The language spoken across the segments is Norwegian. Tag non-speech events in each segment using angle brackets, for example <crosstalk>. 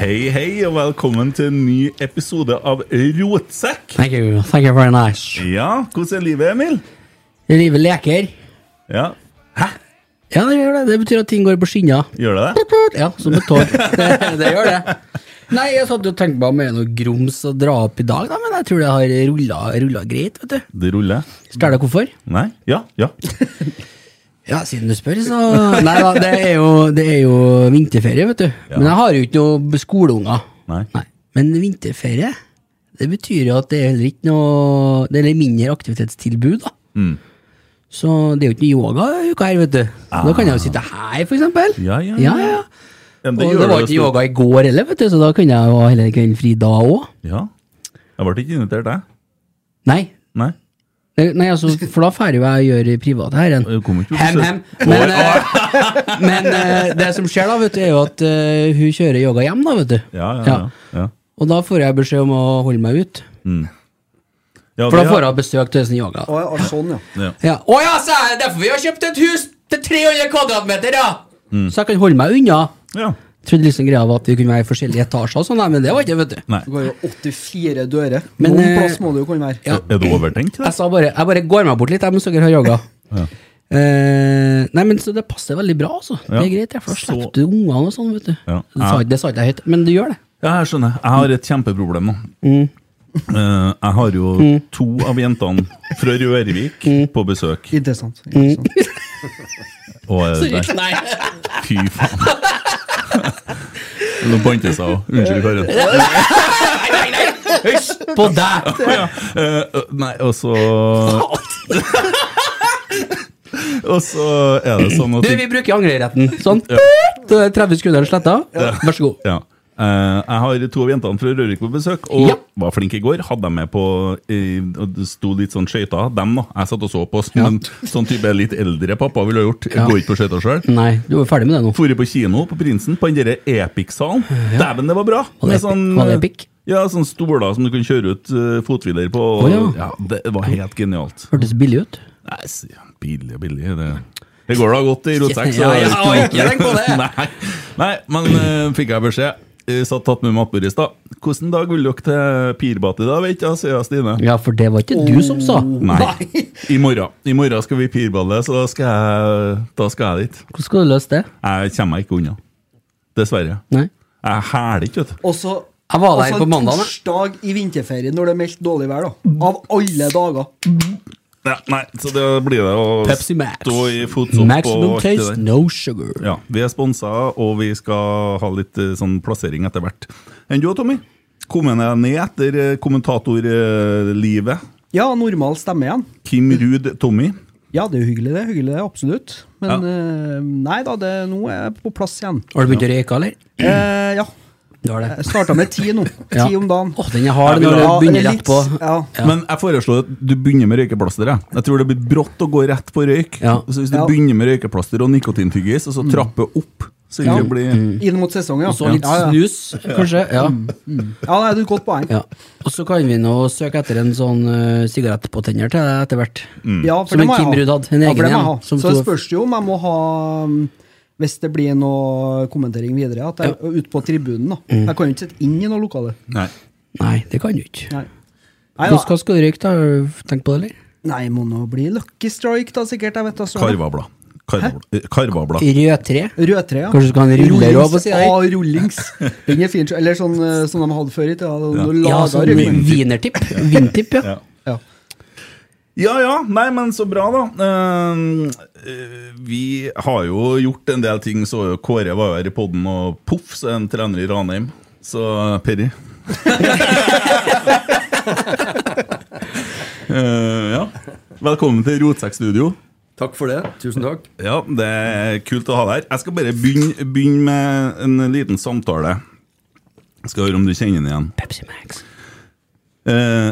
Hei, hei, og velkommen til en ny episode av Rotsekk. Thank you. Thank you very nice. Ja, hvordan er livet, Emil? Livet leker. Ja, Hæ? Ja, det gjør det. Det betyr at ting går på skinner. gjør det det? Ja, som et tog. <laughs> Det, det gjør det. Nei, jeg satt og tenkte meg om det er noe grums å dra opp i dag, da, men jeg tror det har rulla, rulla greit, vet du. Det ruller. Spør deg hvorfor? Nei? Ja, ja. <laughs> Ja, siden du spør, så <laughs> Nei da, det er jo, det er jo vinterferie, vet du. Men jeg har jo ikke noe skoleunger. Nei. Nei. Men vinterferie, det betyr jo at det er heller ikke noe Det er mindre aktivitetstilbud, da. Mm. Så det er jo ikke noe yoga i uka her, vet du. Da kan jeg jo sitte her, for eksempel. Ja, ja, ja, ja. ja. Ja, det Og det var ikke yoga i går heller, vet du, så da kunne jeg jo heller heller kveldfri da òg. Ja. Jeg ble ikke invitert, jeg. Nei. Nei. Nei, altså, for da får jo jeg gjøre privat her. Jeg på Hem, hem. Men, eh, men eh, det som skjer da, vet du, er jo at eh, hun kjører yoga hjem, da, vet du. Ja, ja, ja. ja. Og da får jeg beskjed om å holde meg ute. ja For da det- får jeg besøk til sin yoga. Å, ja, sånn, ja. ja. Ja. Å ja, så er det derfor vi har kjøpt et hus til 300 kvadratmeter, ja! Mm. Så jeg kan holde meg unna. ja. Trodde liksom greia var at vi kunne være i forskjellige etasjer og sånn, nei, men det var ikke, vet du. Nei. Det går jo 84 dører. Men, Noen eh, plass må det jo kunne være. Ja. Er du overtenkt? Jeg sa bare, jeg bare går meg bort litt jeg, mens dere har yoga. Ja. Eh, nei, men så det passer veldig bra, altså. Det er greit, ja, for da slipper du ungene og sånn, vet du. Ja. Det sa, det sa ikke jeg høyt, men du gjør det. Ja, jeg skjønner. Jeg har et kjempeproblem nå. Mm. Uh, jeg har jo to av jentene fra Rørvik Mm. på besøk. Interessant. interessant. Og <laughs> Sorry. Nei. Fy faen. <laughs> Nå bandt det seg òg. Unnskyld, Karen. Hysj på deg! Eh, nei, og så Og så er det sånn at Du, vi bruker angreretten. Sånn. Da er 30 sekunder sletta. Vær så god. ja. Eh, jeg har to av jentene fra Rørvik på besøk, og Ja. var flink i går. Hadde dem med på eh, Det sto litt sånn skøyter. Dem, da. Jeg satt og så på, som en sånn type litt eldre pappa ville ha gjort. Jeg Ja. Går ikke på skøyter sjøl. Nei, du er ferdig med det nå. Forrige på kino på Prinsen, på den derre Epic-salen. Dæven, det var bra! Var det sånn? Var det epic? Ja, sånne stoler som du kunne kjøre ut uh, fothviler på. Å, ja. Det var helt genialt. Hørtes billig ut. Nei, billig og billig det. det går da godt i rotsekk, <laughs> Ja, ja, og ikke tenk på det. <laughs> Nei, Nei men uh, fikk jeg beskjed. Jeg satt tatt med matbord i stad. Hvilken dag vil dere til Pirbat i dag, vet jeg, sier Stine. Ja, for det var ikke du som sa. Nei. I morgen I morgen skal vi pirballe, så da skal jeg, da skal jeg dit. Hvordan skal du løse det? Jeg kommer meg ikke unna. Dessverre. Nei. Jeg hæler ikke, vet du. Også, Jeg var der på mandag, da. torsdag i vinterferien når det er meldt dårlig vær, da. Av alle dager. Ja, nei, så det blir det å Pepsi Max. stå i fotsopp Maximum og alt det taste, der. no sugar. Ja, vi er sponsa, og vi skal ha litt eh, sånn plassering etter hvert. Enn du, Tommy? Kom jeg ned etter eh, kommentatorlivet? Ja, normal stemme igjen. Kim Ruud Tommy. Ja, det er jo hyggelig, det. hyggelig det, Absolutt. Men eh, nei da, det, nå er jeg på plass igjen. Har du begynt å røyke, eller? Eh, ja. Du har det. Jeg starta med ti nå. <laughs> Ja. Ti om dagen. Åh, den er hard når du begynner rett på. Ja. Ja. Men jeg foreslår at du begynner med røykeplaster. Jeg, jeg tror det blir brått å gå rett på røyk. Ja. Så hvis du Ja. begynner med røykeplaster og nikotintyggis, og så trapper opp, så Ja. blir... blir Inn mot sesongen, ja. Og så litt ja, ja. snus, kanskje. Ja. Ja, det er et godt poeng. ja. Og så kan vi nå søke etter en sånn uh, sigarettpåtenner til deg etter hvert. Ja, for Som det en må jeg Kim. Ruud hadde, en ja, egen det en. Så det spørs jo om jeg må ha um, Hvis det blir noe kommentering videre, at jeg er ute på tribunen. da Mm. Jeg kan jo ikke sitte inn i noe lokale. Nei. Nei, det kan du ikke. Nei. Nei, Hvordan da. skal du røyke, da? Har du tenkt på det, eller? Nei, må nå bli Lucky Strike, da, sikkert. Jeg vet da Karvabla. Karvablad. Eh. Rødtre? Rødtre, ja. Kanskje du skal ha en ruller også på sida her? Rullings. Den er fin. Eller sånn eh, som de hadde før i tida. da Ja, sånn vinertipp. Vintipp, ja. Ja. Ja. Ja nei, men så bra, da. Eh, eh, vi har jo gjort en del ting, så Kåre var jo her i poden, og poff, så er han trener i Ranheim. Så Perry. uh, <laughs> ja. Velkommen til Rotsekkstudio. Takk for det. Tusen takk. Ja, det er kult å ha deg her. Jeg skal bare begynne, begynne med en liten samtale. Jeg skal høre om du kjenner den igjen. Pepsi Max. Eh,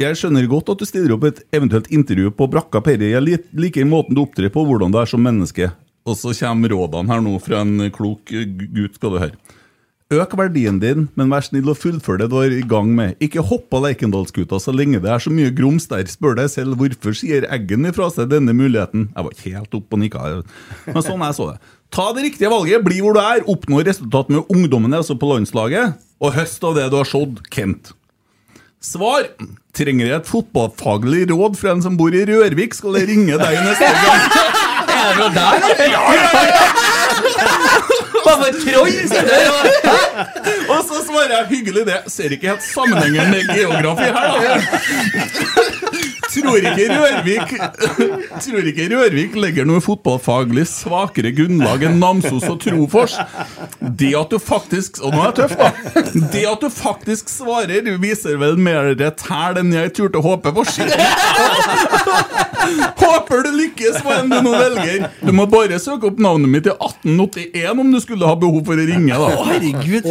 jeg skjønner godt at du stiller opp et eventuelt intervju på brakka, Perry. Jeg lik- liker måten du opptrer på, hvordan du er som menneske. Og så kommer rådene her nå fra en klok gutt, skal du høre. Øk verdien din, men vær snill og fullfør det du er i gang med. Ikke hopp av Lerkendalsgutta så lenge det er så mye grums der. Spør deg selv hvorfor sier Eggen ifra seg denne muligheten. Jeg var helt oppe og nikka, men sånn jeg så det. Ta det riktige valget, bli hvor du er, oppnå resultat med ungdommene, altså på landslaget, og høst av det du har sådd, Kent. Svar. Trenger jeg et fotballfaglig råd fra en som bor i Rørvik, skal jeg ringe deg neste gang. <laughs> Er det der? Ja, ja, ja! Bare troll sitter Og så svarer jeg hyggelig det. Ser ikke helt sammenhengen med geografi her, da. <laughs> Tror ikke Rørvik Tror ikke Rørvik legger noe fotballfaglig svakere grunnlag enn Namsos og Trofors. Det at du faktisk Og nå er jeg tøff, da. Det at du faktisk svarer, viser vel mer tæl enn jeg turte å håpe på. Shit. Håper du lykkes med en du nå velger. Du må bare søke opp navnet mitt i 1881 om du skulle ha behov for å ringe. da Herregud.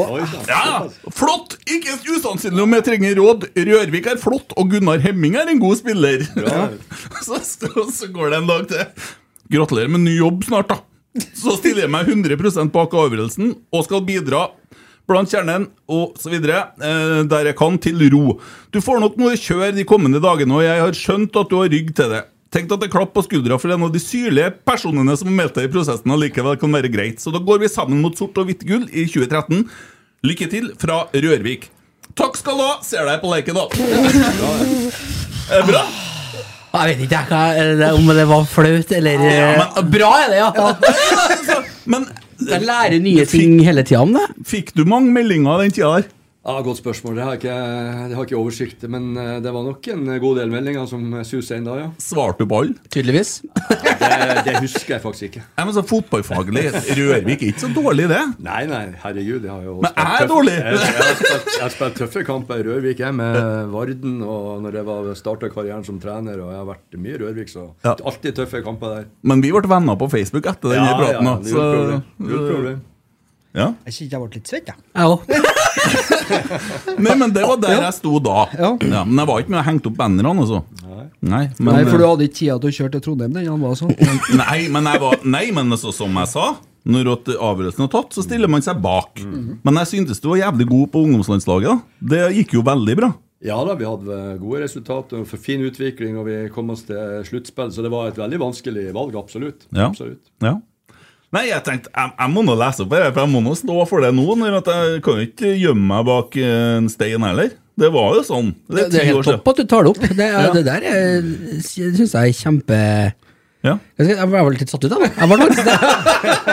ja, Flott! Ikke usannsynlig om jeg trenger råd. Rørvik er flott, og Gunnar Hemming er en god spiller. <laughs> så, så, så går det en dag til. Gratulerer med ny jobb snart, da. Så stiller jeg meg 100 bak avgjørelsen og skal bidra blant kjernen og så videre, eh, der jeg kan, til ro. Du får nok noe kjør de kommende dagene, og jeg har skjønt at du har rygg til det. Tenk at det klapp på skuldra for en av de syrlige personene som har meldt deg i prosessen, allikevel kan være greit. Så da går vi sammen mot sort og hvitt gull i 2013. Lykke til fra Rørvik. Takk skal du ha! Ser deg på Lerkendal. Er det bra? Jeg vet ikke jeg, hva, om det var flaut eller men- Bra er det, ja! Men Jeg lærer nye ting hele tida om det. fikk du mange meldinger den tida der? Ja, Godt spørsmål. Det har jeg ikke, det har ikke oversikt Men eh, det var nok en god del meldinger som suser inn da, ja. Svarte du på alle? Tydeligvis. <laughs> Det, det husker jeg faktisk ikke. Ja, men så Fotballfaglig Rørvik er ikke så dårlig, det. Nei, nei, herregud. Jeg har jo Men jeg er tøff- dårlig. Jeg, jeg, har spilt, jeg har spilt tøffe kamper i Rørvik, jeg, med Varden. Og når jeg var starta karrieren som trener, og jeg har vært mye i Rørvik, så Ja. alltid tøffe kamper der. Men vi ble venner på Facebook etter den praten. da, null så- problem. Null problem. Ja. Jeg kjente jeg ble litt svett, jeg. Ja. <laughs> Nei, men det var der jeg sto da. Ja. men jeg var ikke med og hengte opp bannerne, altså. Nei, men, Nei, for du hadde ikke tida til å kjøre til Trondheim den han var sånn. nei, men jeg var, nei, men altså, som jeg sa når avgjørelsen er tatt, så stiller man seg bak. Men jeg syntes du var jævlig god på ungdomslandslaget. da Det gikk jo veldig bra. Ja da, vi hadde gode resultater for fin utvikling, og vi kom oss til sluttspill. Så det var et veldig vanskelig valg, absolutt. Ja. absolutt. ja. Nei, jeg tenkte, jeg, jeg må nå lese opp her, for jeg må nå stå for det nå. Når at jeg kan jo ikke gjemme meg bak eh, en stein heller. Det var jo sånn. Det, ti er helt topp at du tar det opp. Det, er, Ja. det der syns jeg er kjempe Ja. Jeg, var vel litt satt ut av det. Jeg var faktisk det.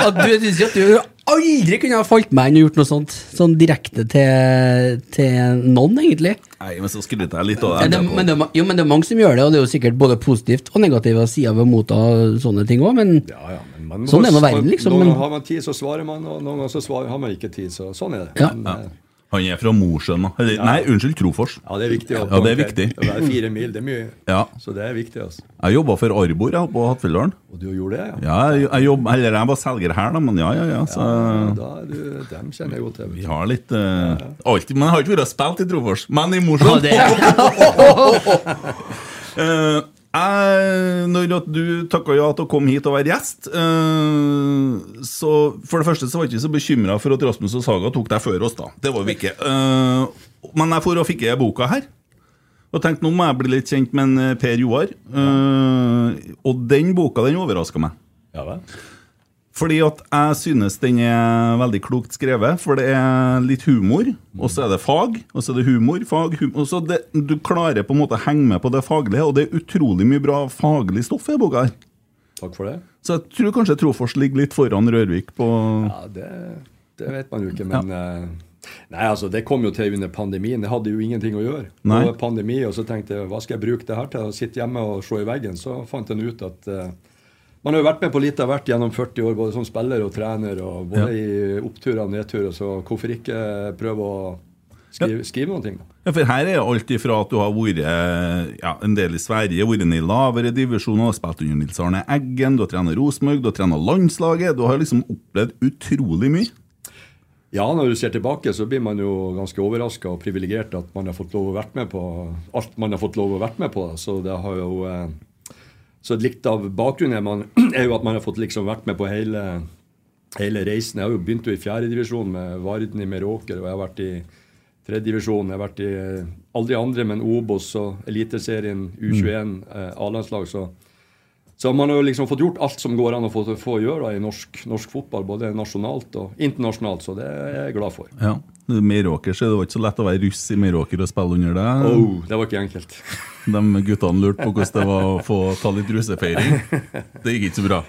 At du syns at du aldri kunne ha falt meg inn og gjort noe sånt Sånn direkte til, til noen, egentlig. Nei, men så skryter jeg litt av det. det, men, det, er jo, men det er mange som gjør det, og det er jo sikkert både positivt og negative sider ved å motta sånne ting òg, men Ja, ja, men man må Sånn er nå verden, liksom, Noen ganger har man tid, så svarer man, og noen ganger så svarer, har man ikke tid. Så sånn er det. Ja. Men, eh, Han er fra Mosjøen, da. Nei, unnskyld, Trofors. Ja, det er viktig. Ja, det er viktig. Det er fire mil, det er mye. Ja. Så det er viktig, altså. Jeg jobba for Arbor jeg, på Hattfjelldalen. Og du gjorde det, ja? Ja, jeg, jeg, jobb, eller jeg var selger her, da, men ja, ja, ja. Så Ja, da er du, dem kjenner jeg godt til. vi har litt eh, alltid, Men jeg har ikke vært spilt i Trofors. Men i Mosjøen! <laughs> <laughs> Eh, jeg, når du takka ja til å komme hit og være gjest uh, Så For det første så var jeg ikke så bekymra for at Rasmus og Saga tok deg før oss, da. Det var vi ikke. Uh, men jeg for og fikk jeg boka her. Og tenkte nå må jeg bli litt kjent med en eh, Per Joar. Uh, og den boka den overraska meg. Ja vel? Fordi at jeg synes den er veldig klokt skrevet, for det er litt humor, og så er det fag, og så er det humor, fag, humor, og så det, Du klarer på en måte å henge med på det faglige, og det er utrolig mye bra faglig stoff i boka her. Takk for det. Så jeg tror kanskje Trofors ligger litt foran Rørvik på Ja, det, det vet man jo ikke, men ja. Nei, altså, det kom jo til under pandemien. Det hadde jo ingenting å gjøre. Nei. Var pandemi, og så tenkte jeg hva skal jeg bruke det her til? Å sitte hjemme og se i veggen. Så fant en ut at eh, man har jo vært med på litt av hvert gjennom 40 år, både som spiller og trener, og både i oppturer og nedturer, så hvorfor ikke prøve å skrive, skrive noen ting? Ja, for her er alt ifra at du har vært ja, en del i Sverige, vært i lavere divisjoner, spilt under Nils Arne Eggen, du har trent Rosenborg, du har trent landslaget. Du har liksom opplevd utrolig mye. Ja, når du ser tilbake, så blir man jo ganske overraska og privilegert at man har fått lov å vært med på alt man har fått lov å vært med på. Så det har jo eh, Så litt av bakgrunnen er, man, <clears throat> er jo at man har fått liksom vært med på hele, hele reisen. Jeg har jo begynt jo i fjerdedivisjon med Varden i Meråker, og jeg har vært i tredjedivisjon. Jeg har vært i alle aldri andre, men Obos og Eliteserien, U21, eh, A-landslag. Så, så man har jo liksom fått gjort alt som går an å få, få gjøre i norsk, norsk fotball, både nasjonalt og internasjonalt. Så det er jeg glad for. Ja. Meråker, så det var ikke så lett å være russ i Meråker og spille under deg. Oh, det var ikke enkelt. <laughs> De guttene lurte på hvordan det var å få ta litt russefeiring. Det gikk ikke så bra.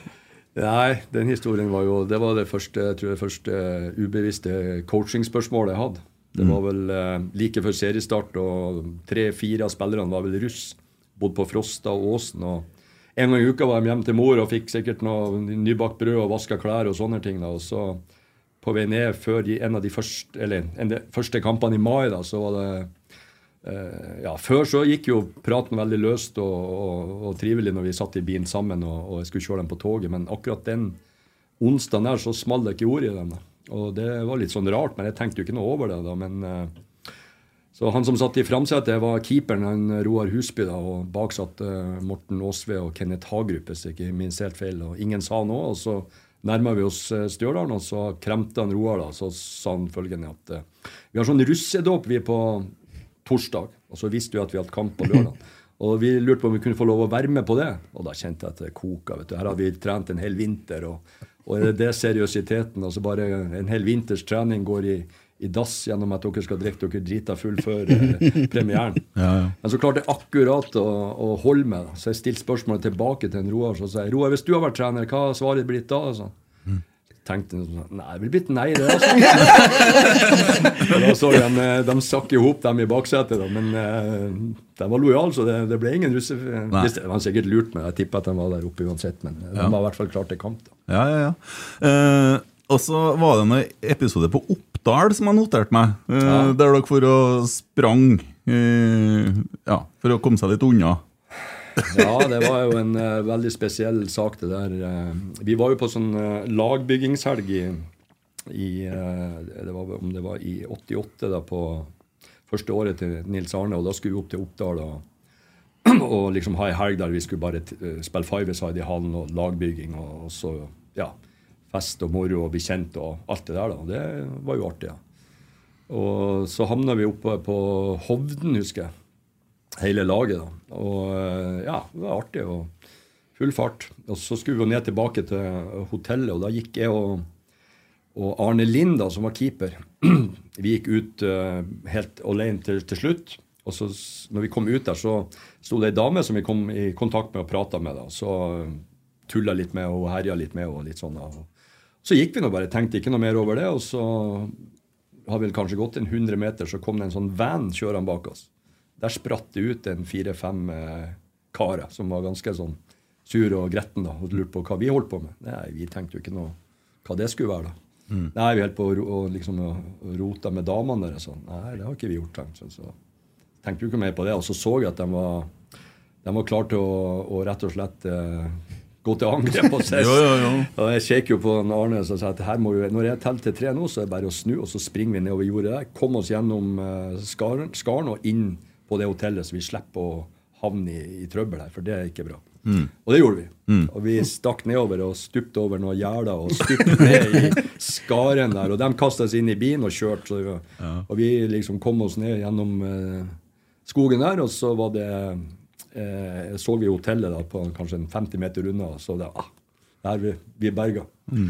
Nei, den historien var jo Det var det første, jeg tror det første ubevisste coachingspørsmålet jeg hadde. Det var vel eh, like før seriestart, og tre-fire av spillerne var vel russ. Bodde på Frosta og Åsen. og En gang i uka var de hjemme til mor og fikk sikkert noe nybakt brød og vaska klær og sånne ting. da, og så på vei ned før en av de første, eller en de første kampene i mai, da, så var det eh, ja, Før så gikk jo praten veldig løst og, og, og trivelig når vi satt i bilen sammen og, og jeg skulle kjøre dem på toget, men akkurat den onsdagen der så smalt det ikke ord i dem. da. Og det var litt sånn rart, men jeg tenkte jo ikke noe over det da. men... eh, så Han som satt i framsetet, var keeperen, han Roar Husby. da, og Bak satt eh, Morten Aasve og Kenneth Hagerup, hvis ikke minst helt feil. og Ingen sa noe. og Så nærma vi oss eh, Stjørdal, og så kremte han Roar. da, Så sa han følgende at eh, vi har sånn russedåp vi på torsdag. Og så visste vi at vi hadde kamp på <laughs> lørdag. Og vi lurte på om vi kunne få lov å være med på det. Og da kjente jeg at det koka. vet du. Her har vi trent en hel vinter, og, og er det det seriøsiteten? Altså bare en hel vinters trening går i, i dass gjennom at dere skal drikke dere drita full før eh, <laughs> premieren. Ja, ja. Men så klarte jeg akkurat å, å holde meg. da. Så jeg stilte spørsmålet tilbake til en Roar. Så sier Roar, hvis du har vært trener, hva har svaret blitt da? Altså? Tenkte sånn, Nei, det ville blitt nei, det. Altså. <laughs> Da så jeg de, de sakk i hop, dem i baksetet. Da. Men eh, de var lojale, så det, det ble ingen russe... Det var sikkert lurt men Jeg tipper at de var der oppe uansett, men de var i hvert fall klare til kamp. da. Ja, ja, ja. Eh, og så var det en episode på Oppdal som har notert meg, eh, Ja. der dere for å sprang eh, ja, for å komme seg litt unna. Ja, det var jo en eh, veldig spesiell sak, det der. eh. vi var jo på sånn lagbyggingshelg i, i det var, Om det var i 88, da, på første året til Nils Arne. Og da skulle vi opp til Oppdal og, <clears throat> og liksom ha ei helg der vi skulle bare spille five-a-side i hallen og lagbygging. Og så ja, fest og moro og bli kjent og alt det der. da. Det var jo artig. ja. Og så havna vi oppe på Hovden, husker jeg hele laget. da. Og eh, ja, det var artig. og Full fart. Og så skulle vi ned tilbake til hotellet, og da gikk jeg og, og Arne Lind, da, som var keeper, <clears throat> vi gikk ut uh, helt alene til, til slutt. Og så når vi kom ut der, så sto det ei dame som vi kom i kontakt med og prata med. da, Så eh, tulla litt med og herja litt med og litt sånn. da. Så gikk vi nå bare, tenkte ikke noe mer over det. Og så har vi kanskje gått en 100 meter, så kom det en sånn van kjørende bak oss. Der spratt det ut en fire-fem eh, karer som var ganske sånn sur og gretten da, og lurte på hva vi holdt på med. Nei, vi tenkte jo ikke noe hva det skulle være. da. Nei, vi holdt på å, liksom, rote med damene der. Sånn. Nei, det har ikke vi gjort. tenkte. Så tenkte jo ikke mer på det. Og så så jeg at de var, de var klare til å, å rett og slett eh, gå til angrep på sist. Ja, ja, ja. Og jeg kjekker jo på Arne og sa at her må vi, når jeg teller til tre nå, så er det bare å snu, og så springer vi nedover jordet der. Kom oss gjennom uh, skaren, skaren og inn på det hotellet, så vi slipper å havne i, i trøbbel her, for det er ikke bra. Og det gjorde vi. Og vi stakk nedover og stupte over noen gjerder og stupte <laughs> ned i skaren der. Og de kasta seg inn i bilen og kjørte. Vi- Og vi liksom kom oss ned gjennom uh, skogen der, og så var det eh, så vi hotellet da på kanskje en 50 meter unna, og så det, ah, der vi, vi berga. Mm.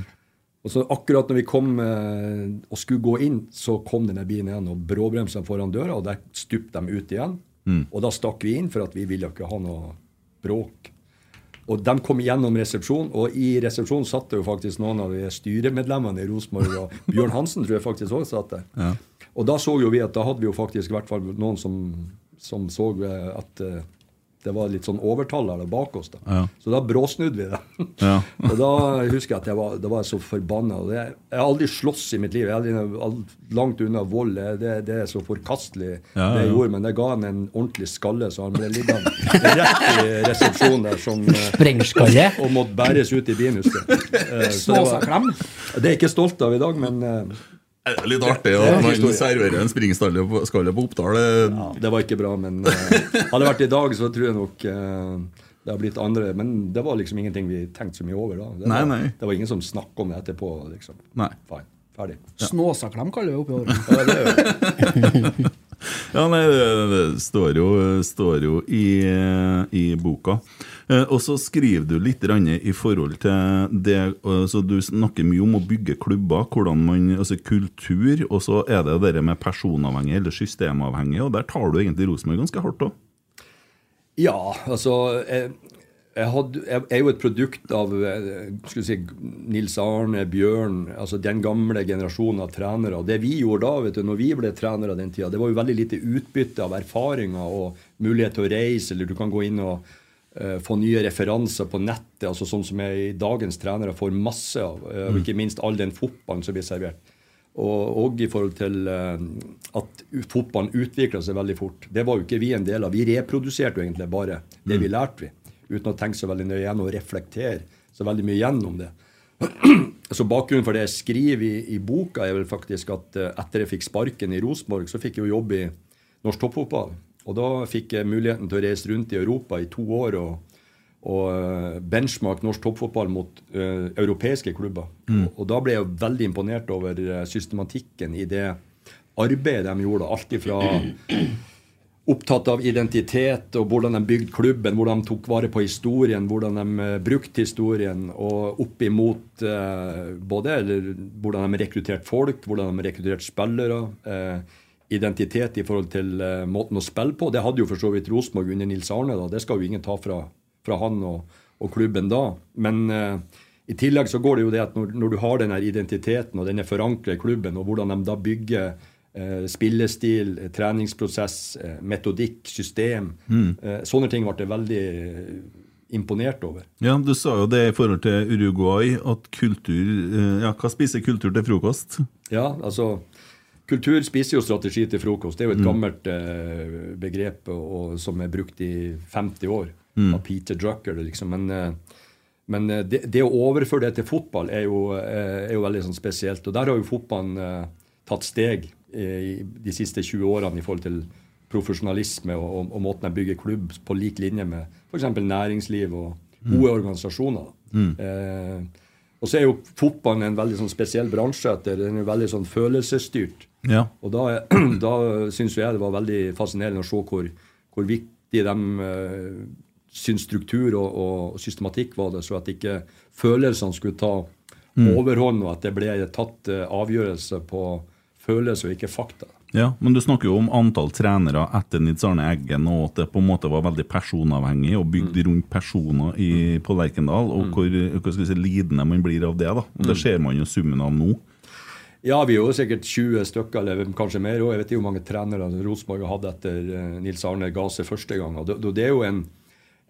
Og så akkurat når vi kom eh, og skulle gå inn, så kom denne bilen igjen og bråbremsa foran døra, og der stupte de ut igjen. Og da stakk vi inn, for at vi ville ikke ha noe bråk. Og de kom gjennom resepsjonen, og i resepsjonen satt det jo faktisk noen av de styremedlemmene i Rosenborg, og <laughs> Bjørn Hansen tror jeg faktisk også satt der. Og da så jo vi at da hadde vi jo faktisk i hvert fall noen som, som så eh, at eh, det var litt sånn overtallere bak oss. da. Ja. Så da bråsnudde vi det. <laughs> Ja. og da husker jeg at jeg var, da var jeg så forbanna. Jeg har aldri slåss i mitt liv. Jeg er aldri, langt unna vold. Det, det, er så forkastelig, Ja, det jeg gjorde. Men det ga han en ordentlig skalle, så han ble liggende rett i resepsjonen der som eh, Sprengskalle. og måtte bæres ut i bilen, husker jeg. Eh, det. Det er jeg ikke stolt av i dag, men eh, Det er litt artig at man serverer en springskalle på, Oppdal. ja, det var ikke bra. Men uh, hadde det vært i dag, så tror jeg nok uh, det har blitt andre. Men det var liksom ingenting vi tenkte så mye over da. Det Nei, var, nei. Det var ingen som snakka om det etterpå. liksom. Nei. Fine. Ferdig. Snåsaklem kaller vi oppi det er jo- <laughs> Ja, nei, det, står jo, står jo i, i boka. Eh, og så skriver du litt i forhold til det eh, så Du snakker mye om å bygge klubber, hvordan man, altså kultur, og så er det det med personavhengig eller systemavhengig, og der tar du egentlig Rosenborg ganske hardt òg. Ja, altså jeg, jeg, hadde, jeg er jo et produkt av eh, si, Nils Arne, Bjørn, altså den gamle generasjonen av trenere. Det vi gjorde da, vet du, når vi ble trenere den tida, det var jo veldig lite utbytte av erfaringer og mulighet til å reise, eller du kan gå inn og uh, få nye referanser på nettet, altså sånn som jeg i dagens trenere får masse av. eh, Og ikke minst all den fotballen som blir servert. Og, og i forhold til uh, at fotballen utvikla seg veldig fort. Det var jo ikke vi en del av. Vi reproduserte jo egentlig bare det vi lærte, vi. Uten å tenke så veldig nøye igjen og reflektere så veldig mye gjennom det. <clears throat> Så bakgrunnen for det jeg skriver i, i boka, er vel faktisk at eh, etter jeg fikk sparken i Rosenborg, så fikk jeg jo jobb i norsk toppfotball. Og da fikk jeg muligheten til å reise rundt i Europa i to år og, og eh, benchmark norsk toppfotball mot uh, europeiske klubber. Og, og da ble jeg veldig imponert over systematikken i det arbeidet de gjorde. Alt ifra opptatt av identitet og hvordan de bygde klubben, hvordan de tok vare på historien, hvordan de eh, brukte historien, og opp imot eh, både hvordan de rekrutterte folk, hvordan de rekrutterte spillere. Eh, identitet i forhold til eh, måten å spille på. Det hadde jo for så vidt Rosenborg under Nils Arne. da, Det skal jo ingen ta fra, fra han og, og klubben da. Men eh, i tillegg så går det jo det at når, når du har den identiteten og den er forankret i klubben, og hvordan de da bygger spillestil, eh, treningsprosess, eh, metodikk, system Mm. Sånne ting ble jeg veldig eh, imponert over. Ja, du sa jo det i forhold til Uruguay, at kultur eh, Ja, hva spiser kultur til frokost? Ja, altså Kultur spiser jo strategi til frokost. Det er jo et gammelt eh, begrep og, som er brukt i 50 år av Peter Drucker. Liksom. Men, eh, men eh, det, det å overføre det til fotball er jo, eh, er jo veldig sånn spesielt. Og der har jo fotballen eh, tatt steg eh, de siste 20 årene i forhold til profesjonalisme og, og, og måten de bygger klubb på lik linje med f.eks. næringsliv og gode organisasjoner. Eh, og så er jo fotballen en veldig sånn spesiell bransje. Etter. Den er veldig sånn følelsesstyrt. Ja. Og da, <clears throat> da syns jeg det var veldig fascinerende å se hvor, hvor viktig de uh, syns struktur og, og systematikk var det, så at ikke følelsene skulle ta overhånd, og at det ble tatt uh, avgjørelser på følelser og ikke fakta. Ja, men du snakker jo om antall trenere etter Nils Arne Eggen, og at det på en måte var veldig personavhengig og bygd rundt personer i, på Lerkendal, og hvor hva skal vi si, lidende man blir av det. da. Og Det ser man jo summen av nå. Ja, vi er jo sikkert 20 stykker, eller kanskje mer. Og jeg vet ikke hvor mange trenere Rosenborg har hatt etter eh, Nils Arne ga seg første gang. Og det, er jo en,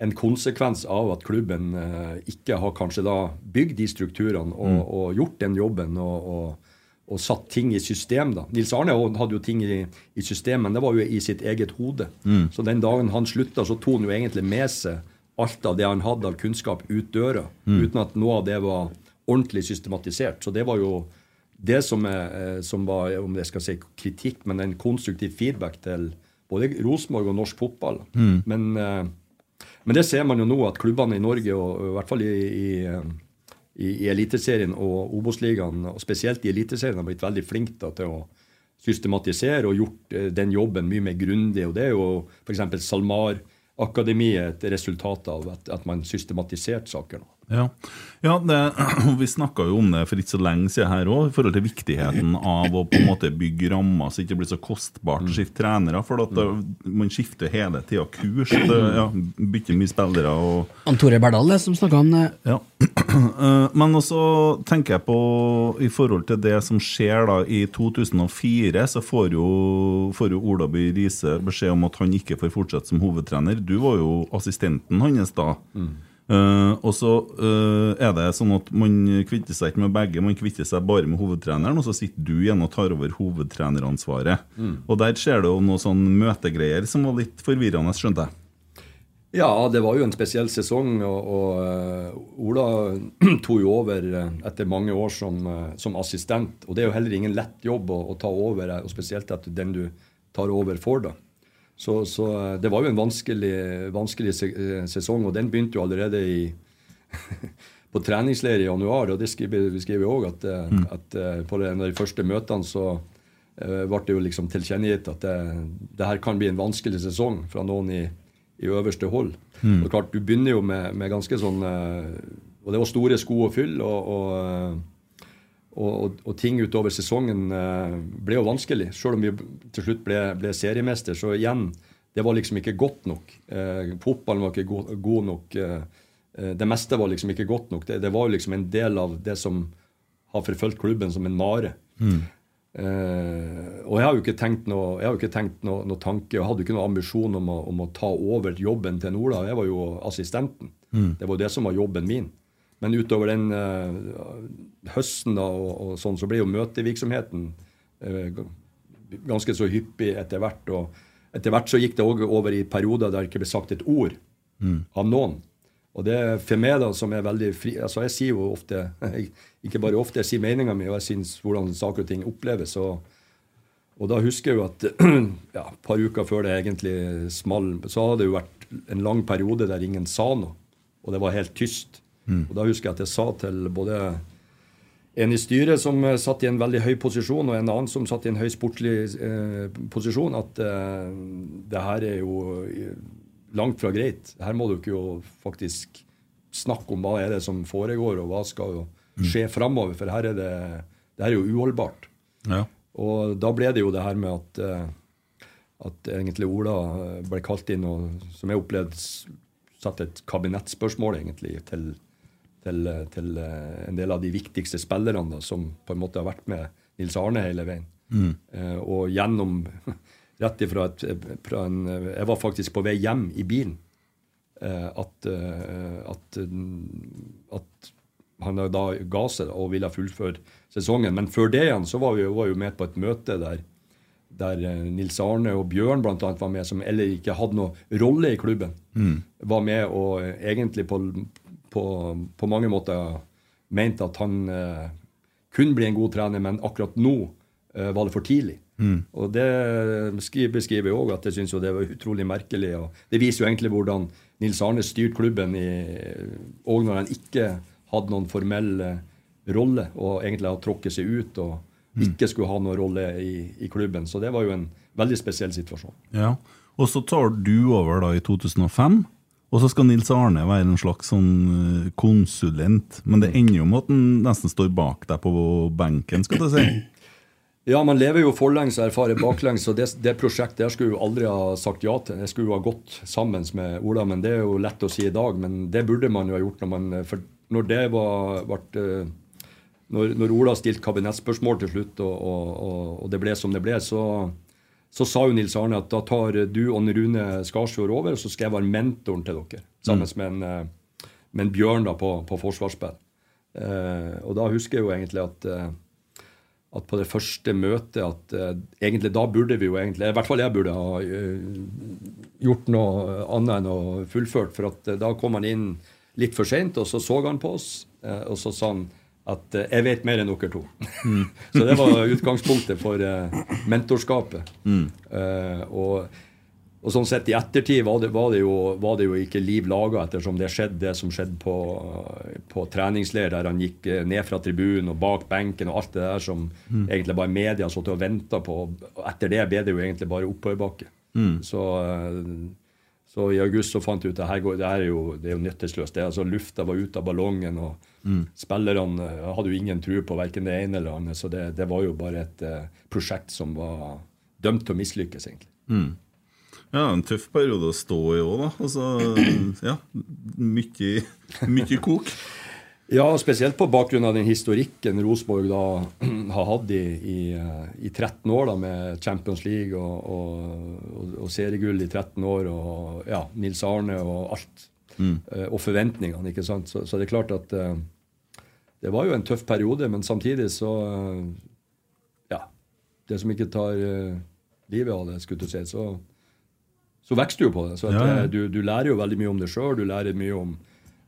en konsekvens av at klubben eh, ikke har kanskje da bygd de strukturene og, og gjort den jobben og, og, og satt ting i system. da. Nils Arne hadde jo ting i, i system, men det var jo i sitt eget hode. Så den dagen han slutta, så tok han jo egentlig med seg alt av det han hadde av kunnskap ut døra, uten at noe av det var ordentlig systematisert. Så det var jo det som, er, eh, som var, om jeg skal si kritikk, men en konstruktiv feedback til både Rosenborg og norsk fotball. Men, eh, men det ser man jo nå, at klubbene i Norge, og i hvert fall i, i, eh, i, i Eliteserien og Obos-ligaen, og spesielt i Eliteserien, har blitt veldig flink da, til å systematisere og gjort eh, den jobben mye mer grundig. Og det er jo f.eks. SalMar-akademiet et resultat av at, at man systematiserte saker. nå. Ja, ja det, <clears throat> Vi snakka jo om det for ikke så lenge siden her òg, i forhold til viktigheten av å på en måte bygge rammer så det ikke blir så kostbart å skifte trenere. For at det, man skifter hele tida kurs. Det, ja, bytter mye spillere og Han Tore Berdal det, som snakka om det. ja. <clears throat> Eh, Men også tenker jeg på i forhold til det som skjer da i 2004, så får jo, får jo Ola By Riise beskjed om at han ikke får fortsette som hovedtrener. Du var jo assistenten hans da. Eh, og så uh, er det sånn at man kvitter seg ikke med begge, man kvitter seg bare med hovedtreneren, og så sitter du igjen og tar over hovedtreneransvaret. Og der skjer det jo noe sånn møtegreier som var litt forvirrende, skjønte jeg. Ja, det var jo en spesiell sesong, og, og uh, Ola <clears throat> tok jo over etter mange år som, som assistent. Og det er jo heller ingen lett jobb å, å ta over, og spesielt etter den du tar over for. da. Så, så eh, det var jo en vanskelig, vanskelig eh, sesong, og den begynte jo allerede i <laughs> på treningsleir i januar. og Det skriver vi òg, at, mm. at eh, på en av de første møtene så uh, ble det jo liksom tilkjennegitt at det, det her kan bli en vanskelig sesong fra noen i, i øverste hold. Og klart, Du begynner jo med, med ganske sånn uh, Og det var store sko å fylle. og, og eh, og, og, ting utover sesongen eh, ble jo vanskelig. Selv om vi til slutt ble, ble seriemester, så igjen, det var liksom ikke godt nok. Eh, fotballen var ikke go god nok. Eh, eh, det meste var liksom ikke godt nok. Det, det var jo liksom en del av det som har forfulgt klubben som en mare. Eh, og jeg har jo ikke tenkt noe, jeg har jo ikke tenkt noe, noe tanke, og hadde jo ikke noe ambisjon om å, om å ta over jobben til Ola. Jeg var jo assistenten. Det var jo det som var jobben min. Men utover den eh, høsten da, og, og sånn, så ble jo møtevirksomheten eh, ganske så hyppig etter hvert. Og etter hvert så gikk det òg over i perioder der det ikke ble sagt et ord av noen. Og det er for meg da, som er veldig fri altså Jeg sier jo ofte, <laughs> ikke bare ofte, jeg sier meninga mi, og jeg syns hvordan saker og ting oppleves. Og, og da husker jeg jo at <clears throat> ja, et par uker før det egentlig small, så hadde det jo vært en lang periode der ingen sa noe. Og det var helt tyst. Og da husker jeg at jeg sa til både en i styret som eh, satt i en veldig høy posisjon, og en annen som satt i en høy sportslig eh, posisjon, at eh, det her er jo eh, langt fra greit. Her må dere jo faktisk snakke om hva er det som foregår, og hva skal jo skje framover, for her er det, det her er jo uholdbart. Ja. Og da ble det jo det her med at, eh, at egentlig Ola ble kalt inn og, som jeg opplevde, satt et kabinettspørsmål egentlig til, til, til eh, en del av de viktigste spillerne da, som på en måte har vært med Nils Arne hele veien. Eh, og gjennom <laughs> Rett ifra et, fra en Jeg var faktisk på vei hjem i bilen. Eh, at, eh, at, mm, at han da ga seg og ville fullføre sesongen. Men før det igjen så var vi var jo med på et møte der, der eh, Nils Arne og Bjørn blant annet var med, som eller ikke hadde noe rolle i klubben. Var med og egentlig på, på, på mange måter mente at han eh, kunne bli en god trener, men akkurat nå eh, var det for tidlig. Og det beskriver jeg òg, at jeg syns det var utrolig merkelig. og Det viser jo egentlig hvordan Nils Arne styrte klubben òg når han ikke hadde noen formell eh, rolle, og egentlig hadde tråkket seg ut og ikke skulle ha noen rolle i, i klubben. Så det var jo en veldig spesiell situasjon. Ja. Og så tar du over da i 2005, og så skal Nils Arne være en slags sånn eh, konsulent. Men det ender jo med at han nesten står bak deg på benken, skal du si. <clears throat> Ja, man lever jo forlengs og erfarer baklengs, og det, det prosjektet jeg skulle jo aldri ha sagt ja til. Jeg skulle jo ha gått sammen med Ola, men det er jo lett å si i dag. Men det burde man jo ha gjort når man For når det var ble, når, når Ola stilte kabinettspørsmål til slutt, og, og, og det ble som det ble, så, så sa jo Nils Arne at da tar du og Rune Skarsfjord over, og så skal jeg være mentoren til dere. Sammen med en, eh, med en Bjørn da på, på forsvarsspill. Eh, og da husker jeg jo egentlig at eh, at på det første møtet at eh, egentlig da burde vi jo egentlig I hvert fall jeg burde ha eh, gjort noe annet enn å fullført. For at da kom han inn litt for seint, og så så han på oss, og så sa han at uh, 'jeg vet mer enn dere to'. så det var utgangspunktet for uh, mentorskapet. Eh, og, og sånn sett i ettertid var det, var det, jo, var det jo ikke liv laga, ettersom det skjedde det som skjedde på, på treningsleir, der han gikk ned fra tribunen og bak benken og alt det der som egentlig bare media satt og venta på. Og etter det ble det jo egentlig bare oppoverbakke. Så, eh, så i august så fant jeg ut at det her, går, det her er jo, det er jo nytteløst. Det altså Lufta var ute av ballongen, og spillerne eh, hadde jo ingen tro på verken det ene eller det andre. Så det, det var jo bare et uh, prosjekt som var dømt til å mislykkes, egentlig. Ja, en tøff periode å stå i òg, da. Altså, <clears throat> ja, mye, mye kok. Ja, spesielt på bakgrunn av den historikken Rosenborg da <clears throat> har hatt i, i, eh, i 13 år, da, med Champions League og, og, og, og seriegull i 13 år, og ja, Nils Arne og alt. Mm. og forventningene, ikke sant. Så, så det er klart at det var jo en tøff periode, men samtidig så eh, Ja. Det som ikke tar eh, livet av det, skulle du si, så, så vokser du jo på det. Så Ja, ja. eh, du, du lærer jo veldig mye om deg sjøl, du lærer mye om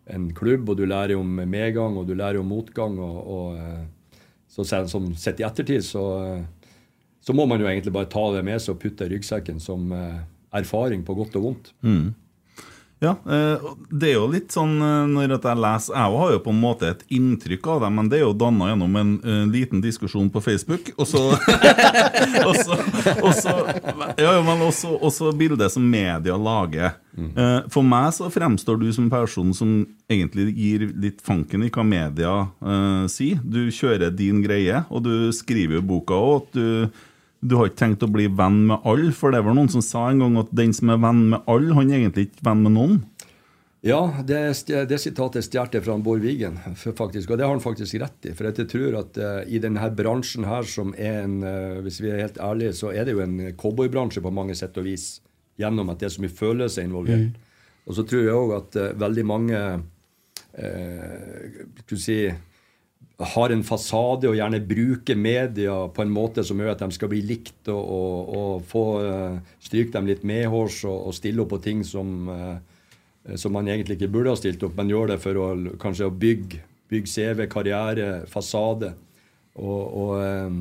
en klubb, og du lærer om medgang, og du lærer om motgang. og, og så som sett i ettertid, så, så må man jo egentlig bare ta det med seg og putte i ryggsekken som erfaring på godt og vondt. Ja, eh, det er jo litt sånn eh, når jeg leser Jeg har jo på en måte et inntrykk av det, men det er jo danna gjennom en eh, liten diskusjon på Facebook. Og så <laughs> og så- og så- Ja, men også, også bildet som media lager. Eh, For meg så fremstår du som en person som egentlig gir litt fanken i hva media uh, sier. Du kjører din greie, og du skriver jo boka òg du har ikke tenkt å bli venn med alle, for det var noen som sa en gang at den som er venn med alle, han er egentlig ikke venn med noen. Ja, det, er det sitatet stjal jeg fra Bård Wigen, faktisk, og det har han faktisk rett i. For jeg tror at uh, i denne bransjen her, som er en uh, Hvis vi er helt ærlige, så er det jo en cowboybransje på mange sett og vis. Gjennom at det er så mye følelser involvert. Og så tror jeg òg at uh, veldig mange uh, skal vi si, har en fasade og gjerne bruker media på en måte som gjør at de skal bli likt og, og, og få eh, stryke dem litt medhårs og, og stille opp på ting som, eh, som man egentlig ikke burde ha stilt opp, men gjør det for å kanskje å bygge, bygge CV, karriere, fasade. Og, eh,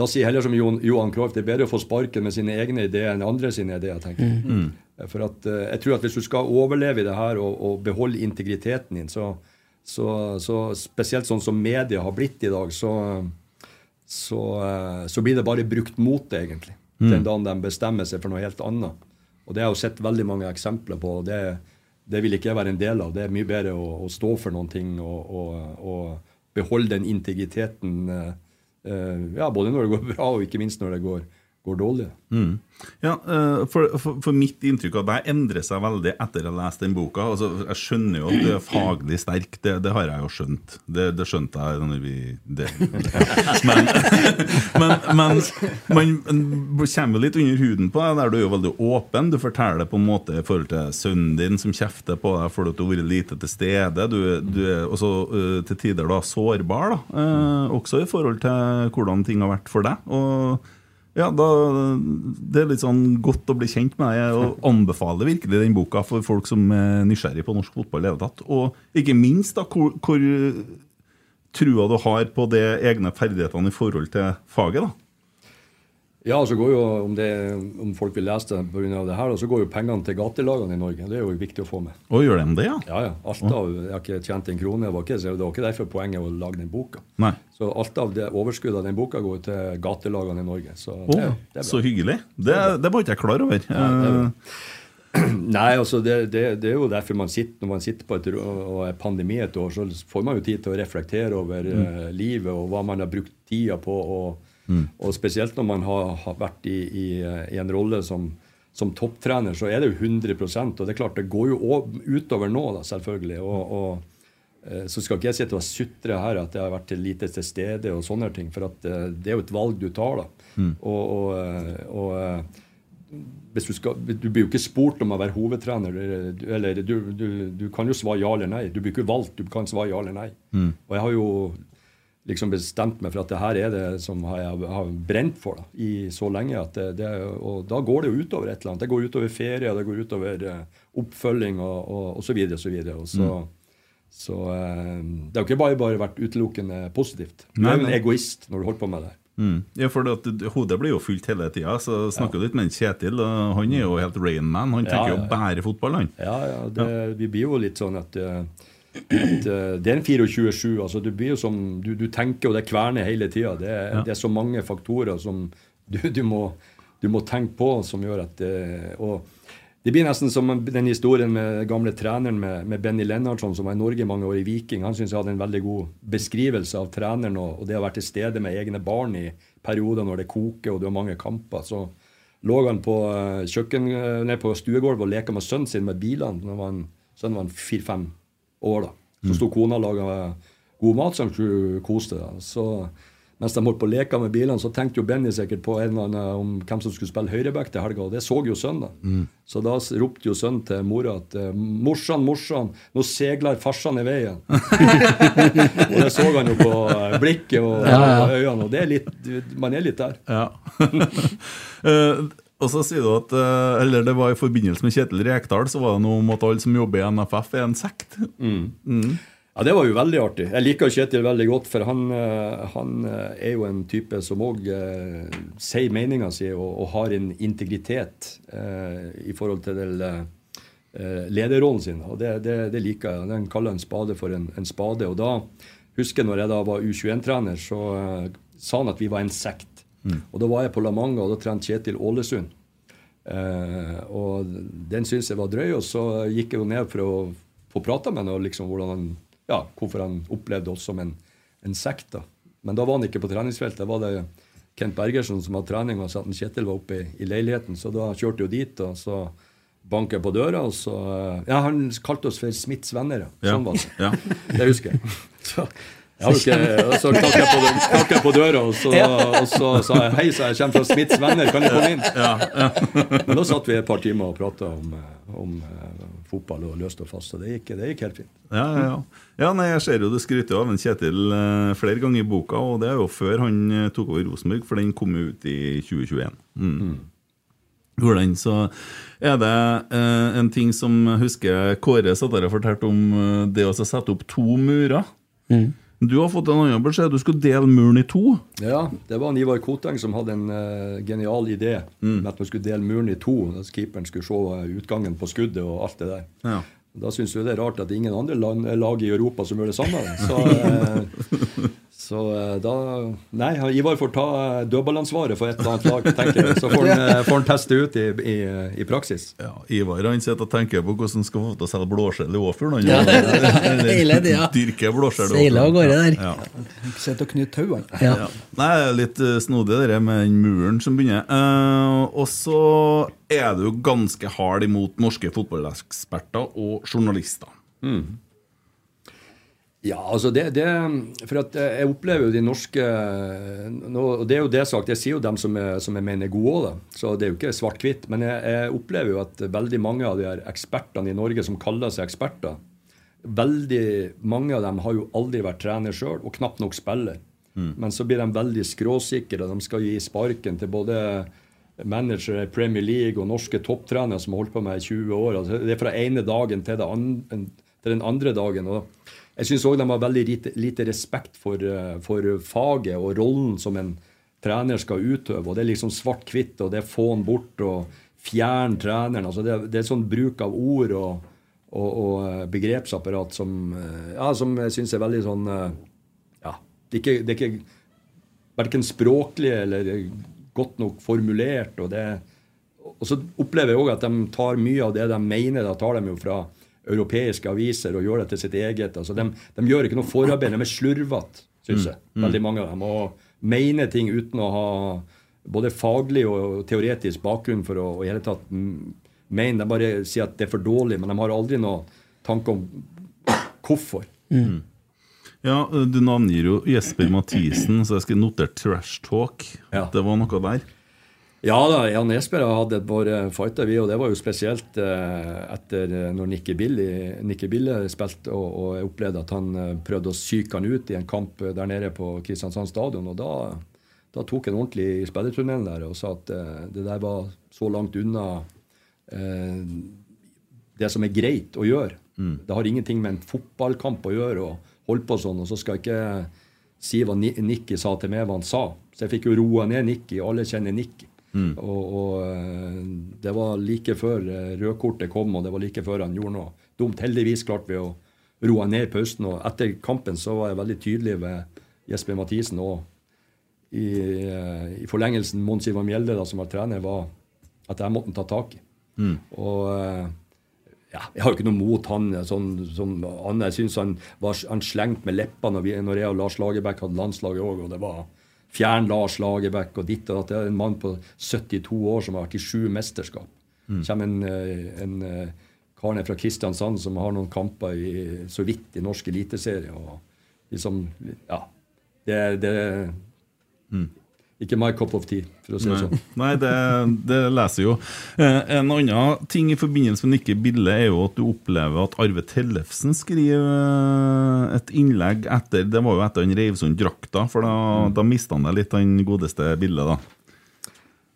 da sier jeg heller som Johan, Cruyff, det er bedre å få sparken med sine egne ideer enn andre sine ideer. tenker jeg. For at, jeg tror at Hvis du skal overleve i det her og, og beholde integriteten din, så, så, så spesielt sånn som media har blitt i dag, så, så, eh, så blir det bare brukt mot det, egentlig. Den dagen de bestemmer seg for noe helt annet. Og Det har jeg jo sett veldig mange eksempler på. og det, det vil ikke jeg være en del av. Det er mye bedre å, å stå for noen ting og, og, og beholde den integriteten eh, eh, ja, både når det går bra, og ikke minst når det går, går dårlig. Ja, eh, for, for, for mitt inntrykk av deg endrer seg veldig etter å ha lest den boka. Altså, jeg skjønner jo at du er faglig sterk, det, det har jeg jo skjønt. Det, det skjønte jeg når vi det. Men, men, men man kommer litt under huden på deg, der du er jo veldig åpen. Du forteller på en måte i forhold til sønnen din som kjefter på deg fordi du har vært lite til stede. Du, du er også eh, til tider da sårbar, da. Eh, også i forhold til hvordan ting har vært for deg. Og ja, da, Det er litt sånn godt å bli kjent med deg, og <laughs> anbefaler virkelig den boka for folk som er nysgjerrig på norsk fotball. i det tatt. Og ikke minst da, hvor, hvor trua du har på de egne ferdighetene i forhold til faget. da. Ja, så går jo, om, det, om folk vil lese det pga. det her, så går jo pengene til gatelagene i Norge. Det er jo viktig å få med. Og gjør de det, ja? Ja, ja. Alt av, Jeg har ikke tjent en krone. Det var ikke, det var ikke derfor poenget å lage den boka. Nei. Så alt av det overskuddet av den boka går til gatelagene i Norge. Så Å, det, det så hyggelig. Det, det var ikke jeg klar over. er bra. Eh, <clears throat> Nei, altså det, det, det er jo derfor man sitter når man sitter på et og er pandemi et år, så får man jo tid til å reflektere over eh, livet og hva man har brukt tida på. Og, og spesielt når man har, har vært i, i, i en rolle som, som topptrener, så er det jo 100% Og det er klart, det går jo utover nå, da, selvfølgelig. Og, og, eh, så skal ikke jeg sitte og sutre her at jeg har vært til lite til stede og sånne ting. For at eh, det er jo et valg du tar, da. Mm. Og, og, eh, du, skal, du blir jo ikke spurt om å være hovedtrener. eller- Eller du, du, du kan jo svare ja eller nei. Du blir ikke valgt, du kan svare ja eller nei. Mm. Og jeg har jo liksom bestemt meg for at det her er det som jeg har brent for da, i så lenge. at det, det, Og da går det jo utover et eller annet. Det går utover ferie, det går utover eh, oppfølging og, og, og så videre og så videre. Og så, Mm. så eh, det har jo ikke bare, bare vært utelukkende positivt. Du er jo en egoist når du holder på med det. Mm. Ja, for Hodet blir jo fullt hele tida. Så snakker du litt med en Kjetil, og han er jo helt Rainman. Han Ja, tenker ja, jo ja. bare fotball, han. Ja, ja, det, vi blir jo litt sånn at, eh, at eh, det er en 24-7. altså Du som, du, du tenker, og det kverner hele tida. Det, Ja. det er så mange faktorer som du, du, må, du må tenke på, som gjør at det, og det blir nesten som den historien med gamle treneren med, med Benny Lennartson, som var i Norge mange år i Viking. Han syns jeg hadde en veldig god beskrivelse av treneren og, og det å være til stede med egne barn i perioder når det koker og du har mange kamper. Så lå han på eh, kjøkken, nei, på stuegulvet og leka med sønnen sin med bilene. Når han, sønnen var fire-fem år. da. Så sto kona og laga god mat som de koste. kose seg. mens de holdt på å leke med bilene, så tenkte jo Benny sikkert på en eller annen om hvem som skulle spille høyreback til helga, og det så jo sønnen. Mm. Så da ropte jo sønnen til mora at eh, 'Morsan, morsan, nå segler farsan i veien'. <laughs> og det så han jo på eh, blikket og, Ja, ja. og øynene, og det er litt, man er litt der. Ja. <laughs> Og så sier du at eh, Eller det var i forbindelse med Kjetil Rekdal, så var det noe om at alle som jobber i NFF, er en sekt. Mm. Ja, Det var jo veldig artig. Jeg liker Kjetil veldig godt, for han, eh, han eh, er jo en type som òg eh, sier meninga si og, og har en integritet eh, i forhold til del, eh, lederrollen sin. Og det, det, det liker jeg. Den kaller en spade for en, en spade. Og da husker jeg når jeg da var U21-trener, så sa han at vi var en sekt. Og da var jeg på La Manga, og da trente Kjetil Ålesund. Eh, og den syntes jeg var drøy, og så gikk jeg jo ned for å få prata med ham, og liksom hvordan han, ja, hvorfor han opplevde oss som en, en sekt. da. Men da var han ikke på treningsfeltet. Da var det Kent Bergersen som hadde trening, og så at Kjetil var oppe i, i leiligheten. Så da kjørte jeg dit, og så banket jeg på døra, og så Ja, han kalte oss for Smiths venner. Ja, Sånn var det. ja. <laughs> Det husker jeg. <laughs> Så, har og så knakk jeg, på, knakk jeg på døra, og så, og så sa jeg hei, så jeg kommer fra Smiths venner, kan jeg komme inn? Men da satt vi et par timer og prata om, eh, om eh, fotball og løst og fast, og det gikk, det gikk helt fint. Ja, ja, ja. ja nei, jeg ser jo du skryter av en Kjetil eh, flere ganger i boka, og det er jo før han tok over Rosenborg, for den kom ut i 2021. Mm. mm. Hvordan så er det eh, en ting som husker Kåre satt der og fortalte om det å sette opp to murer. Du har fått en annen beskjed, du skulle dele muren i to. Ja, det var en Ivar Koteng som hadde en uh, genial idé med at man skulle dele muren i to. At keeperen skulle se eh, utgangen på skuddet og alt det der. Ja. Da syns jeg det er rart at ingen andre land, lag i Europa som gjør det samme. <laughs> Så, eh, så eh, da Nei, Ivar får ta eh, dødballansvaret for et eller annet lag, tenker jeg. Så får han, eh, får han teste ut i, i, i praksis. Ja, Ivar han sitter og tenker på hvordan han skal få til å selge blåskjell i Åfjord. han. Ja. Eller tida. Dyrke blåskjell. i Seiler av Åfjord. gårde der. Ja. Sitter og knytter tauene. Ja. Ja. Nei, det litt snodig det der med den muren som begynner. Uh, og så er du ganske hard imot norske fotballeksperter og journalister. Ja, altså det, det For at eh, jeg opplever jo de norske nå, Og det er jo det sagt, jeg sier jo dem som jeg, som jeg mener er gode òg. Så det er jo ikke svart-hvitt. Men jeg, jeg opplever jo at veldig mange av de her ekspertene i Norge som kaller seg eksperter, veldig mange av dem har jo aldri vært trener sjøl, og knapt nok spiller. Men så blir de veldig skråsikre, de skal gi sparken til både manager i Premier League og norske topptrenere som har holdt på med i 20 år. Altså, det er fra ene dagen til, det an, til den andre dagen. og jeg syns òg de har veldig lite, lite respekt for, eh, for faget og rollen som en trener skal utøve. og Det er liksom svart-hvitt, og det er få han bort og fjern treneren. altså Det, det er sånn bruk av ord og, og, og eh, begrepsapparat som, eh, ja, som jeg syns er veldig sånn Ja, det er ikke, det er ikke verken språklig eller godt nok formulert. Og, det, og så opplever jeg òg at de tar mye av det de mener, da tar de jo fra europeiske aviser og gjør det til sitt eget. Altså, de, de gjør ikke noe forarbeid. De er slurvete, syns jeg. Veldig mange av dem. Og mener ting uten å ha både faglig og teoretisk bakgrunn for å i hele tatt mm, mene. De bare sier at det er for dårlig, men de har aldri noe tanke om hvorfor. Ja, Du navngir jo Jesper Mathisen, så jeg skal notere trash talk. Ja. Det var noe der. Ja da, Jan Esper har hatt et par eh, fighter, vi, og det var jo spesielt eh, etter eh, når Nicky Bille spilte, og, og jeg opplevde at han eh, prøvde å psyke han ut i en kamp eh, der nede på Kristiansand stadion. og da, da tok han ordentlig i spillertunnelen der og sa at eh, det der var så langt unna eh, det som er greit å gjøre. Det har ingenting med en fotballkamp å gjøre å holde på sånn. Og så skal jeg ikke si hva Nikki sa til meg, hva han sa. Så jeg fikk jo roa ned Nicky. Alle kjenner Nicky. Og, og eh, det var like før eh, rødkortet kom, og det var like før han gjorde noe dumt. Heldigvis klarte vi å roe ned i pausen. Og etter kampen så var jeg veldig tydelig ved Jesper Mathisen og i, eh, i forlengelsen Mons Ivar Mjelde, da, som var trener, var at jeg måtte ta tak i. Og eh, ja, jeg har jo ikke noe mot han. Sånn, som Anne, jeg syns han var han slengt med leppa når, når jeg og Lars Lagerbäck hadde landslaget òg, og det var fjern Lars Lagerbäck og ditt og datt. Det er en mann på 72 år som har vært i sju mesterskap. kommer en, eh, en eh, kar ned fra Kristiansand som har noen kamper i, så vidt i norsk eliteserie. og liksom, ja, det, det Ikke my cup of tea, for å si det sånn. Nei det, det leser jo. Eh, en annen ting i forbindelse med Nikke Bille er jo at du opplever at Arve Tellefsen skriver eh, et innlegg etter Det var jo etter han reiv sund drakta, for da, Mm. da mista han deg litt, han godeste Bille, da.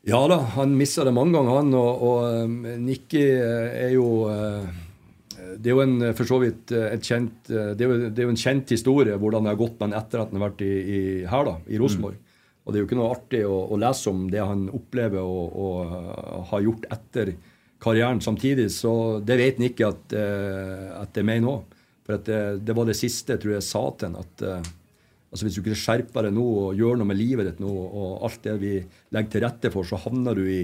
Ja da, han mista det mange ganger, han. Og, og um, Nikki eh, er jo eh, Det er jo en, eh, for så vidt eh, et kjent eh, det er, jo, det er jo en kjent historie hvordan det har gått med han etter at han har vært i, i, her, da, i Rosenborg. Og det er jo ikke noe artig å, å lese om det han opplever og, og uh, har gjort etter karrieren. Samtidig så det vet han ikke at, uh, at det er meg nå. For at det, det var det siste jeg tror jeg sa til han. at uh, Altså Hvis du ikke skjerper deg nå og gjør noe med livet ditt nå, og alt det vi legger til rette for, så havner du i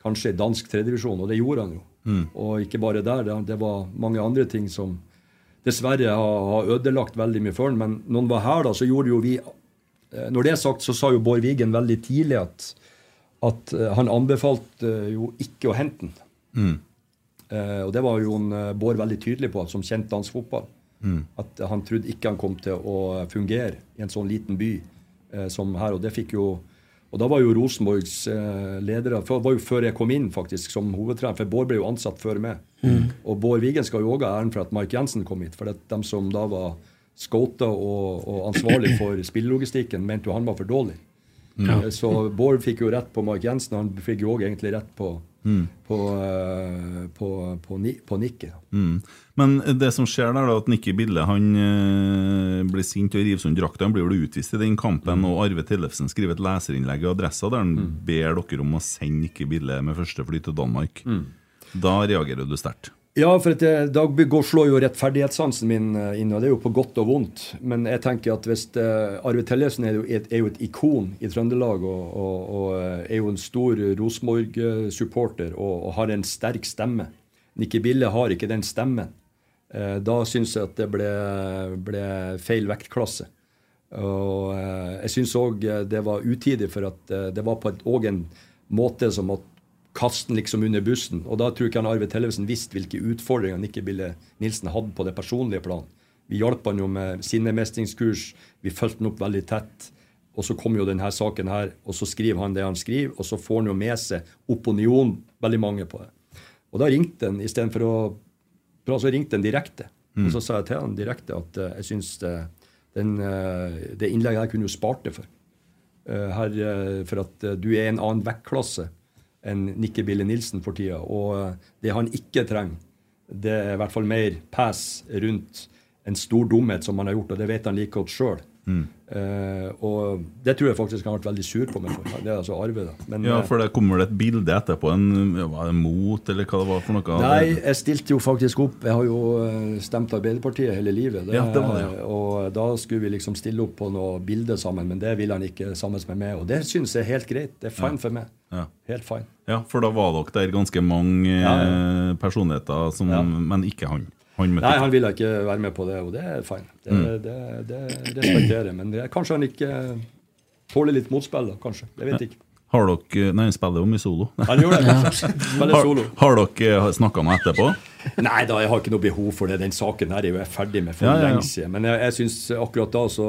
kanskje i dansk tredjevisjon, og det gjorde han jo. Og ikke bare der, det, det var mange andre ting som dessverre har, har ødelagt veldig mye for han. Men når han var her, da, så gjorde jo vi eh, Når det er sagt, så sa jo Bård Wiggen veldig tidlig at, at eh, han anbefalte eh, jo ikke å hente den. Eh, og det var jo en, eh, Bård veldig tydelig på, som kjent dansk fotball. At han trodde ikke han kom til å fungere i en sånn liten by eh, som her. Og det fikk jo og da var jo Rosenborgs eh, ledere for, var jo før jeg kom inn faktisk som hovedtrener, for Bård ble jo ansatt før meg. Og Bård Wiggen skal jo òg ha æren for at Mike Jensen kom hit. For det, de som da var scouta og, og ansvarlig <clears throat> for spillelogistikken, mente jo han var for dårlig. Eh, Så Bård fikk jo rett på Mark Jensen, han fikk jo òg egentlig rett på, på, eh, på, på, på Nikke. Mm. Men det som skjer der, da, at Nikki Bille han eh, blir sint og river sund drakta. Han blir vel utvist i den kampen, og Arve Tellefsen skriver et leserinnlegg i Adressa der han ber dere om å sende Nikki Bille med første fly til Danmark. Da reagerer du sterkt. Ja, for at jeg, da går- slår jo rettferdighetssansen min eh, inn, og det er jo på godt og vondt. Men jeg tenker at hvis uh, Arve Tellefsen er jo, et, er jo et ikon i Trøndelag, og, og, og eh, er jo en stor Rosenborg-supporter og, og har en sterk stemme. Nikki Bille har ikke den stemmen. Uh, da syns jeg at det ble, ble feil vektklasse. Og uh, jeg syns òg det var utidig, for at det var på et- en måte som å kaste den liksom under bussen. Og da tror jeg ikke han Arve Tellefsen visste hvilke utfordringer Nikke Bille Nilsen hadde på det personlige plan. Vi hjalp han jo med sinnemestringskurs, vi fulgte han opp veldig tett. Og så kom jo denne saken her, og så skriver han det han skriver, og så får han jo med seg opinion, veldig mange på det. Og da ringte han istedenfor å prate, så ringte han direkte. Og så sa jeg til han direkte at uh, jeg syns det, den, uh, det innlegget her kunne jo spart det for. Uh, her, eh, for at eh, du er en annen vektklasse enn Nikke Bille Nilsen for tida. Og eh, det han ikke trenger, det er i hvert fall mer pass rundt en stor dumhet som han har gjort, og det vet han like godt sjøl. Eh, og det tror jeg faktisk han har vært veldig sur på meg for. Det er altså Arve, da. Men, Ja, eh, for det kommer det et bilde etterpå, en ja, var det mot, eller hva det var for noe? Nei, jeg stilte jo faktisk opp. Jeg har jo eh, stemt Arbeiderpartiet hele livet. Ja, det var det, ja. Og da skulle vi liksom stille opp på noe bilde sammen, men det ville han ikke sammen med meg. Og det syns jeg er helt greit. Det er fine for meg. Ja. Helt fine. Ja, for da var dere der ganske mange Ja, personligheter, som, Ja. men ikke han. Han møtte Nei, han ville ikke være med på det, og det er fine. Det, Mm. det, det respekterer jeg. Men det, kanskje han ikke tåler litt motspill, da. Kanskje. Jeg vet ikke. Har dere Nei, han spiller jo mye solo. Han gjør det. Spiller solo. har dere snakka noe etterpå? Nei da, jeg har ikke noe behov for det. Den saken her er jo jeg ferdig med for Ja, ja, ja. lenge siden. Men jeg, jeg synes akkurat da så,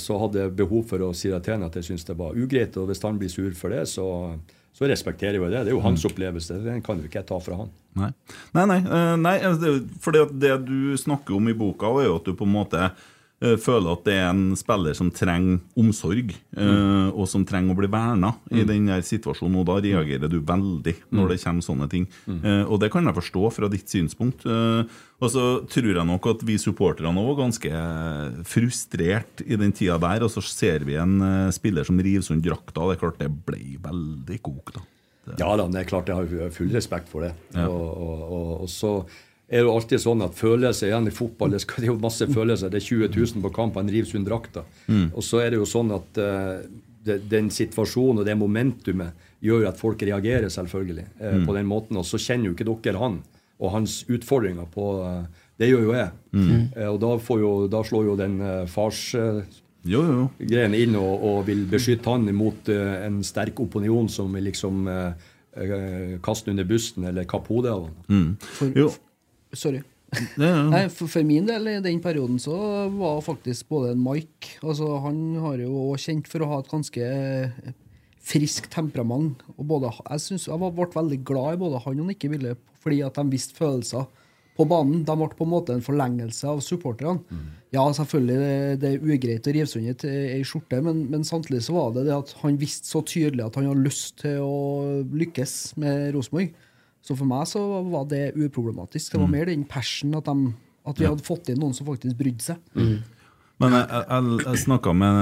så hadde jeg behov for å si det til henne at jeg syns det var ugreit. Og hvis han blir sur for det, så, så respekterer jeg det. Det er jo hans Mm. opplevelse. Den kan jo ikke jeg ta fra han. Nei, nei, nei, eh, nei for det, du snakker om i boka, er jo at du på en måte føler at det er en spiller som trenger omsorg, mm. og som trenger å bli verna i Mm. den der situasjonen, og da reagerer du veldig når Mm. det kommer sånne ting. Mm. Eh, og det kan jeg forstå fra ditt synspunkt. Eh, og så tror jeg nok at vi supporterne også var ganske frustrert i den tida der, og så ser vi en eh, spiller som river sund drakta, det er klart det ble veldig kokt, da. Ja da, det er klart jeg har full respekt for det. Ja. Og, og, og, og så er det jo alltid sånn at følelser igjen i fotball Det, er jo masse følelser. Det er 20 000 på kamp, han river sund drakta. Mm. Og så er det jo sånn at uh, det, den situasjonen og det momentumet gjør at folk reagerer, selvfølgelig, uh, Mm. på den måten. Og så kjenner jo ikke dere han og hans utfordringer på uh, Det gjør jo jeg. Mm. Og da, får jo, da slår jo den fars Jo, jo. greien inn og, og vil beskytte han mot en sterk opinion som vil liksom kaste under bussen eller kappe hodet av han. Mm. Jo. Sorry. Nei, for, for min del i den perioden så var faktisk både Mike altså Han har jo også kjent for å ha et ganske eh, friskt temperament. Og både, jeg, synes, jeg ble veldig glad i både han og Nikke Ville fordi at de visste følelser på banen. De ble på en måte en forlengelse av supporterne. Ja, selvfølgelig, det, det er ugreit å rive sund et- ei skjorte, men, men samtidig så var det det at han visste så tydelig at han hadde lyst til å lykkes med Rosenborg. Så for meg så var det uproblematisk. Det var mer den passion at, de, at vi hadde fått inn noen som faktisk brydde seg. Men jeg, jeg, jeg, snakka med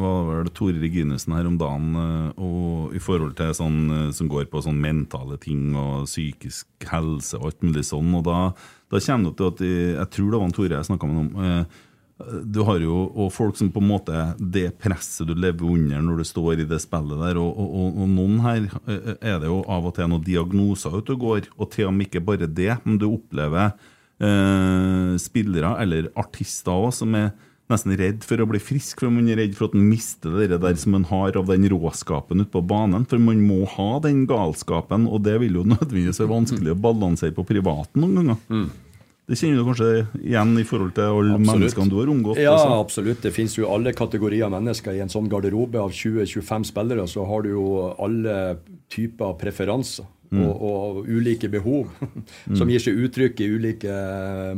hva var det, Tore Reginussen her om dagen eh, og i forhold til sånn eh, som går på sånn mentale ting og psykisk helse og alt mulig sånn. Og da, da kommer det til at jeg, jeg tror det var en Tore jeg snakka med om. eh, Du har jo og folk som på en måte Det presset du lever under når du står i det spillet der, og, og, og, noen her eh, er det jo av og til noen diagnoser ute og går, og til med ikke bare det, men du opplever eh, spillere eller artister òg som er nesten redd for å bli frisk, for man er redd for at man mister det der som man har av den råskapen ute på banen. For man må ha den galskapen, og det vil jo nødvendigvis være vanskelig å balansere på privaten noen ganger. Det kjenner du kanskje igjen i forhold til alle Absolutt. menneskene du har omgått? Ja, også. absolutt. Det finnes jo alle kategorier mennesker i en sånn garderobe av 20-25 spillere. Så har du jo alle typer preferanser Mm. og, og ulike behov <laughs> som gir seg uttrykk i ulike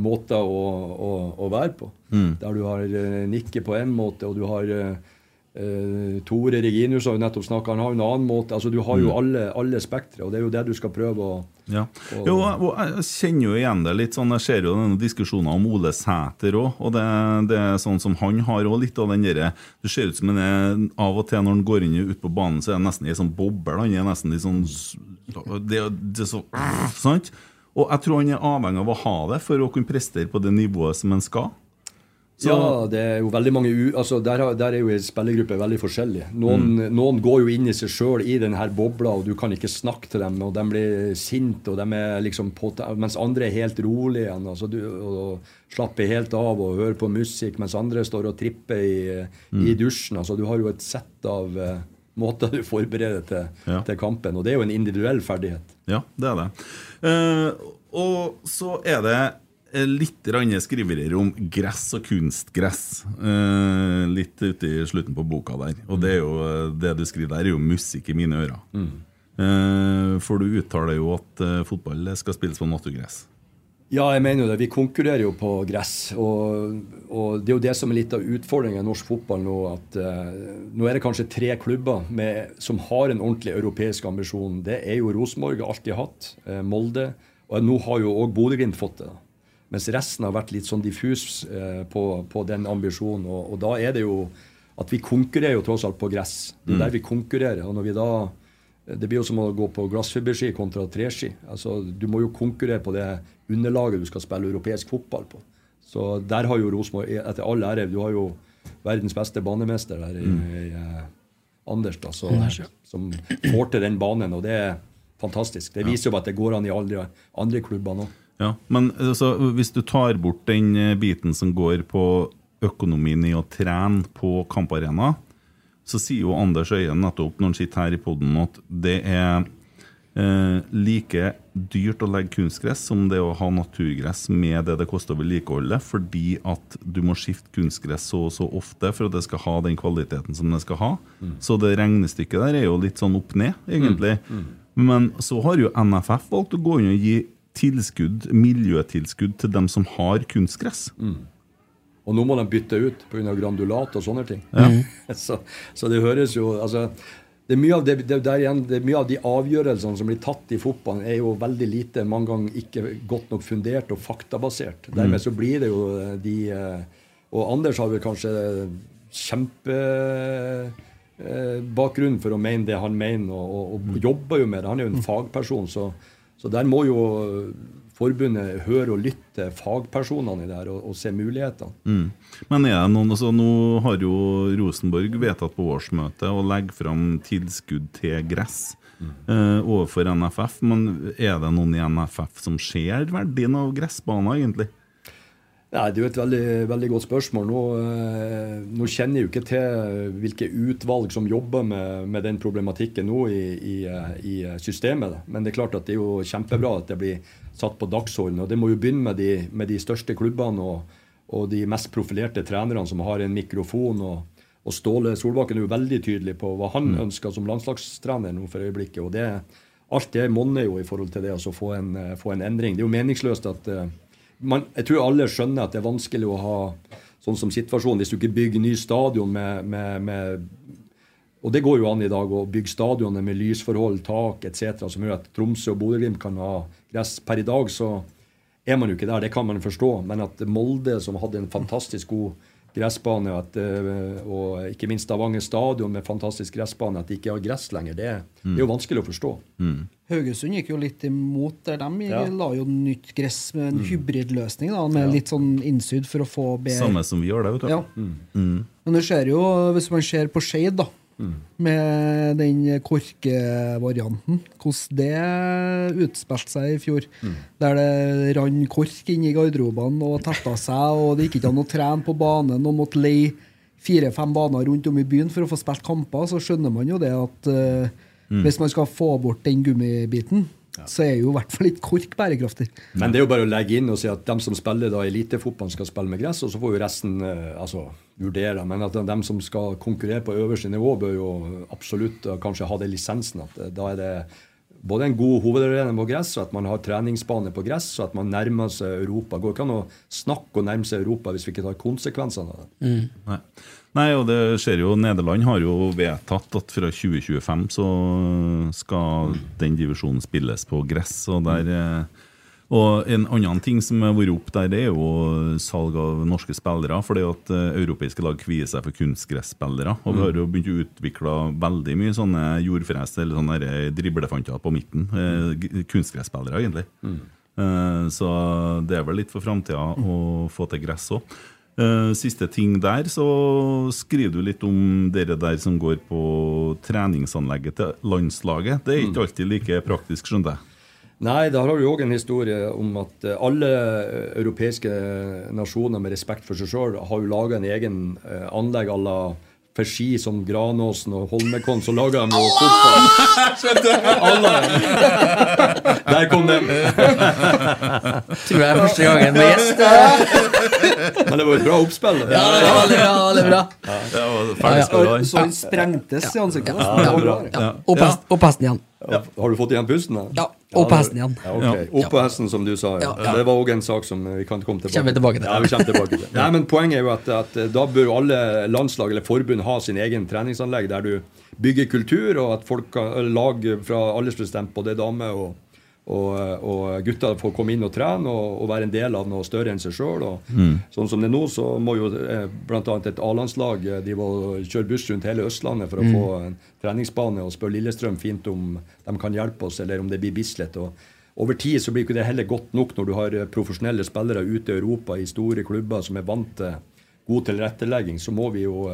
måter å, å, å være på. Mm. Der du har eh, Nikke på en måte, og du har eh, Tore Reginus har jo nettopp snakka, han har jo en annen måte. altså Du har jo Mm. alle, alle spektre, og det er jo det du skal prøve å Ja. Og- Jo, jeg kjenner jo igjen det litt sånn, Jeg ser jo denne diskusjonen om Ole Sæter òg, og det, det er sånn som han har òg litt av den derre Det ser ut som han er av og til når han går inn ut på banen, så er han nesten i sånn boble. Han er nesten i sånn det, det så, Sant? Og jeg tror han er avhengig av å ha det for å kunne prestere på det nivået som han skal. Så- Ja, det er jo veldig mange u altså der, der er jo en spillergruppe veldig forskjellige. Noen, noen går jo inn i seg sjøl i denne bobla, og du kan ikke snakke til dem, og de blir sinte, og de er liksom på, mens andre er helt rolig igjen. Altså du, og slapper helt av og hører på musikk, mens andre står og tripper i, i dusjen. Altså du har jo et sett av uh, måter du forbereder til, Ja. til kampen, og det er jo en individuell ferdighet. Ja, det er det. Uh, og så er det litt grann skriverier om gress og kunstgress. eh, litt ute i slutten på boka der. Og det er jo eh, det du skriver der, er jo musikk i mine ører. Eh, for du uttaler jo at eh, fotball skal spilles på naturgress. Ja, jeg mener jo det. Vi konkurrerer jo på gress. Og, og det er jo det som er litt av utfordringen i norsk fotball nå. at eh, Nå er det kanskje tre klubber med, som har en ordentlig europeisk ambisjon. Det er jo Rosenborg, alltid hatt. eh, Molde. Og nå har jo òg Bodø-Glimt fått det. da. Mens resten har vært litt sånn diffus eh, på, på den ambisjonen. Og, og da er det jo at vi konkurrerer jo tross alt på gress. Det er Mm. der vi konkurrerer. Og når vi da det blir jo som å gå på glassfiberski kontra treski. Altså, du må jo konkurrere på det underlaget du skal spille europeisk fotball på. Så der har jo Rosenborg, etter all ære Du har jo verdens beste banemester der i, i eh, Anders, da, så, som får til den banen. Og det er fantastisk. Det viser jo at det går an i alle andre klubber nå. Ja, Men altså, hvis du tar bort den eh, biten som går på økonomien i å trene på kamparena, så sier jo Anders Øyen nettopp når han sitter her i poden at det er eh, like dyrt å legge kunstgress som det å ha naturgress med det det koster å vedlikeholde, fordi at du må skifte kunstgress så og så ofte for at det skal ha den kvaliteten som det skal ha. Så det regnestykket der er jo litt sånn opp ned, egentlig. Men så har jo NFF valgt å gå inn og gi tilskudd, miljøtilskudd til dem som har kunstgress. Og nå må de bytte ut pga. grandulat og sånne ting. <laughs> så, så det høres jo altså, det er mye av det, det, der igjen, det er mye av de avgjørelsene som blir tatt i fotballen, er jo veldig lite, mange ganger ikke godt nok fundert og faktabasert. Dermed så blir det jo eh, de eh, Og Anders har vel kanskje kjempebakgrunn for å mene det han mener, og, og, og jobber jo med det. Han er jo en fagperson, så, så der må jo forbundet høre og lytte fagpersonene i det her og, og se mulighetene. Mm. Men er det noen, altså, nå har jo Rosenborg vedtatt på årsmøtet å legge fram tilskudd til gress eh, overfor NFF. Men er det noen i NFF som ser verdien av gressbaner, egentlig? Nei, Det er jo et veldig, veldig godt spørsmål. Nå, eh, nå kjenner jeg jo ikke til hvilke utvalg som jobber med, med den problematikken nå i, i, eh, i systemet. Men det er klart at det er jo kjempebra at det blir satt på dagsordenen. Og det må jo begynne med de, med de største klubbene og, og de mest profilerte trenerne som har en mikrofon. og, og Ståle Solbakken er jo veldig tydelig på hva han ønsker som landslagstrener nå for øyeblikket. og det Alt det monner jo i forhold til det å få en, eh, få en endring. Det er jo meningsløst at man, jeg tror alle skjønner at det er vanskelig å ha sånn som situasjonen hvis du ikke bygger ny stadion med, med, med Og det går jo an i dag å bygge stadionet med lysforhold, tak etc., som gjør at Tromsø og Bodø-Glimt kan ha gress. Per i dag så er man jo ikke der, det kan man forstå. Men at Molde, som hadde en fantastisk god gressbane, at, eh, og ikke minst Stavanger stadion med fantastisk gressbane, at de ikke har gress lenger, det, det er jo vanskelig å forstå. Haugesund gikk jo litt imot der. De Ja. la jo nytt gress med en hybridløsning, da, med litt sånn innsydd for å få bedre Samme som vi gjør det, vet du. Ja. Men du ser jo, hvis man ser på Skeid, da, med den korkevarianten, hvordan det utspilte seg i fjor. Der det rant kork inn i garderobene og tetta seg, og det gikk ikke an å trene på banen og måtte leie fire-fem baner rundt om i byen for å få spilt kamper, så skjønner man jo det at eh, hvis man skal få bort den gummibiten, så er jo i hvert fall ikke kork bærekraftig. Men det er jo bare å legge inn og si at de som spiller da elitefotball, skal spille med gress, og så får jo resten eh, altså, vurdere. Men at de som skal konkurrere på øverste nivå, bør jo absolutt eh, kanskje ha den lisensen. At eh, da er det både en god hovedarena på gress, og at man har treningsbane på gress, og at man nærmer seg Europa. Det går ikke an å snakke og nærme seg Europa hvis vi ikke tar konsekvensene av det. Nei. Nei, og det skjer jo Nederland har jo vedtatt at fra 2025 så skal den divisjonen spilles på gress. Og, der, eh, og en annen ting som har vært opp der, det er jo salg av norske spillere. fordi at eh, europeiske lag kvier seg for kunstgresspillere. Og vi har jo begynt å utvikle veldig mye sånne jordfres eller sånne der driblefanter på midten. Eh, Kunstgresspillere, egentlig. Mm. Så det er vel litt for framtida å få til gress òg. Eh, Siste ting der, så skriver du litt om dere der som går på treningsanlegget til landslaget. Det er ikke alltid like praktisk, skjønner jeg. Nei, da har vi òg en historie om at eh, alle eh, europeiske nasjoner med respekt for seg sjøl har jo laga en egen eh, anlegg à la for ski som Granåsen og Holmenkollen, så lager de jo fotball. <laughs> <laughs> Der kom den. Tror jeg er første gangen med gjest. <laughs> Men det var et bra oppspill. Ja, det var veldig bra. veldig bra. Det var. Så han sprengtes i ansiktet. Ja. Ja. Og hesten igjen. Ja, Har du fått igjen pusten? da? Ja, Opp hesten igjen. Ja, ok. Opp på hesten, som du sa. Ja. Ja, ja. Det var òg en sak som vi kan komme tilbake vi tilbake til. Ja, vi tilbake til. <laughs> Nei, men Poenget er jo at, at da bør alle landslag eller forbund ha sin egen treningsanlegg der du bygger kultur, og at folk kan, lag fra aldersbestemt, både damer og, og, og gutter, får komme inn og trene og, og være en del av noe større enn seg sjøl. Sånn som det er nå, så må jo eh, bl.a. et A-landslag eh, kjøre buss rundt hele Østlandet for å få en treningsbane, og spørre Lillestrøm fint om de kan hjelpe oss, eller om det blir Bislett. og over tid så blir ikke det heller godt nok når du har eh, profesjonelle spillere ute i Europa i store klubber som er vant til god tilrettelegging. Så må vi jo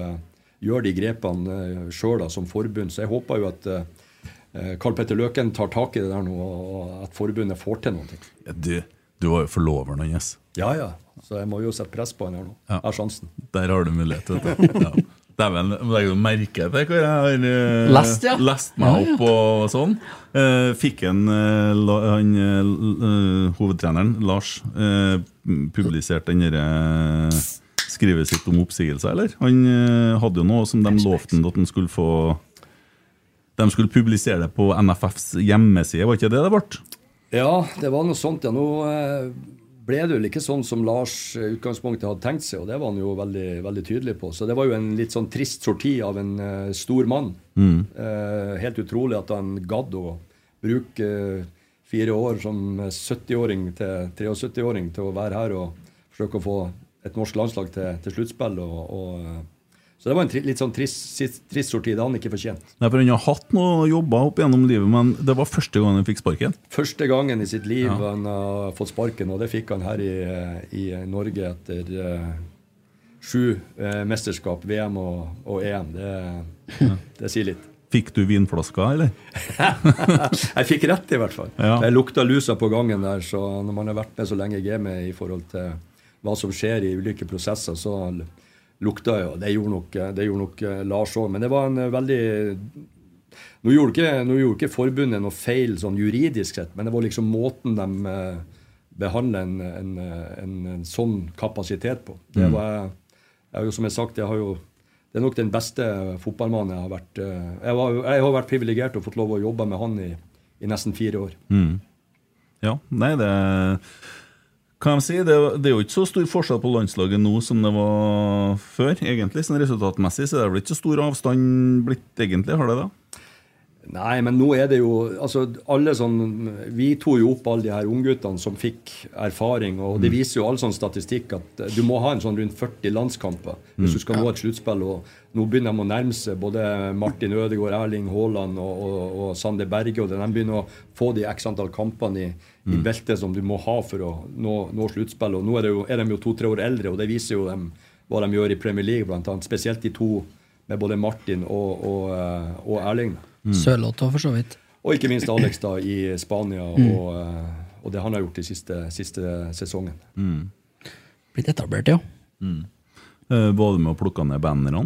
gjøre de grepene sjøl som forbund. Så jeg håper jo at Karl Petter Løken tar tak i det der nå, og at forbundet får til noe. Ja, du, du var jo forloveren hans. Ja, ja. Så jeg må jo sette press på han her nå. Ja. Jeg har sjansen. Der har du mulighet. til det. Ja. Dæven, legger du merke til hva jeg har eh, Lest, ja. lest meg Ja, ja. opp og sånn? Eh, fikk en, eh, han, eh, eh, hovedtreneren, Lars, eh, publisert den derre skrivet sitt om oppsigelse, eller? Han eh, hadde jo noe som de lovte at han skulle få De skulle publisere det på NFFs hjemmeside, var ikke det det ble? Ja, det var noe sånt. Ja. Nå eh, ble det vel ikke sånn som Lars utgangspunktet hadde tenkt seg, og det var han jo veldig, veldig tydelig på. Så det var jo en litt sånn trist sorti av en uh, stor mann. Eh, helt utrolig at han gadd å bruke uh, fire år som 70-åring til 73-åring til å være her og forsøke å få et norsk landslag til, til sluttspill. Og, og, eh, så det var en litt sånn trist, trist sorti. Det han ikke fortjent. Nei, for Han har hatt noe jobber opp gjennom livet, men det var første gang han fikk sparken. Første gangen i sitt liv han har fått sparken, og det fikk han her i, i Norge etter uh, sju uh, mesterskap, VM og, og EM. Det, det sier litt. Fikk du vinflaska, eller? <laughs> Jeg fikk rett, i hvert fall. Ja. Jeg lukta lusa på gangen der, så når man har vært med så lenge i gamet i forhold til hva som skjer i ulike prosesser, så lukta jo Det gjorde nok, det gjorde nok eh, Lars òg. Men det var en eh, veldig nå gjorde, ikke, nå gjorde ikke forbundet noe feil sånn juridisk sett, men det var liksom måten de eh, behandler en, en, en, en sånn kapasitet på. Det var, jeg har jo, som jeg sagt, jeg har jo, det er nok den beste fotballmannen jeg har vært. Jeg, var, jeg har vært privilegert og fått lov å jobbe med han i, i nesten fire år. Ja, nei, det kan jeg si, det, det er jo ikke så stor forskjell på landslaget nå som det var før, egentlig. Sånn resultatmessig så er det vel ikke så stor avstand blitt, egentlig, har det det? Nei, men nå er det jo altså alle sånn, Vi tok jo opp alle de her ungguttene som fikk erfaring. og Det viser jo all sånn statistikk at eh, du må ha en sånn rundt 40 landskamper hvis du skal nå et sluttspill. og Nå begynner de å nærme seg både Martin Ødegaard, Erling Haaland og, og, og Sander Berge. og De begynner å få de x antall kampene i, i beltet som du må ha for å nå, nå sluttspill. Nå er, det jo, er de jo to-tre år eldre, og det viser jo dem hva de gjør i Premier League, blant annet. Spesielt de to med både Martin og, og, eh, og Erling. Sørloth for så vidt. Og ikke minst Alex da i Spania, og, eh, og det han har gjort de siste, siste sesongen. Blitt etablert, ja. Mm. Var du med å plukke ned bannerne?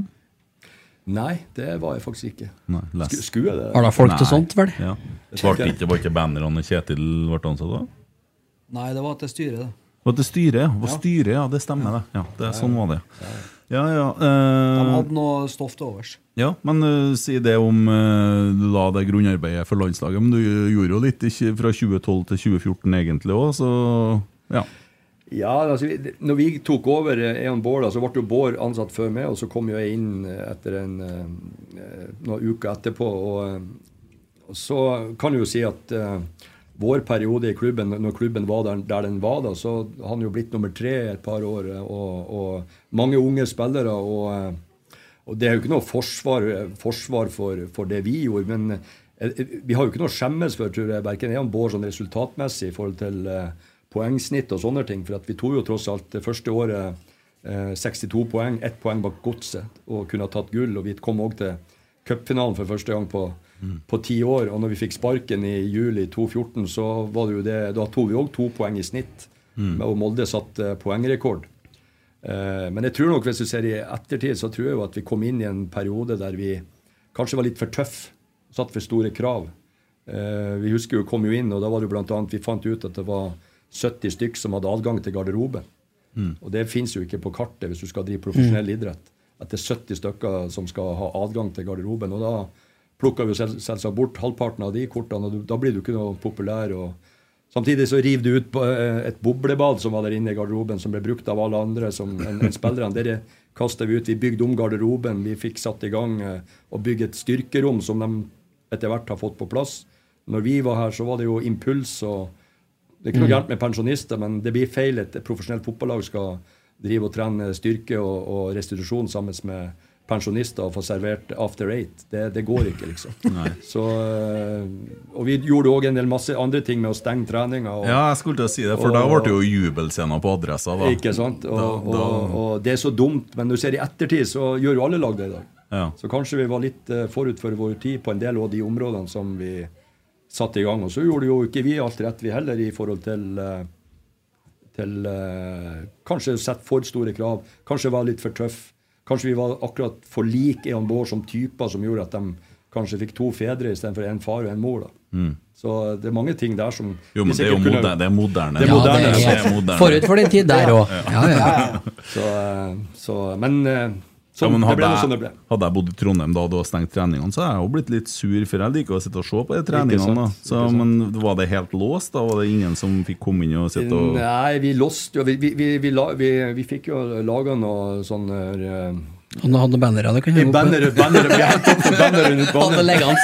Nei, det var jeg faktisk ikke. Nei. Skulle jeg det? Har da folk til sånt, vel? Ja. Var det ikke, var ikke bannerne når Kjetil ble ansatt da? Nei, det var til styret, det. Var det styret? ja? Var styret, ja, det stemmer det. Ja, det Sånn var det. Ja, ja. ja. De eh, hadde noe stoff til overs. Ja, men uh, si det om uh, du la det grunnarbeidet for landslaget. Men du gjorde jo litt ikke, fra 2012 til 2014 egentlig òg, så ja. Ja, altså, vi- når vi tok over Eon Bård, så ble jo Bård ansatt før meg, og så kom jo jeg inn etter en, noen uker etterpå. Og, og så kan jeg jo si at eh, vår periode i klubben, når klubben var der, der den var, da, så har han jo blitt nummer tre et par år. eh, Og, og mange unge spillere. og... eh, og Det er jo ikke noe forsvar, forsvar for, for det vi gjorde, men eh, vi har jo ikke noe å skjemmes for, tror jeg, verken jeg og Bård sånn resultatmessig i forhold til eh, poengsnitt og sånne ting. For vi tok jo tross alt det første året eh, 62 poeng, ett poeng bak godset, og kunne ha tatt gull. Og vi kom òg til cupfinalen for første gang på på ti år. Og når vi fikk sparken i juli 2014, så var det jo det, da tok vi òg to poeng i snitt. Og Molde satte poengrekord. Eh, men jeg tror nok hvis du ser i ettertid, så tror jeg jo at vi kom inn i en periode der vi kanskje var litt for tøff. Satt for store krav. Eh, vi husker jo kom jo inn, og da var det jo blant annet, vi fant ut at det var 70 stykk som hadde adgang til garderoben. Og det fins jo ikke på kartet hvis du skal drive profesjonell idrett. At det er 70 stykker som skal ha adgang til garderoben. Og da plukka vi selv, selvsagt bort halvparten av de kortene, og da blir du ikke noe populær. og Samtidig så river du ut eh, et boblebad som var der inne i garderoben, som ble brukt av alle andre som en, en spillerne. Det kasta vi ut. Vi bygde om garderoben. Vi fikk satt i gang og å bygge et styrkerom som de etter hvert har fått på plass. Når vi var her, så var det jo impuls og Det er ikke noe gærent med pensjonister, men det blir feil at et profesjonelt fotballag skal drive og trene styrke og, og restitusjon sammen med pensjonister og få servert after eight. Det, det går ikke, liksom. <laughs> Så, øh, og vi gjorde òg en del masse andre ting med å stenge treninga. Ja, jeg skulle til å si det, for Og- da ble det jo jubelscener på adressa. da. Ikke sant? Og, Da- da- og, og det er så dumt, men når du ser i ettertid, så gjør jo alle lag det i dag. Ja. Så kanskje vi var litt eh, forut for vår tid på en del av de områdene som vi satte i gang. Og så gjorde jo ikke vi alt rett, vi heller, i forhold til eh, til eh, Kanskje sette for store krav, kanskje være litt for tøff. Kanskje vi var akkurat for like Eon Bård som typer som gjorde at de kanskje fikk to fedre istedenfor en far og en mor. da. Så det er mange ting der som Jo, men det er jo kunne- moderne. Det er moderne. Det er Ja, moderne. det Det er moderne. forut for den tid der òg. Ja, ja. <laughs> Så, eh, så, men eh, Ja, sånn, det hadde, jeg, det ble. hadde jeg bodd i Trondheim da du hadde stengt treningene, så hadde jeg jo blitt litt sur, for jeg liker å sitte og se på de treningene. Så, men var det helt låst? da? Var det ingen som fikk komme inn og sitte og Nei, vi låste jo vi, vi, vi, vi, la, vi, vi fikk jo laga noe sånn Og nå hadde bannere, det jeg bannere, bannere, <laughs> bannere Hadde banen.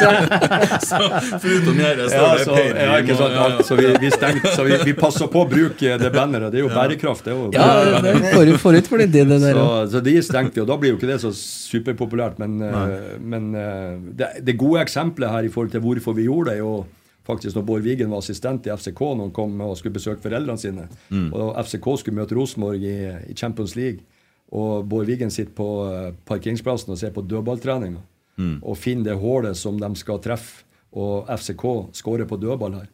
<laughs> så. Foruten gjerdet ja, ikke sant, alt, så vi, vi stengte Så vi, vi passer på å bruke det banneret. Det er jo bærekraft. Det òg. Ja, det er forut, for tid, det der. så, så de stengte og da blir jo ikke det så superpopulært. Men, eh, men eh, det, det gode eksempelet her i forhold til hvorfor vi gjorde det, er jo faktisk når Bård Wiggen var assistent i FCK når han kom og skulle besøke foreldrene sine. Og FCK skulle møte Rosenborg i, i Champions League. Og Bård Wiggen sitter på eh, parkeringsplassen og ser på dødballtreninga. Og finner det hullet som de skal treffe, og FCK skårer på dødball her.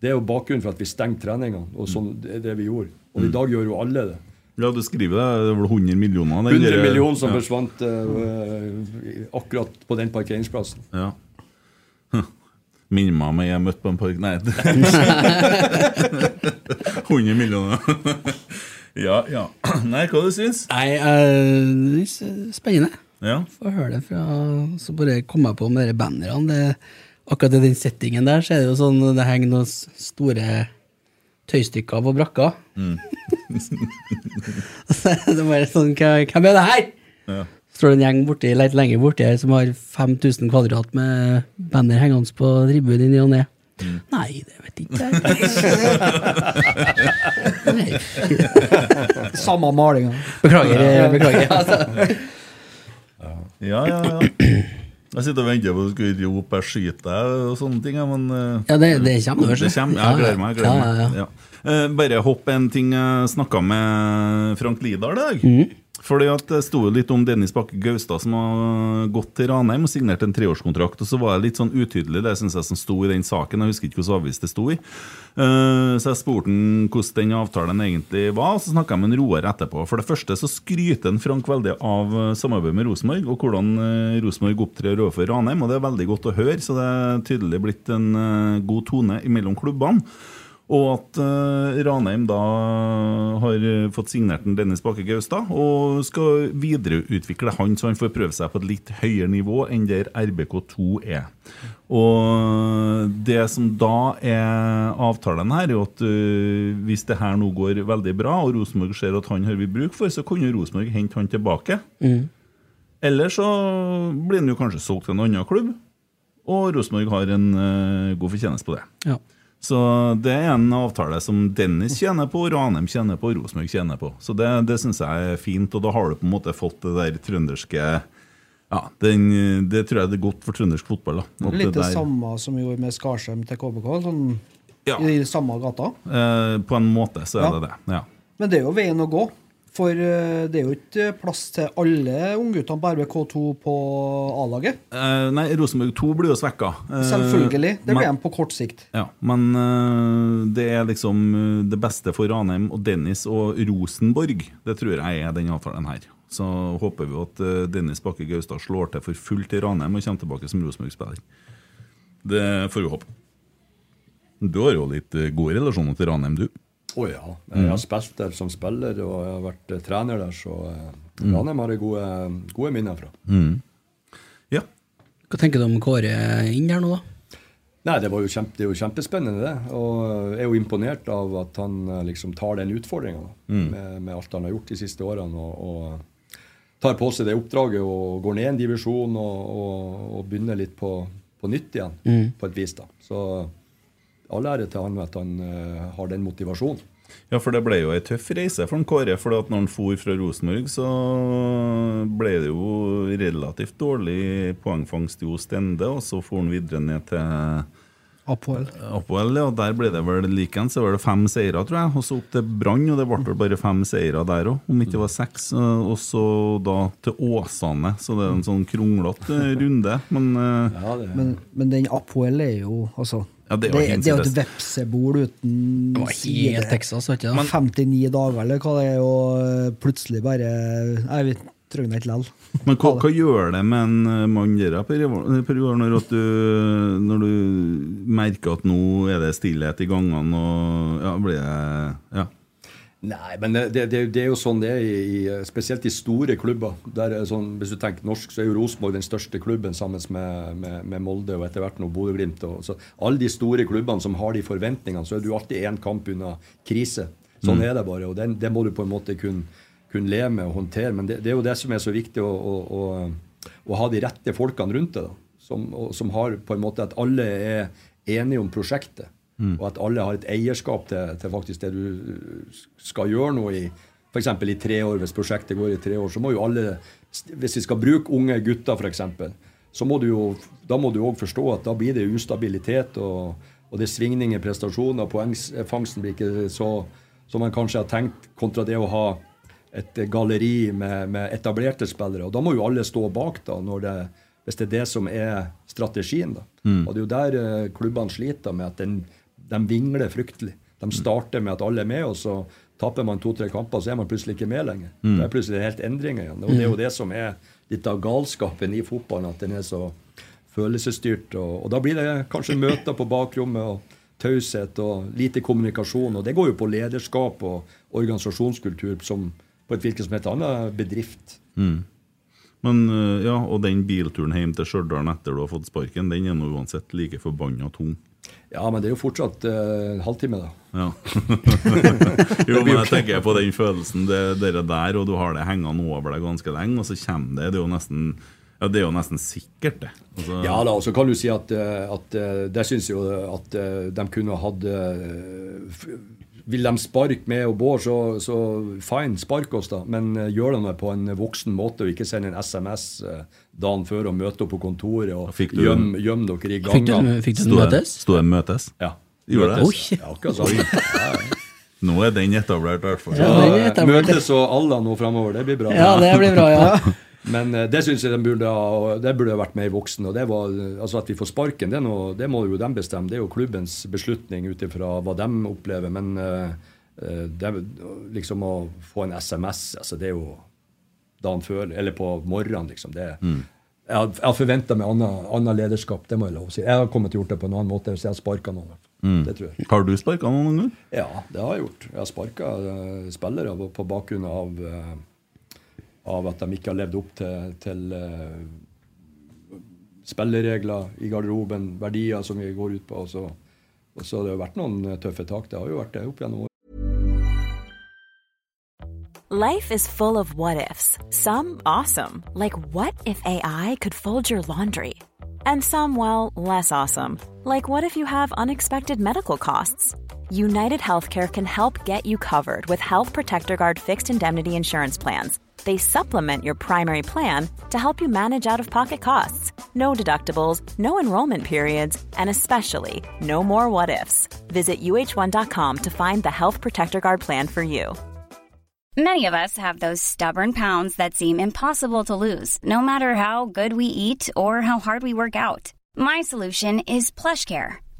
Det er jo bakgrunnen for at vi stengte treningene, og sånn det er det vi gjorde. Og i dag gjør jo alle det. Ja, du skriver det. Det var 100 millioner. den 100 millioner som ja. forsvant uh, akkurat på den parkeringsplassen. Ja. Hm. <laughs> Minner meg om jeg møtte på en park Nei. <laughs> <laughs> 100 millioner. Ja, ja. <clears throat> Nei, hva du syns Nei, uh, spennende. Ja. Få høre det fra Så bare kom jeg på med de bannerne. Det, akkurat i den settingen der, så er det jo sånn det henger noen store tøystykker på brakka. Så <laughs> det bare sånn Hvem er det her? Ja. står det en gjeng borti, litt lenger borti her som har 5000 kvadrat med banner hengende på tribunen i og ne. Nei, det vet ikke jeg. ikke <laughs> Samme malinga. Beklager. eh, beklager. <laughs> Altså. Ja, ja, ja. Jeg sitter og venter på at du skal rope 'jeg skyter deg' og sånne ting, men eh, Ja, det, det kommer. Det kommer, jeg gleder meg. Jeg gleder Ja, ja, ja. Ja. Eh, Bare hopp en ting jeg snakka med Frank Lidahl i dag. Mhm. Fordi at Det sto litt om Dennis Bakke Gaustad som har gått til Ranheim og signert en treårskontrakt. og Så var det litt sånn utydelig, det synes jeg som sto i den saken. Jeg husker ikke hvilken avis det sto i. Eh, Så jeg spurte han hvordan den avtalen egentlig var, og så snakka jeg med en Roar etterpå. For det første så skryter en Frank veldig av eh, samarbeidet med Rosenborg, og hvordan eh, Rosenborg opptrer overfor Ranheim. og Det er veldig godt å høre, så det er tydelig blitt en god tone mellom klubbene. Og at uh, Ranheim da har fått signert en Dennis Bakke Gaustad, og skal videreutvikle han så han får prøve seg på et litt høyere nivå enn der RBK2 er. Og det som da er avtalen her, er at uh, hvis det her nå går veldig bra, og Rosenborg ser at han har vi bruk for, så kunne Rosenborg hente han tilbake. Eller så blir han jo kanskje solgt til en annen klubb, og Rosenborg har en uh, god fortjeneste på det. Ja. Så det er en avtale som Dennis tjener på, Ranheim tjener på, Rosenborg tjener på. Så det, det syns jeg er fint, og da har du på en måte fått det der trønderske Ja, den, det tror jeg det er godt for trøndersk fotball. da. Litt det samme som vi gjorde med Skarsheim til KBK. Sånn Ja. I samme gata. Eh, på en måte så er Ja. det det. ja. Men det er jo veien å gå. For eh, det er jo ikke plass til alle ungguttene på RBK2 på A-laget. Eh, nei, Rosenborg 2 blir jo svekka. Eh, Selvfølgelig. Det blir men- de på kort sikt. Ja, men eh, det er liksom øh, det beste for Ranheim og Dennis og Rosenborg. Det tror jeg er den avtalen her. Så håper vi at øh, Dennis Bakke Gaustad slår til for fullt i Ranheim og kommer tilbake som Rosenborg-spiller. Det får vi håpe. Du har jo litt gode relasjoner til Ranheim, du. Å ja. Jeg har spilt der som spiller, og jeg har vært eh, trener der, så mm. Ranheim har jeg gode, gode minner fra. Ja. Hva tenker du om Kåre inn der nå, da? Nei, det, var jo kjempe, det er jo kjempespennende, det. Og jeg er jo imponert av at han eh, liksom tar den utfordringa med, med alt han har gjort de siste årene. Og, og tar på seg det oppdraget og går ned en divisjon og, og, og begynner litt på, på nytt igjen, på et vis. da. Så all ære til han at han uh, har den motivasjonen. Ja, for det ble jo ei tøff reise for Kåre. For at når han for fra Rosenborg, så ble det jo relativt dårlig poengfangst i Ostende, og så for han videre ned til Apoel. Apoel, ja, der ble det vel likeens. så var det fem seire, tror jeg. Og så opp til Brann, og det ble vel bare fem seire der òg, om ikke det var seks. Og så da til Åsane, så det er en sånn kronglete runde. Men eh, Ja, Men, men den Apoel er jo altså Ja, det det, det, er jo et vepsebol uten Det var helt Texas, vet du. Men 59 dager, eller hva det er, og plutselig bare Nei, vi trenger det ikke likevel. <laughs> Men hva, hva gjør det med en eh, mann der, Per når, du, når du merker at nå er det stillhet i gangene, og ja, blir det Ja. Nei, men det, det, det, er jo sånn det er, i, spesielt i store klubber. Der er sånn, hvis du tenker norsk, så er jo Rosenborg den største klubben sammen med, med, med Molde og etter hvert nå Bodø-Glimt. Alle de store klubbene som har de forventningene, så er du alltid én kamp unna krise. Sånn Mm. er det bare. og den, Det må du på en måte kunne, kunne leve med og håndtere. Men det, det er jo det som er så viktig, å, å, å, å ha de rette folkene rundt deg. Som, som har på en måte at alle er enige om prosjektet. Mm. Og at alle har et eierskap til, til faktisk det du skal gjøre noe i f.eks. i tre år. Hvis prosjektet går i tre år, så må jo alle Hvis vi skal bruke unge gutter, f.eks., så må du jo da må du òg forstå at da blir det ustabilitet, og, og det er svingninger i prestasjoner. Poengfangsten blir ikke så som man kanskje har tenkt, kontra det å ha et galleri med, med etablerte spillere. Og da må jo alle stå bak, da, det, hvis det er det som er strategien. da. Mm. Og det er jo der eh, klubbene sliter med at den, de vingler fryktelig. De starter med at alle er med, og så taper man to-tre kamper, så er man plutselig ikke med lenger. Mm. Det er plutselig helt endringer igjen. Og det er jo det som er litt av galskapen i fotballen, at den er så følelsesstyrt. Og, og da blir det kanskje møter på bakrommet og taushet og lite kommunikasjon. Og det går jo på lederskap og organisasjonskultur som på et hvilket som helst annet bedrift. Mm. Men øh, ja, Og den bilturen hjem til Stjørdal etter du har fått sparken, den er nå uansett like forbanna tung. Ja, men det er jo fortsatt eh, en halvtime, da. Ja. <laughs> jo, men jeg tenker på den følelsen, det, dere der, og du har det hengende over deg ganske lenge, og så kommer det. Det er jo nesten, ja, det er jo nesten sikkert, det. Altså, Ja da, og så kan du si at, eh, at eh, der syns jo at de kunne hatt Vil de sparke med og Bård, så, så fine, spark oss, da. Men uh, gjør det på en voksen måte, og ikke send en SMS uh, dagen før og møte opp på kontoret og gjem, gjem dere i Fikk du, fikk du møtes? Sto de møtes? Ja. Gjorde det? Ja, akkurat sånn. Nå er den etablert, i hvert fall. Ja. Møtes og Allah nå framover, det blir bra. Ja, det blir bra, ja. <laughs> Men eh, det syns jeg de burde ha det burde vært med i voksen. og det var, altså At vi får sparken, det, noe, det må jo de bestemme. Det er jo klubbens beslutning ut ifra hva de opplever. Men eh, eh, det, liksom å få en SMS, altså det er jo dagen før, eller på morgenen, liksom. det Jeg har, har forventa meg annet, lederskap, det må jeg lov å si. Jeg har kommet til å gjort det på en annen måte hvis jeg har sparka noen. Mm. Det tror jeg. Har du sparka noen ganger? Ja, det har jeg gjort. Jeg har sparka spillere på- bakgrunn av, eh, av at de ikke har levd opp til, til uh, spilleregler i garderoben, verdier som vi går ut på. Og så, og så det har vært noen eh, tøffe tak. Det har jo vært det opp gjennom årene. Life is full of what ifs. Some awesome, like what if AI could fold your laundry? And some, well, less awesome, like what if you have unexpected medical costs? United Healthcare can help get you covered with Health Protector Guard fixed indemnity insurance plans. They supplement your primary plan to help you manage out of pocket costs. No deductibles, no enrollment periods, and especially no more what ifs. Visit uh1.com to find the Health Protector Guard plan for you. Many of us have those stubborn pounds that seem impossible to lose, no matter how good we eat or how hard we work out. My solution is PlushCare.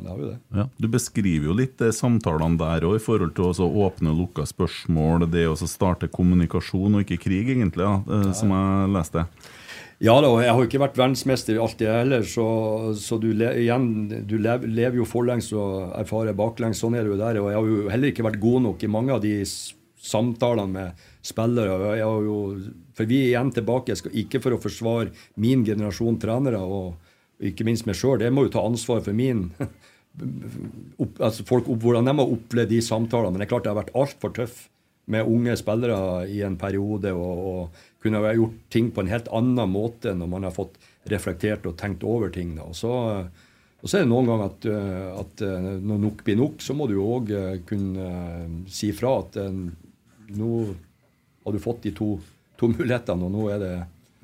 Det har vi det. Ja, Du beskriver jo litt eh, samtalene der òg, i forhold til å åpne og lukke spørsmål, det å starte kommunikasjon og ikke krig, egentlig, ja, eh, som jeg leste. Ja da, jeg har jo ikke vært verdensmester det heller, så, så du, le, igjen, du lev, lever jo forlengs og erfarer baklengs. Sånn er det jo der. Og jeg har jo heller ikke vært god nok i mange av de samtalene med spillere. Jeg har jo For vi er igjen tilbake, skal, ikke for å forsvare min generasjon trenere, og ikke minst meg sjøl. Jeg må jo ta ansvar for min opp, altså folk, hvordan de har opplevd de samtalene. Men det er klart det har vært altfor tøff med unge spillere i en periode. Og, og kunne ha gjort ting på en helt annen måte når man har fått reflektert og tenkt over ting. Og så, og så er det noen ganger at, eh, at eh, når nok blir nok, så må du òg kunne eh, si fra at nå har du fått de to, to mulighetene, og nå er det,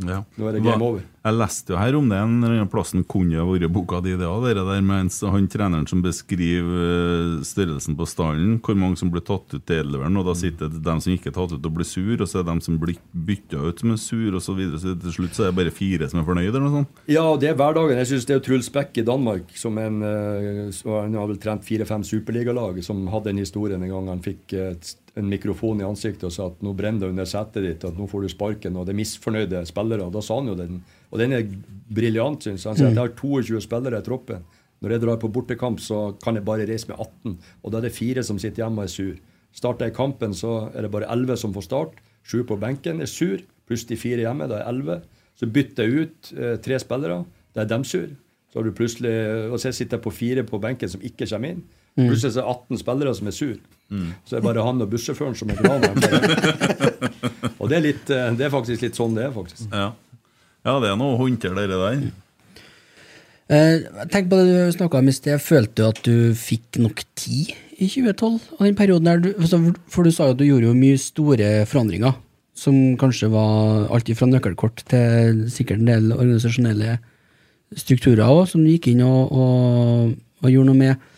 Ja. nå er det game over. Jeg leste jo her om det en plassen kunne vært boka di, det òg. Det der med han treneren som beskriver eh, størrelsen på stallen, hvor mange som blir tatt ut til elveren, og da sitter det dem som ikke er tatt ut og blir sur, og så er det dem som blir bytta ut som er sur, og så videre. Så til slutt så er det bare fire som er fornøyd, eller noe sånt. Ja, det er hverdagen. Jeg synes det er Truls Beck i Danmark, som en, eh, han har vel trent fire-fem superligalag, som hadde en historie en gang han fikk eh, en mikrofon i ansiktet og sa at nå brenner det under setet ditt, at nå får du sparken, og det er misfornøyde spillere. Da sa han jo den, og den er briljant, syns jeg. Han sier at jeg har 22 spillere i troppen. Når jeg drar på bortekamp, så kan jeg bare reise med 18, og da er det fire som sitter hjemme og er sur. Starter jeg kampen, så er det bare 11 som får start. Sju på benken er sur, pluss de fire hjemme. Da er 11. Så bytter jeg ut eh, tre spillere. Da er dem sur. Så har du plutselig, og så sitter jeg på fire på benken som ikke kommer inn. Mm. Plutselig er det 18 spillere som er sur. Så er det bare han og bussjåføren som er glad. <laughs> og det er, litt, eh, det er faktisk litt sånn det er, faktisk. Ja. Ja, det er noe å håndtere det der. Eh, Tenk på det du snakka om i sted. Følte du at du fikk nok tid i 2012? Og den perioden der du, altså, For du sa jo at du gjorde jo mye store forandringer. Som kanskje var alt fra nøkkelkort til sikkert en del organisasjonelle strukturer òg, som du gikk inn og, og, og gjorde noe med.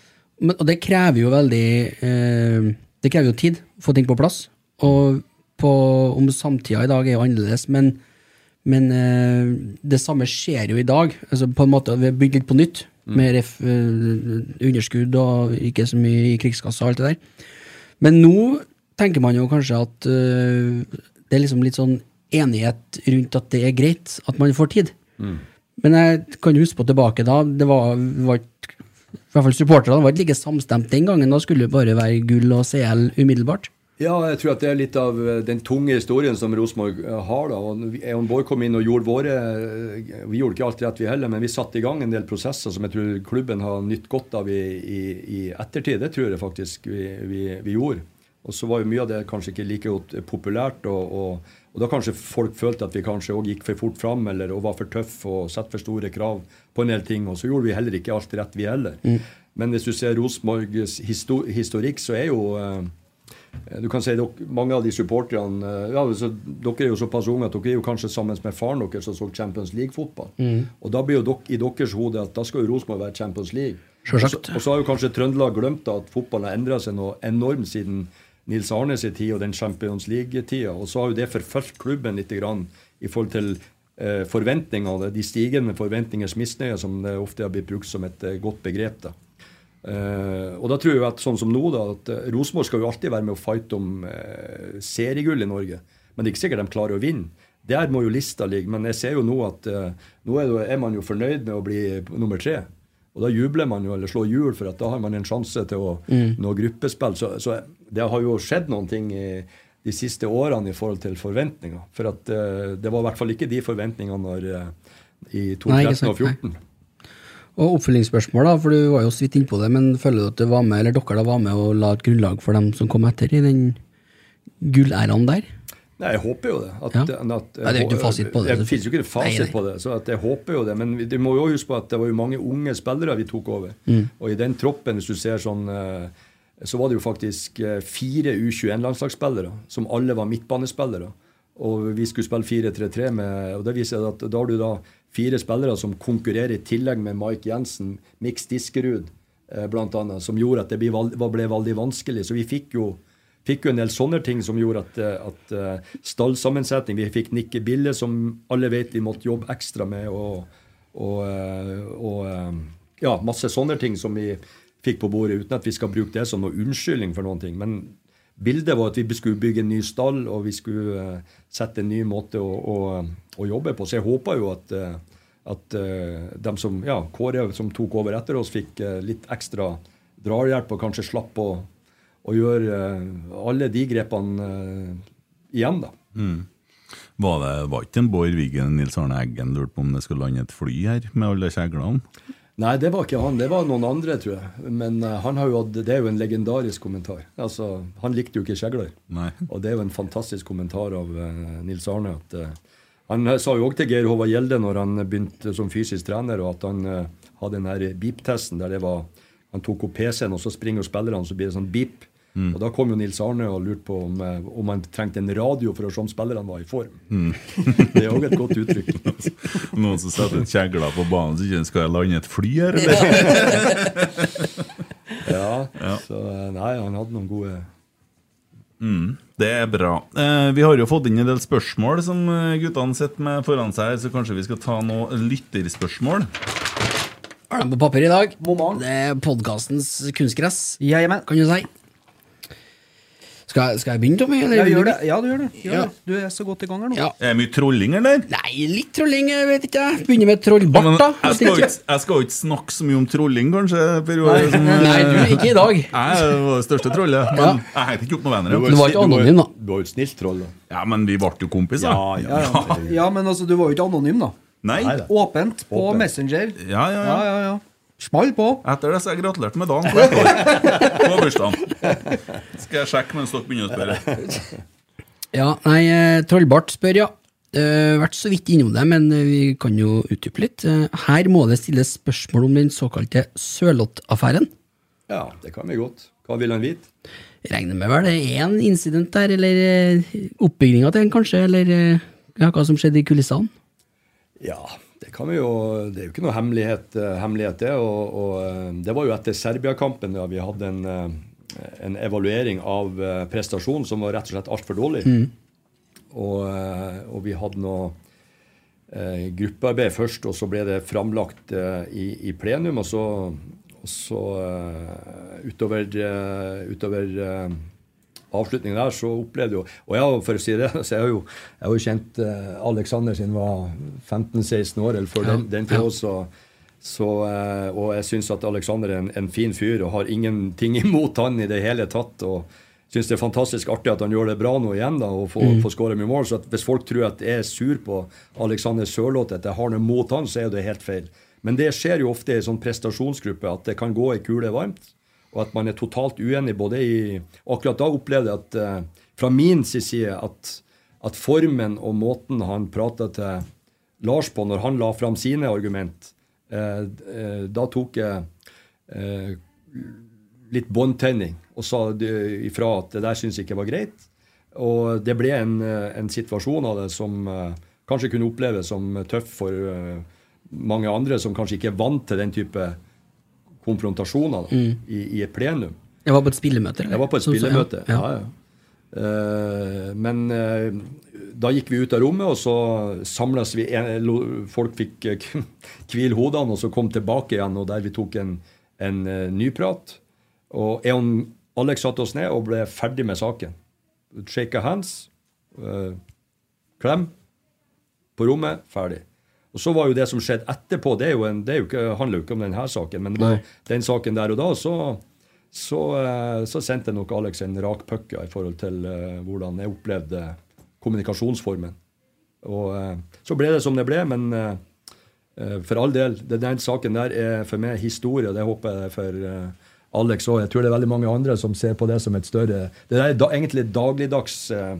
Men, og det krever jo veldig eh, Det krever jo tid å få ting på plass. Og på, om samtida i dag er jo annerledes, men men eh, det samme skjer jo i dag. Altså på en måte, Vi har bygd litt på nytt, med ref, eh, underskudd og ikke så mye i krigskassa og alt det der. Men nå tenker man jo kanskje at uh, det er liksom litt sånn enighet rundt at det er greit at man får tid. Men jeg kan huske på tilbake da. Det var, var i hvert fall supporterne var ikke like samstemt den gangen. Da skulle det bare være gull og CL umiddelbart. Ja, jeg tror at det er litt av eh, den tunge historien som Rosenborg eh, har. da, og vi- Bård kom inn og gjorde våre eh, Vi gjorde ikke alt rett, vi heller, men vi satte i gang en del prosesser som jeg tror klubben har nytt godt av i, i, i ettertid. Det tror jeg faktisk vi, vi, vi gjorde. Og så var jo mye av det kanskje ikke like godt populært. Og, og, og da kanskje folk følte at vi kanskje òg gikk for fort fram eller og var for tøffe og satte for store krav på en del ting. Og så gjorde vi heller ikke alt rett, vi heller. Men hvis du ser Rosenborgs histo historikk, så er jo du kan si dere, Mange av de supporterne eh, ja, Dere er jo såpass unge at dere er jo kanskje sammen med faren deres som så Champions League-fotball. Mm. Og Da blir jo dere, i deres hode at da skal jo Rosenborg være Champions League. Selvsagt. Og så- har jo kanskje Trøndelag glemt at fotballen har endra seg noe enormt siden Nils Arnes tid og den Champions League-tida. Og så har jo det forfulgt klubben litt grann i forhold til eh, forventningene, de stigende forventningers misnøye, som det ofte har blitt brukt som et eh, godt begrep. da. Eh, og da tror jeg at sånn som nå, da, at uh, Rosenborg skal jo alltid være med å fighte om uh, seriegull i Norge. Men det er ikke sikkert de klarer å vinne. Der må jo lista ligge. Men jeg ser jo nå at uh, nå er, det, er man jo fornøyd med å bli nummer tre. Og da jubler man jo, eller slår hjul, for at da har man en sjanse til å Mm. nå gruppespill. Så, så det har jo skjedd noen ting i de siste årene i forhold til forventninger. For at eh, det var i hvert fall ikke de forventningene når, eh, i 2013 og 2014. Og oppfølgingsspørsmål, da, for du var jo så vidt innpå det, men føler du at du var med, eller dere da var med og la et grunnlag for dem som kom etter i den gullæraen der? Nei, jeg håper jo det. At, Ja. at, Nei, det er ikke fasit på det, Det finnes jo ikke en fasit Nei, på det. så at jeg håper jo det. Men du må jo huske på at det var jo mange unge spillere vi tok over. Mm. Og i den troppen, hvis du ser sånn eh, så var det jo faktisk eh, fire U21-landslagsspillere som alle var midtbanespillere. Og vi skulle spille 4-3-3 med Og det viser at da har du da fire spillere som konkurrerer i tillegg med Mike Jensen, Mix Diskerud bl.a., blant annet, som gjorde at det ble, veldig vanskelig. Så vi fikk jo, fikk jo en del sånne ting som gjorde at, eh, at eh, stallsammensetning Vi fikk Nikke Bille, som alle vet vi måtte jobbe ekstra med, og, og, eh, og eh, ja, masse sånne ting som vi fikk på bordet, uten at vi skal bruke det som noe unnskyldning for noen ting. Men bildet var at vi skulle bygge en ny stall, og vi skulle eh, sette en ny måte å, å, å jobbe på. Så jeg håpa jo at, eh, at eh, dem som, ja, Kåre som tok over etter oss, fikk litt ekstra drahjelp og kanskje slapp å, å gjøre alle de grepene igjen, da. Mm. Var det ikke en Bård Wiggen Nils Arne Eggen lurte på om det skulle lande et fly her med alle kjeglene? Nei, det var ikke han. Det var noen andre, tror jeg. Men eh, han har jo, hatt- det er jo en legendarisk kommentar. Altså, Han likte jo ikke Skjegler. Og det er jo en fantastisk kommentar av uh, Nils Arne. at uh, Han sa jo òg til Geir Håvard Gjelde når han begynte som fysisk trener, og at han uh, hadde den her beep-testen der det var Han tok opp PC-en, og så springer spillerne, så blir det sånn beep. Mm. Og Da kom jo Nils Arne og lurte på om, eh, om han trengte en radio for å se om spillerne var i form. Mm. <laughs> det er òg et godt uttrykk. <laughs> Noen som setter et kjegler på banen, så ikke skal jeg lande et fly her, <laughs> eller? Ja, Ja. så eh, nei, han hadde noen gode Mm, det er bra. Eh, vi har jo fått inn en del spørsmål som eh, guttene sitter med foran seg, her, så kanskje vi skal ta noen lytterspørsmål. Har de på papir i dag? Det er podkastens kunstgress, kan du si. Skal, jeg- skal jeg begynne, Tommy? eller Ja, gjør det. Ja, du gjør det. Gjør Ja. det. Du er så godt i gang her nå. Ja. Er det mye trolling, eller? Nei, litt trolling, jeg vet ikke. Begynner med trollbart, da. jeg, skal ikke, jeg skal ikke snakke så mye om trolling, kanskje. Per Joar, som, Nei, du, ikke i dag. <laughs> Jeg var det største trollet. Men Ja. jeg hengte ikke opp noen venner. Du var ikke anonym, da. Du var jo et snilt troll, da. Ja, men vi ble jo kompiser. Ja, Ja, ja. <laughs> ja, men altså, du var jo ikke anonym, da. Nei. Nei. Åpent på Åpent. Messenger. Ja, ja, Ja, ja. ja, ja. Small på. Etter det så jeg gratulerte med dagen. år. På bursdagen. Skal jeg sjekke mens dere begynner å spørre? Ja, nei, eh, Trollbart spør, ja. Uh, vært så vidt innom det, men eh, vi kan jo utdype litt. Uh, her må det stilles spørsmål om den såkalte Sørloth-affæren. Ja, det kan vi godt. Hva vil han vite? Regner med vel det er én incident der, eller uh, oppbygninga til en, kanskje, eller ja, hva som skjedde i kulissene? Ja, det kan vi jo Det er jo ikke noe hemmelighet, eh, hemmelighet det. Og, og eh, det var jo etter Serbia-kampen da vi hadde en, eh, en evaluering av prestasjonen som var rett og slett altfor dårlig. Og, eh, og vi hadde noe eh, gruppearbeid først, og så ble det framlagt eh, i, i plenum. Og så, og så eh, utover, utover avslutningen der, så opplevde jo Og jeg, for å si det, <laughs> så jeg har jo, jeg har jo kjent eh, Alexander siden var 15-16 år, eller før Ja, den, den tid også. Så, eh, og jeg syns at Alexander er en, en fin fyr og har ingenting <laughs> imot han i det hele tatt. og syns det er fantastisk artig at han gjør det bra nå igjen da, og får, Mm. får skåre mye mål. Så hvis folk tror at jeg er sur på Alexander Sørloth, at jeg har noe mot han, så er det helt feil. Men det skjer jo ofte i en sånn prestasjonsgruppe at det kan gå ei kule varmt, og at man er totalt uenig både i og Akkurat da opplevde jeg at eh, fra min side at, at formen og måten han prata til Lars på når han la fram sine argument, eh, eh, da tok jeg eh, litt båndtenning og sa ifra at det der syns jeg ikke var greit. Og det ble en, en situasjon av det som eh, kanskje kunne oppleves som tøff for eh, mange andre som kanskje ikke er vant til den type konfrontasjoner da, i, i et plenum. Jeg var på et spillemøte? eller? Jeg var på et Sånn som- så, Ja. Ja, ja. Uh, men uh, da gikk vi ut av rommet, og så samles vi en, Folk fikk eh, hvile hodene, og så kom tilbake igjen, og der vi tok en, en ny prat. Og Eon Alex satte oss ned og ble ferdig med saken. Shake hands, klem, på rommet, ferdig. Og så var jo det som skjedde etterpå, det, er jo en, det er jo ikke, handler jo ikke om denne saken, men Nei. den saken der og da, så, så, eh, så sendte nok Alex en rak pucka i forhold til eh, hvordan jeg opplevde kommunikasjonsformen. Og eh, så ble det som det ble, men for all del, den saken der er for meg historie, og det håper jeg for Alex òg. Jeg tror det er veldig mange andre som ser på det som et større Det er egentlig dagligdags eh,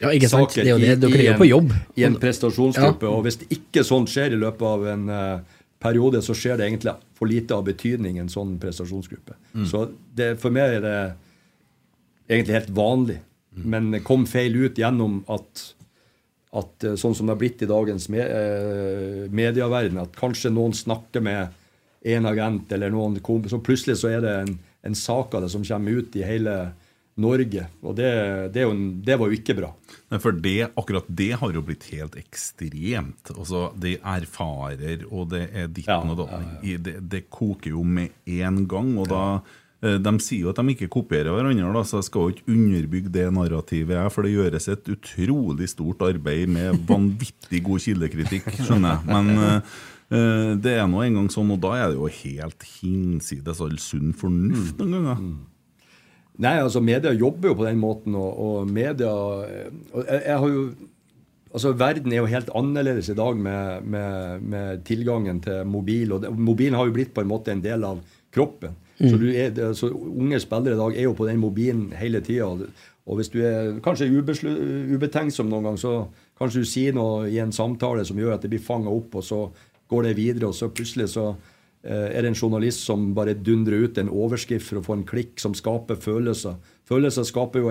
Ja, ikke sant? saker Det er jo det. Dere i er jo en- på jobb. I en prestasjonsgruppe. Ja. Og hvis ikke sånt skjer i løpet av en uh, periode, så skjer det egentlig for lite av betydning i en sånn prestasjonsgruppe. Mm. Så det, for meg er det egentlig helt vanlig. Men det kom feil ut gjennom at, at eh, sånn som det har blitt i dagens me, eh, medieverden, at kanskje noen snakker med en agent eller noen kompis, og plutselig så er det en, en sak av det som kommer ut i hele Norge. Og det, det, jo det var jo ikke bra. Nei, For det, akkurat det har jo blitt helt ekstremt. Altså, Det erfarer, og det er ditten og datten. ja. Det, det koker jo med en gang. og da eh, De sier jo at de ikke kopierer hverandre, da, så jeg skal jo ikke underbygge det narrativet. For det gjøres et utrolig stort arbeid med vanvittig god kildekritikk, skjønner jeg. Men eh, eh, det er nå engang sånn, og da er det jo helt hinsides all sunn fornuft noen ganger. Nei, altså media jobber jo på den måten, og, og media og jeg, jeg har jo altså Verden er jo helt annerledes i dag med, med, med tilgangen til mobil. og Mobilen har jo blitt på en måte en del av kroppen. Så du er, så Unge spillere i dag er jo på den mobilen hele tida. Og hvis du er kanskje ubetenksom noen gang, så kanskje du sier noe i en samtale som gjør at det blir fanga opp, og så går det videre, og så plutselig så eh, er det en journalist som bare dundrer ut en overskrift for å få en klikk som skaper følelser. Følelser skaper jo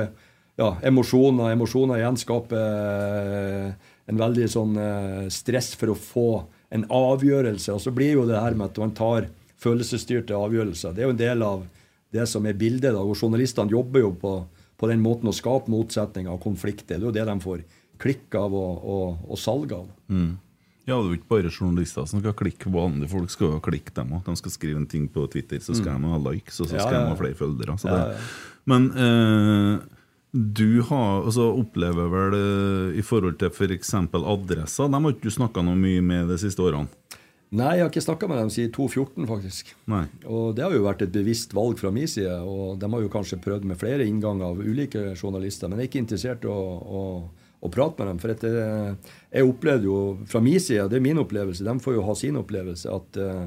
ja, emosjoner. Emosjoner igjen skaper eh, en veldig sånn eh, stress for å få en avgjørelse. Og så blir jo det her med at man tar følelsesstyrte avgjørelser. Det er jo en del av det som er bildet. da, og Journalistene jobber jo på, på den måten å skape motsetninger og konflikter. Det er jo det de får klikk av og, og, og salg av. Mm. Ja, det er jo ikke bare journalister som skal klikke. Vanlige folk skal jo klikke, dem òg. De skal skrive en ting på Twitter, så skal Mm. de ha likes, og så skal ja, de ja. ha flere følgere. Så Ja, det. Men eh, du har, altså, opplever vel eh, i forhold til f.eks. adresser De har ikke du snakka noe mye med de siste årene? Nei, jeg har ikke snakka med dem siden 2014, faktisk. Nei. Og det har jo vært et bevisst valg fra min side. Og de har jo kanskje prøvd med flere innganger av ulike journalister, men jeg er ikke interessert i å, å, å prate med dem. For det, jeg opplevde jo fra min side, det er min opplevelse, de får jo ha sin opplevelse, at, eh,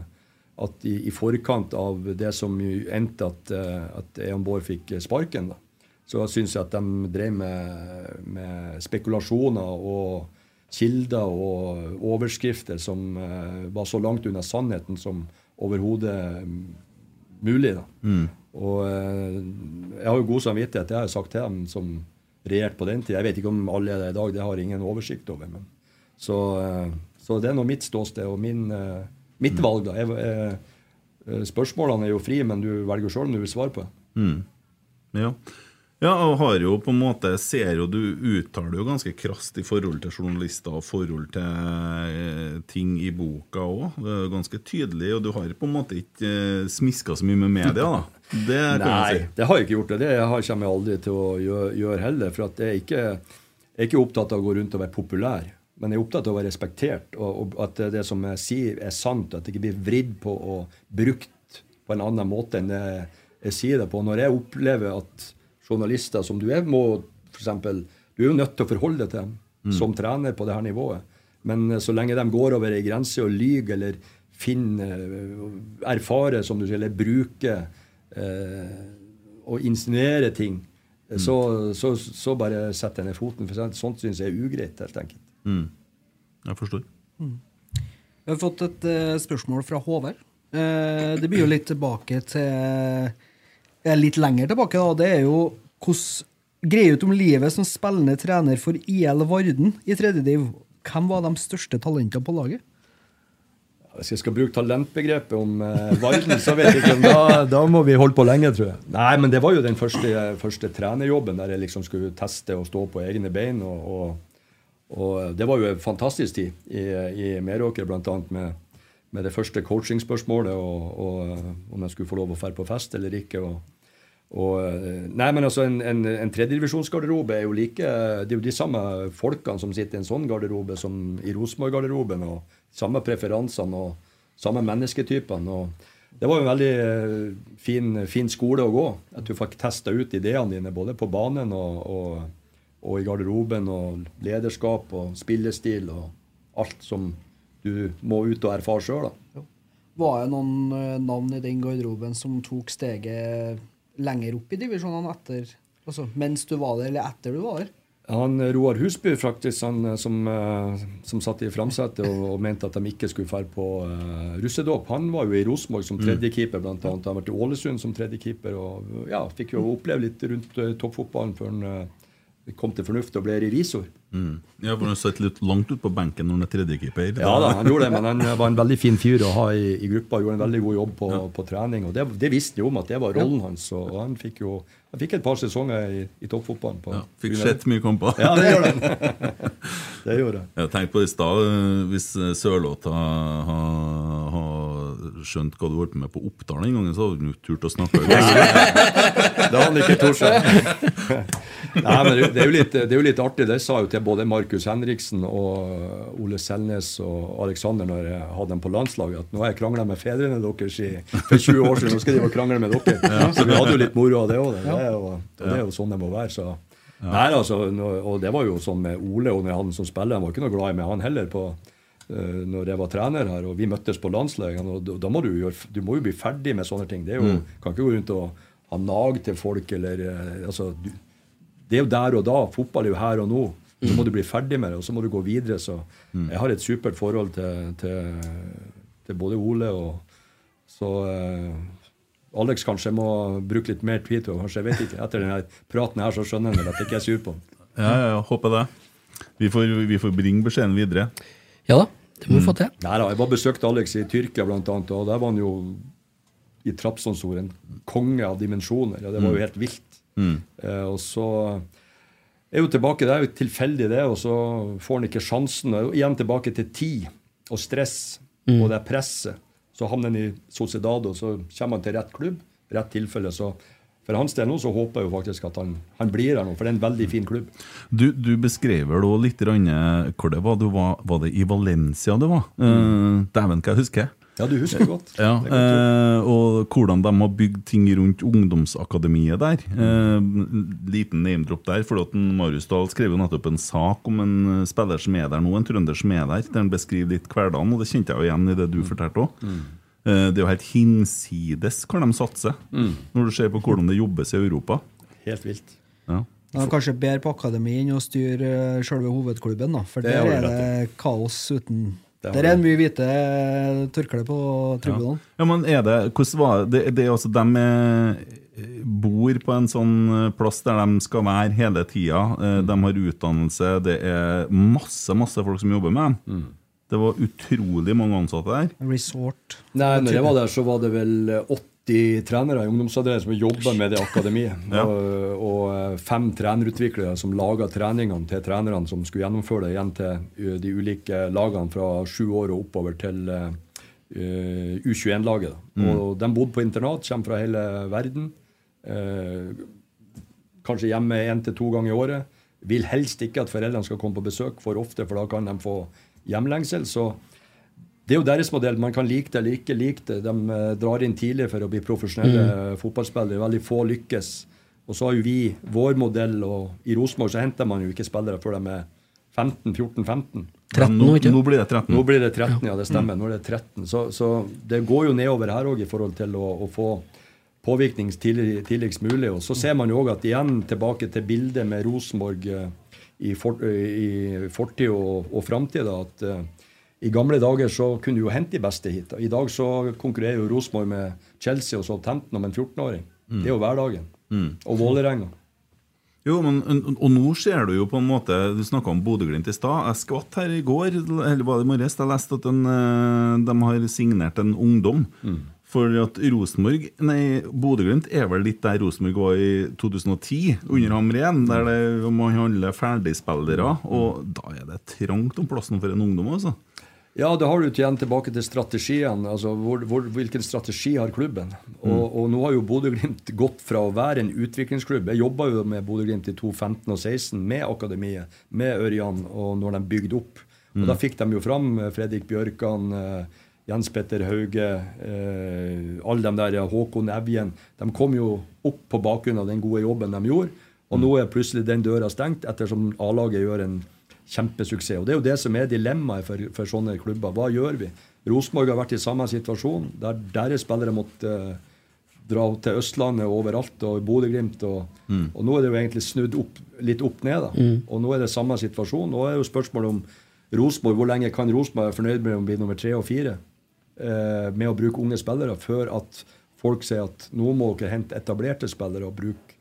at i, i forkant av det som endte at, eh, at Eon Bård fikk sparken, da, så syns jeg at de drev med, med spekulasjoner og kilder og overskrifter som eh, var så langt unna sannheten som overhodet mulig. Da. Mm. Og eh, jeg har jo god samvittighet, det har jeg sagt til dem som regjerte på den tid. Jeg vet ikke om alle er det i dag, det har jeg ingen oversikt over. Men. Så, eh, så det er nå mitt ståsted og min, mitt mitt valg. da. Jeg, eh, eh, spørsmålene er jo frie, men du velger sjøl om du vil svare på det. Mm. Ja. ja, og har jo på en måte ser jo Du uttaler jo ganske krast i forhold til journalister og forhold til eh, ting i boka òg. Ganske tydelig, og du har på en måte ikke eh, smiska så mye med media, da. <laughs> Det kan Nei, jeg si. det har jeg ikke gjort. Det Det har- kommer jeg aldri til å gjøre, heller. For jeg, er ikke, jeg er ikke opptatt av å gå rundt og være populær. Men jeg er opptatt av å være respektert, og, at det som jeg sier, er sant. At det ikke blir vridd på og brukt på en annen måte enn det jeg sier det på. Når jeg opplever at journalister som du er, må eksempel, Du er jo nødt til å forholde deg til dem Mm. som trener på det her nivået. Men eh, så lenge de går over ei grense og lyver eller finner eh, Erfarer, som du sier, eller bruker og insinuere ting, mm. så, så, så bare setter jeg ned foten. For sånt- syns jeg er ugreit, helt enkelt. Mm. Jeg forstår. Vi har fått et uh, spørsmål fra Håvard. Uh, det blir jo litt tilbake til uh, Litt lenger tilbake, da. Det er jo hvordan greier ut om livet som spillende trener for IL Varden i tredje div. Hvem var de største talentene på laget? Hvis jeg skal bruke talentbegrepet om eh, Varden, <laughs> så vet jeg ikke om da, da må vi holde på lenge, tror jeg. Nei, men det var jo den første, første trenerjobben der jeg liksom skulle teste og stå på egne bein. Og, og, og det var jo en fantastisk tid i, i Meråker, bl.a. Med, med det første coachingspørsmålet og, og om jeg skulle få lov å dra på fest eller ikke. og og, eh, nei, men altså En, en, en tredjedivisjonsgarderobe er jo like Det er jo de samme folkene som sitter i en sånn garderobe som i Rosenborg-garderoben. og Samme preferansene og samme mennesketypene. og Det var en veldig eh, fin, fin skole å gå. At du fikk testa ut ideene dine både på banen og, og, og i garderoben. Og lederskap og spillestil og alt som du må ut og erfare sjøl. Var det noen eh, navn i den garderoben som tok steget lenger opp i divisjonene etter Altså mens du var der, eller etter du var der? Han eh, Roar Husby, faktisk, han eh, som, eh, som satt i framsetet og, og mente at de ikke skulle dra på uh, russedåp, han var jo i Rosenborg som Mm. tredjekeeper, annet. Han har vært i Ålesund som tredjekeeper og ja, fikk jo oppleve litt rundt uh, toppfotballen før han eh, kom til fornuft og ble revisor. Mm. Ja, for Han satt litt langt ut på benken når han er tredjekeeper. Ja da, han gjorde det, men han var en veldig fin fyr å ha i, i gruppa. Gjorde en veldig god jobb på, på trening. og Det, det visste jo om at det var rollen hans. og Han fikk jo han fikk et par sesonger i, i toppfotballen. på- Fikk sett mye kamper. Ja, det gjorde han. <laughs> det gjorde han. Jeg tenkte på det i stad, eh, hvis eh, Sørloth har skjønt hva du holdt på med på Oppdal den gangen, så hadde du ikke turt å snakke. Det <laughs> har han ikke tort seg. <laughs> Nei, men det er, jo litt, det er jo litt artig. Det sa jo til både Markus Henriksen og Ole Selnes og Alexander når jeg hadde dem på landslaget, at nå har jeg krangla med fedrene deres i, for 20 år siden, nå skal de jo krangle med dere. Så vi hadde jo litt moro av det òg. Det, det er jo sånn det må være. Så Nei, altså, og det var jo sånn med Ole og med han som spiller. Han var ikke noe glad i meg, han heller, på, når jeg var trener her. Og vi møttes på landslaget. Og da, må du, gjøre, du må jo bli ferdig med sånne ting. Det er jo, kan ikke gå rundt og ha nag til folk eller eh, altså, du, Det er jo der og da. Fotball er jo her og nå. Så må du bli ferdig med det, og så må du gå videre. Så jeg har et supert forhold til, til, til både Ole og Så eh, Alex kanskje må bruke litt mer tid til kanskje, jeg vet ikke. Etter denne praten her så skjønner han at jeg ikke er sur på ham. Ja, ja, ja, håper det. Vi får, vi får bringe beskjeden videre. Ja da, det må vi få til. Nei da, jeg var besøkte Alex i Tyrkia blant annet, og der var han jo i Trabzonspor en konge av dimensjoner. og det var jo helt vilt. Eh, og så er jo tilbake, det er jo tilfeldig det, og så får han ikke sjansen. Og igjen tilbake til tid og stress og det presset. Så havner han i Sociedad, og så kommer han til rett klubb, rett tilfelle. Så for hans del nå så håper jeg jo faktisk at han, han blir her nå, for det er en veldig fin klubb. Du, du beskrev vel også litt grann, eh, hvor det var. Du var. Var det i Valencia det var? Uh, Dæven, hva jeg husker Ja, du husker godt. Ja, godt eh, og hvordan de har bygd ting rundt ungdomsakademiet der. Uh, liten name-drop der. for Marius Dahl skrev jo nettopp en sak om en eh, spiller som er der nå, en trønder som er der, der han beskriver litt hverdagen. og Det kjente jeg jo igjen i det du fortalte òg. Det er jo helt hinsides hvor de satser, når du ser på hvordan det jobbes i Europa. Helt vilt. Ja. De er kanskje bedre på akademi enn å styre uh, selve hovedklubben, da. For Det der er det kaos uten Det Der er det mye hvite tørkle på tribunene. Ja, men er det Hvordan var det? Det er altså De eh, bor på en sånn eh, plass der de skal være hele tida. Eh, De har utdannelse, det er masse masse folk som jobber med dem. Det var utrolig mange ansatte der. Resort. Nei, når jeg var der, så var det vel 80 trenere i ungdomsavdelingen som jobba med det akademiet. Ja. Og, og eh, fem trenerutviklere som laga treningene til trenerne som skulle gjennomføre det igjen til uh, de ulike lagene fra sju år og oppover til uh, uh, U21-laget. Mm. Og de bodde på internat, kommer fra hele verden. Uh, kanskje hjemme én til to ganger i året. Vil helst ikke at foreldrene skal komme på besøk for ofte, for da kan de få hjemlengsel. Så det er jo deres modell. Man kan like det eller ikke like det. De eh, drar inn tidlig for å bli profesjonelle mm. fotballspillere. Veldig få lykkes. Og så har jo vi vår modell, og i Rosenborg så henter man jo ikke spillere før de er 15-14-15. 13 nå, nå, ikke? nå blir det 13. Nå blir det 13, ja, det stemmer. Nå er det 13. Så, så det går jo nedover her òg i forhold til å, å få påvirkning tidlig, tidligst mulig. Og så ser man jo òg at igjen tilbake til bildet med Rosenborg eh, i, for, eh, i fortid og, og framtid, at uh, i gamle dager så kunne du jo hente de beste hit. I dag så konkurrerer jo Rosenborg med Chelsea og Southampton om en 14-åring. Det er jo hverdagen. Og Vålerenga. Jo, men og, nå ser du jo på en måte Du snakka om Bodø-Glimt i stad. Jeg skvatt her i går, eller var det i morges, jeg leste at en, eh, de har signert en ungdom. For at Rosenborg Nei, Bodø-Glimt er vel litt der Rosenborg var i 2010, under Hamren. Der det man handler ferdigspillere. Og da er det trangt om plassen for en ungdom, altså. Ja, det har du igjen tilbake til strategien. altså hvor, hvor, Hvilken strategi har klubben? Og, og nå har jo Bodø-Glimt gått fra å være en utviklingsklubb Jeg jobba jo med Bodø-Glimt i 2015 og 2016, med akademiet, med Ørjan, og når de bygde opp. Og Da fikk de jo fram eh, Fredrik Bjørkan, eh, Jens Petter Hauge, eh, alle de der, Håkon Evjen. De kom jo opp på bakgrunn av den gode jobben de gjorde. Og nå er plutselig den døra stengt, ettersom A-laget gjør en kjempesuksess. Og Det er jo det som er dilemmaet for, for sånne klubber. Hva gjør vi? Rosenborg har vært i samme situasjon, der deres spillere måtte eh, dra til Østlandet og overalt, og i Bodø-Glimt. Og, og nå er det jo egentlig snudd opp, litt opp ned. da. Og nå er det samme situasjon. Nå er jo spørsmålet om Rosenborg, hvor lenge kan Rosenborg være fornøyd med å bli nummer tre og fire med å bruke unge spillere, før at folk sier at nå må dere hente etablerte spillere og bruke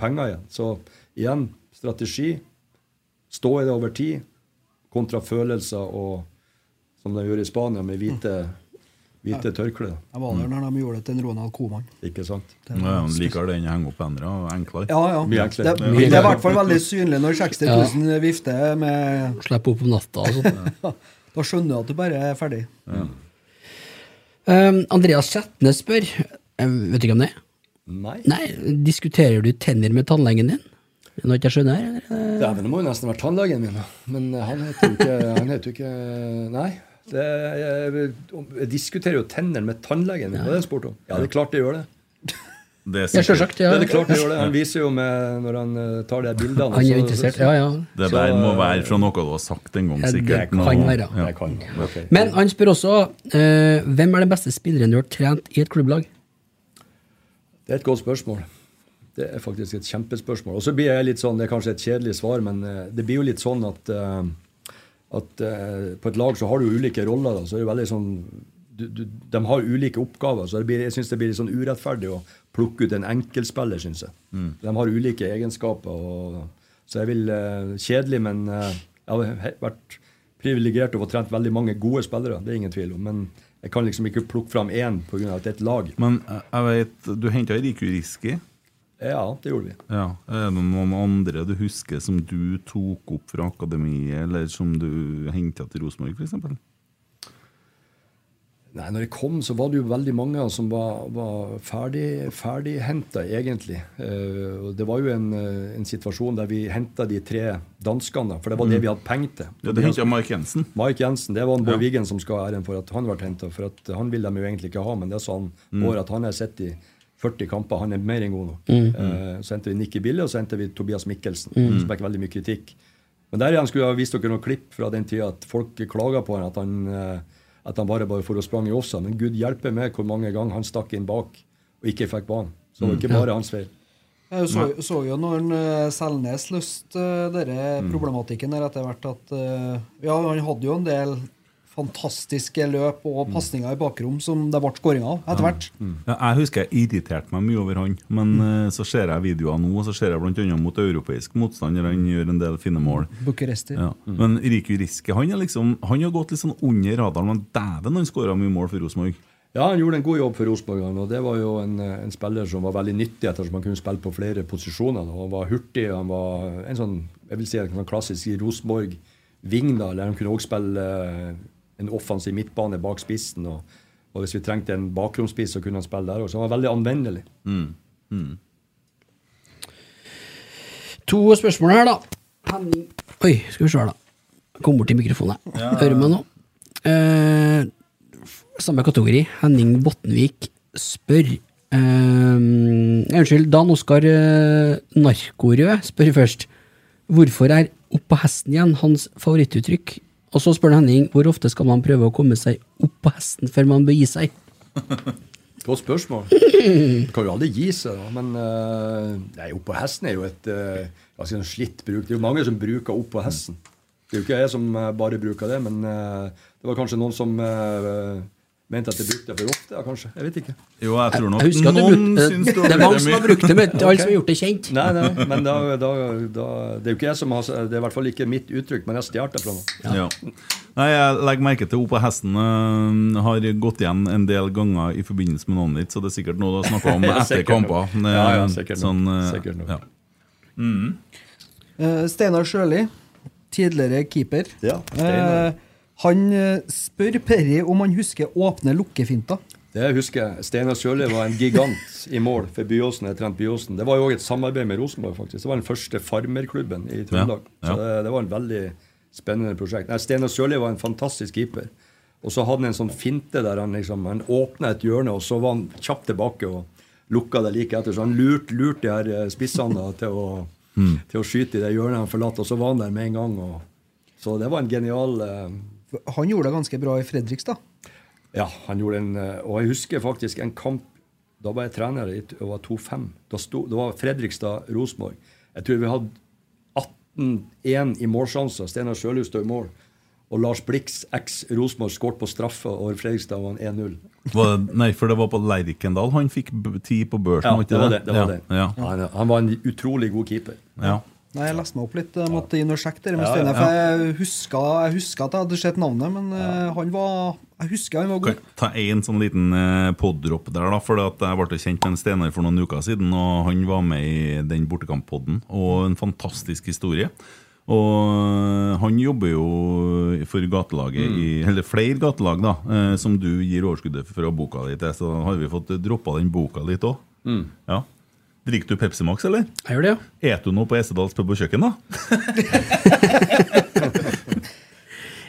penger igjen. Så igjen, strategi. Stå i det over tid, kontra følelser og som de gjør i Spania, med hvite, hvite tørklær. Jeg var der når de gjorde det til en Ronald Koman. Ikke sant? Ja, han liker den å henge opp hendene enklere. Ja, ja. Mye Det, enklere. det, det er i hvert fall veldig synlig når 60 000 vifter med Slipper opp om natta og sånn. <laughs> Da skjønner du at du bare er ferdig. Um, Andreas Kjetne spør eh, Vet du ikke om det er? Nei. Nei, Diskuterer du tenner med tannlegen din? Er det jeg ikke skjønner? eller? Ja, men det må jo nesten være tannlegen min. Men eh, han heter jo ikke, <laughs> han heter jo ikke Nei. Det, jeg, jeg diskuterer jo tenner med tannlegen min. Er det jeg spurte om? Ja, det er klart jeg gjør det. Det Ja, selvsagt, ja. Det er det klart han gjør det. Han viser jo med når han eh, tar de bildene. Han er jo så- interessert, så- ja, ja. Det der må være fra noe du har sagt en gang, sikkert. det kan være. Ja. Det kan Okay. Men han spør også uh, hvem er den beste spilleren du har trent i et klubblag? Det er et godt spørsmål. Det er faktisk et kjempespørsmål. Og så blir jeg litt sånn, Det er kanskje et kjedelig svar, men eh, det blir jo litt sånn at, at på et lag så har du jo ulike roller. da, så er det veldig sånn, du, du, De har ulike oppgaver. så det blir, Jeg syns det blir litt sånn urettferdig å plukke ut en enkeltspiller, syns jeg. Mm. De har ulike egenskaper. Og, så jeg vil eh, Kjedelig, men eh, jeg har vært privilegert å fått trent veldig mange gode spillere. Det er ingen tvil om. Men jeg kan liksom ikke plukke fram én pga. at det er et lag. Men eh, jeg vet, du henta Riku Riski. Ja, det gjorde vi. Ja. Er det noen andre du husker som du tok opp fra akademiet, eller som du henta til Rosenborg, f.eks.? Nei, når jeg kom, så var det jo veldig mange som var, var ferdig, ferdighenta, egentlig. Uh, det var jo en, eh, en situasjon der vi henta de tre danskene, for det var det Mm. vi hadde penger til. Ja, Det henta Mike Jensen. Mike Jensen. Det var en Bård Ja. Wiggen som skal ha æren for at han ble henta. For at han vil de jo egentlig ikke ha, men det sa han Mm. Bård at han har sett i 40 kamper, han er mer enn god nok. Mm. Uh, så hentet vi Nikki Bille, og så hentet vi Tobias Mikkelsen, Mm. som fikk veldig mye kritikk. Men der igjen skulle jeg ha vist dere noen klipp fra den tida at folk klaga på han, at han, eh, at han bare bare for å sprang i offside. Men gud hjelpe meg hvor mange ganger han stakk inn bak og ikke fikk banen. Så det var ikke Mm. bare hans feil. Jeg så, så jo når en, eh, Selnes løste uh, denne Mm. problematikken der etter hvert at eh, Ja, han hadde jo en del fantastiske løp og pasninger i bakrom som det ble skåring av etter hvert. Ja, jeg husker jeg irriterte meg mye over han, men eh, så ser jeg videoer nå, og så ser jeg bl.a. mot europeisk motstander, han gjør en del fine mål. Bucuresti. Ja. Men Riku Riske han, er liksom, han har gått litt sånn under radaren, men dæven, han skåra mye mål for Rosenborg. Ja, han gjorde en god jobb for Rosenborg, og det var jo en, eh, en spiller som var veldig nyttig ettersom han kunne spille på flere posisjoner. da. Han var hurtig, han var en sånn jeg vil si en sånn klassisk Rosenborg-ving. da, eller Han kunne også spille eh, en offensiv midtbane bak spissen. og, og Hvis vi trengte en bakromspiss, så kunne han spille der òg. Så han var veldig anvendelig. To spørsmål her, da. Henning Oi, skal vi se her, da. Kom bort til mikrofonen. Ja. Hører du meg nå? Eh, samme kategori. Henning Bottenvik spør eh, Unnskyld, Dan Oskar eh, Narkorød spør først. Hvorfor er 'opp på hesten' igjen hans favorittuttrykk? Og så spør Henning hvor ofte skal man prøve å komme seg opp på hesten før man bør gi seg? <laughs> Godt spørsmål. Man kan jo aldri gi seg, da. Men uh, nei, opp på hesten er jo et altså en slitt bruk. Det er jo mange som bruker opp på hesten. Det er jo ikke jeg som eh, bare bruker det, men eh, det var kanskje noen som eh, mente at jeg brukte det for ofte. Ja, kanskje. Jeg vet ikke. Jo, jeg tror nok Jeg husker at noen brukte- syns det er mange som har brukt det, men ikke alle som har gjort det kjent. Nei, nei, men da, da, da, det er jo ikke jeg som har Det er i hvert fall ikke mitt uttrykk, men jeg stjålet det fra noen. Ja. Nei, Jeg legger merke til Opp på hesten Uh, har gått igjen en del ganger i forbindelse med navnet ditt, så det er sikkert noe du har snakka om <laughs> Ja, etter kamper. Ja, ja, sikkert nok. sånn, uh, Sikkert nok. ja. Mm. Uh, Steinar Sjøli, tidligere keeper. Ja, Steinar. Han eh, spør Perry om han husker åpne lukkefinter. Det husker jeg. Steinar Sjøli var en gigant i mål for Byåsen. Jeg trent Byåsen. Det var jo òg et samarbeid med Rosenborg, faktisk. Det var den første farmerklubben i Trøndelag. Ja, ja. Så det, det var en veldig spennende prosjekt. Nei, Steinar Sjøli var en fantastisk keeper. Og så hadde han en sånn finte der han liksom Han åpna et hjørne, og så var han kjapt tilbake og lukka det like etter. Så han lurte lurt de her eh, spissene da, til å, Mm. til å skyte i det hjørnet han forlatte, og så var han der med en gang. Og, så det var en genial eh, Han gjorde det ganske bra i Fredrikstad. ja, han gjorde en eh, Og jeg husker faktisk en kamp Da var jeg trener i og var 2-5. Da sto- Det var Fredrikstad-Rosenborg. Jeg tror vi hadde 18-1 i målsjanser. Steinar Sjølhus står i mål. Og Lars Blix, eks Rosenborg, skåret på straffe, og Fredrikstad vant 1-0. Nei, for det var på Leirikendal han fikk ti tid på børsen. Ja, det var det. det, var Ja, det. Ja, Han, han var en utrolig god keeper. ja. Nei, Jeg leste meg opp litt. Jeg måtte inn og sjekke det med Ja, ja. For jeg huska, jeg huska at jeg hadde sett navnet, men ja. han var Jeg husker han var Kan god. jeg ta en sånn liten eh, poddrop der, da. For jeg ble kjent med en Steinar for noen uker siden, og han var med i den bortekamppodden. Og en fantastisk historie. Og eh, han jobber jo for gatelaget i Eller flere gatelag, da, eh, som du gir overskuddet fra boka di til. Så har vi fått droppa den boka litt òg. Ja. Drikker du Pepsi Max, eller? Jeg gjør det, ja. Et du noe på Esedals pub og kjøkken, da? <laughs>